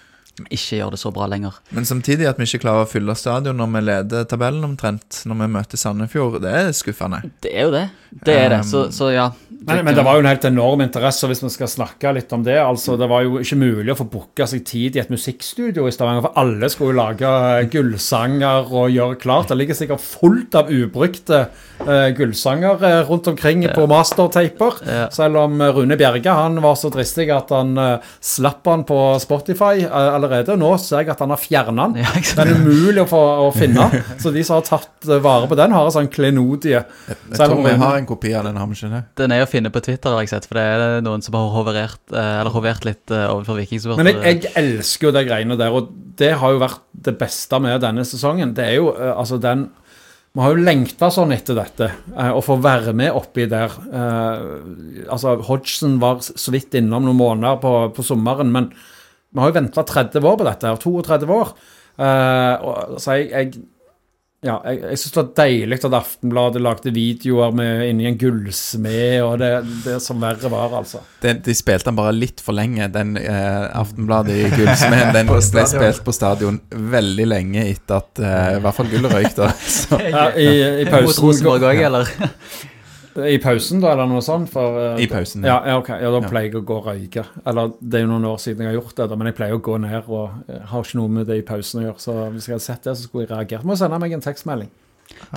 ikke gjør det så bra lenger. Men samtidig at vi ikke klarer å fylle stadion når vi leder tabellen omtrent, når vi møter Sandefjord, det er skuffende. Det er jo det. Det er det. Så, så ja. Men, men det var jo en helt enorm interesse, hvis vi skal snakke litt om det altså Det var jo ikke mulig å få booka seg tid i et musikkstudio i Stavanger, for alle skulle jo lage eh, gullsanger og gjøre klart. Det ligger sikkert fullt av ubrukte uh, gullsanger eh, rundt omkring på mastertaper. Ja. Selv om Rune Bjerge han var så dristig at han uh, slapp han på Spotify eh, allerede. Nå ser jeg at han har fjerna den. Ja. Den er umulig å, få, å finne. Så de som har tatt eh, vare på den, har en sånn klenodie. Jeg Selv tror vi har en kopi av den, har vi ikke det? Den er å finne på Twitter, har jeg sett, for det er noen som har hoverert, eh, eller hovert litt eh, overfor Vikingsupportere. Men jeg, jeg elsker jo de greiene der, og det har jo vært det beste med denne sesongen. Det er jo altså den Vi har jo lengta sånn etter dette, å få være med oppi der. Altså, Hodgson var så vidt innom noen måneder på, på sommeren, men vi har jo venta 30 år på dette, her, 32 år. Uh, så jeg, jeg ja, jeg, jeg syns det var deilig at Aftenbladet lagde videoer med inni en gullsmed, og det, det som verre var, altså. De, de spilte den bare litt for lenge, den eh, Aftenbladet i Gullsmeden. Den ble spilt på stadion veldig lenge etter at eh, I hvert fall gullet røyk, da. Ja, i, i Mot pausen Rosenborg òg, eller? I pausen, da, eller noe sånt? For, uh, I pausen, ja. ja. okay. ok. Ja, da Ja. pleier jeg å gå og røyke. Eller det er jo noen år siden jeg har gjort det, da, men jeg pleier å gå ned og eh, har ikke noe med det i pausen å gjøre. Så hvis jeg hadde sett det, så skulle jeg reagert. Må sende meg en tekstmelding.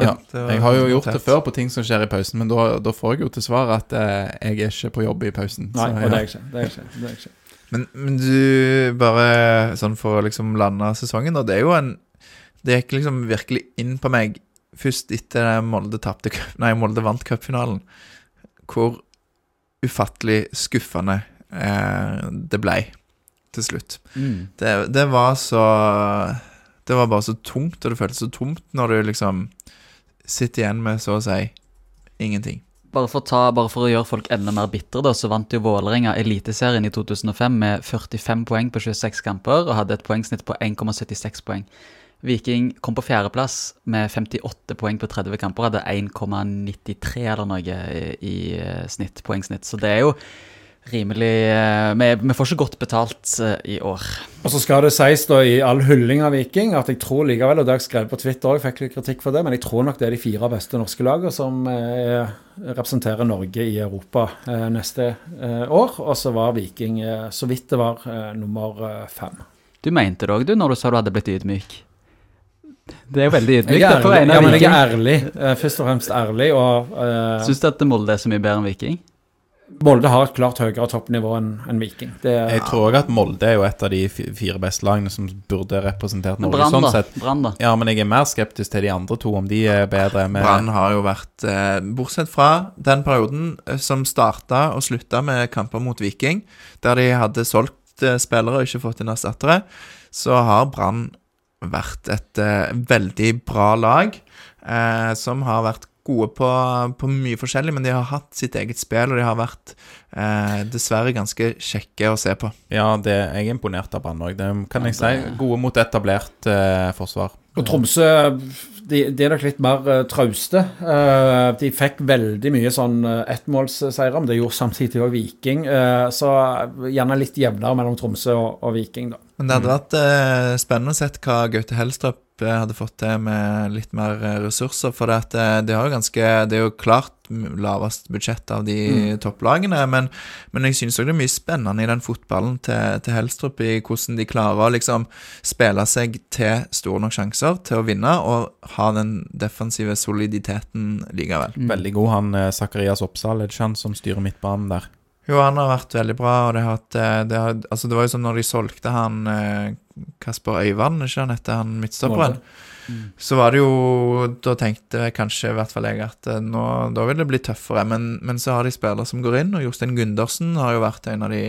ja. Jeg har jo gjort tett. det før på ting som skjer i pausen, men da, da får jeg jo til svar at eh, jeg er ikke på jobb i pausen. Nei, Så, og det er jeg ikke. Det er jeg ikke. Det er jeg ikke. Men, men du, bare sånn for å liksom lande sesongen, da. Det er jo en Det gikk liksom virkelig inn på meg først etter Molde Nei, Molde vant cupfinalen. Hvor ufattelig skuffende eh, det ble til slutt. Mm. Det, det var så Det var bare så tungt, og det føltes så tomt når du liksom sitter igjen med så å si ingenting. Bare for, ta, bare for å gjøre folk enda mer bitre, da, så vant jo Vålerenga Eliteserien i 2005 med 45 poeng på 26 kamper og hadde et poengsnitt på 1,76 poeng. Viking kom på fjerdeplass med 58 poeng på 30 kamper, hadde 1,93 eller noe i, eh, snitt, poengsnitt. Så det er jo rimelig eh, Vi, vi får ikke godt betalt eh, i år. Og så skal det sies da i all hylling av Viking at jeg tror likevel, og det har jeg skrevet på Twitter òg, fikk litt kritikk for det, men jeg tror nok det er de fire beste norske lagene som eh, representerer Norge i Europa eh, neste eh, år. Og så var Viking så vidt det var nummer fem. Du mente det òg, du, når du sa du hadde blitt ydmyk. Det er jo veldig ydmykt. Jeg er ærlig, ja, men jeg er ærlig. eh, først og fremst ærlig. Og uh, Syns du at Molde er så mye bedre enn Viking? Molde har et klart høyere toppnivå enn en Viking. Det, Jeg tror òg at Molde er jo et av de fire beste lagene som burde representert Norge. Brann, sånn da. sett. Brann, da. Ja, men jeg er mer skeptisk til de andre to, om de er bedre. Med, Brann har jo vært eh, Bortsett fra den perioden eh, som starta og slutta med kamper mot Viking, der de hadde solgt eh, spillere og ikke fått inn erstattere, så har Brann vært et eh, veldig bra lag. Eh, som har vært gode på, på mye forskjellig, men de har hatt sitt eget spill, og de har vært eh, dessverre ganske kjekke å se på. Ja, det, jeg er imponert av Brann òg. Det kan jeg si. Gode mot etablert eh, forsvar. Og Tromsø de, de er nok litt mer uh, trauste. Uh, de fikk veldig mye sånn uh, ettmålsseire, men det gjorde samtidig òg Viking. Uh, så gjerne litt jevnere mellom Tromsø og, og Viking, da. Men det hadde vært eh, spennende å se hva Gaute Helstrup eh, hadde fått til med litt mer eh, ressurser. For det, at, eh, det, har jo ganske, det er jo klart lavest budsjett av de topplagene, men, men jeg synes også det er mye spennende i den fotballen til, til Helstrup, i hvordan de klarer å liksom spille seg til store nok sjanser til å vinne, og ha den defensive soliditeten likevel. Veldig god han Sakarias Oppsal, er det ikke han som styrer midtbanen der? Jo, han har vært veldig bra, og det, har eh, det, har, altså det var jo som når de solgte han eh, Kasper Øyvand, ikke han heter han midtstopperen? Så var det jo Da tenkte jeg kanskje i hvert fall jeg at eh, nå, da vil det bli tøffere. Men, men så har de spillere som går inn, og Jostein Gundersen har jo vært en av de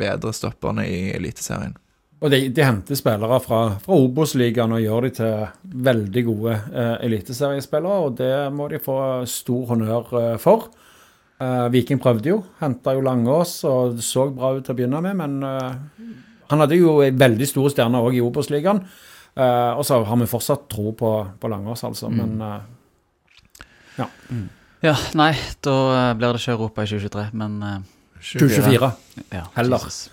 bedre stopperne i Eliteserien. Og de, de henter spillere fra, fra Obos-ligaen og gjør de til veldig gode eh, eliteseriespillere, og det må de få stor honnør eh, for. Eh, Viking prøvde jo, henta jo Langås og det så bra ut til å begynne med, men eh, han hadde jo en veldig store stjerner òg i Obos-ligaen. Uh, og så har vi fortsatt tro på, på Langås, altså, men uh, Ja, nei, da eh, blir det ikke Europa i 2023, men uh, 2024. ja, Heller. Jesus.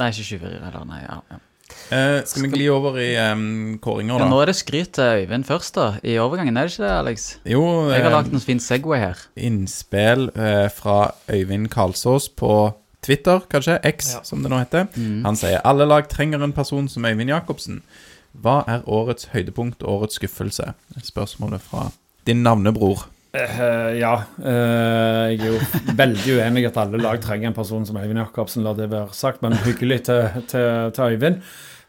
Nei, ikke 2024 heller. Nei, ja, ja. Eh, skal vi gli over i um, kåringer, ja. Nå er det skryt til Øyvind først, da. I overgangen, er det ikke det, Alex? Jo, Jeg har lagd lagt en fin Segway her. innspill eh, fra Øyvind Karlsås på Twitter, kanskje, X, som det nå heter. Mm. Han sier alle lag trenger en person som Øyvind Jacobsen. Hva er årets høydepunkt og årets skuffelse? Spørsmålet fra din navnebror. Uh, ja. Uh, jeg er jo veldig uenig i at alle lag trenger en person som Øyvind Jacobsen, la det være sagt, men hyggelig til, til, til Øyvind.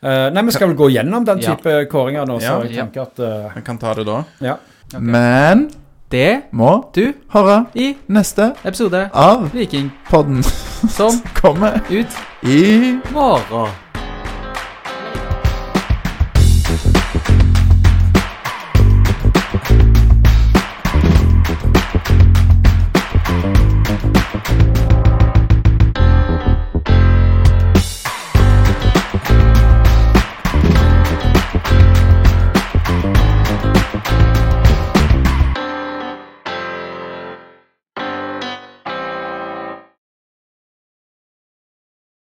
Uh, nei, Vi skal vel gå gjennom den Ja. type kåringer nå, så Ja. jeg tenker at Vi kan ta det da. Ja. Men Det må du høre i neste episode av Vikingpodden. som kommer ut i morgen.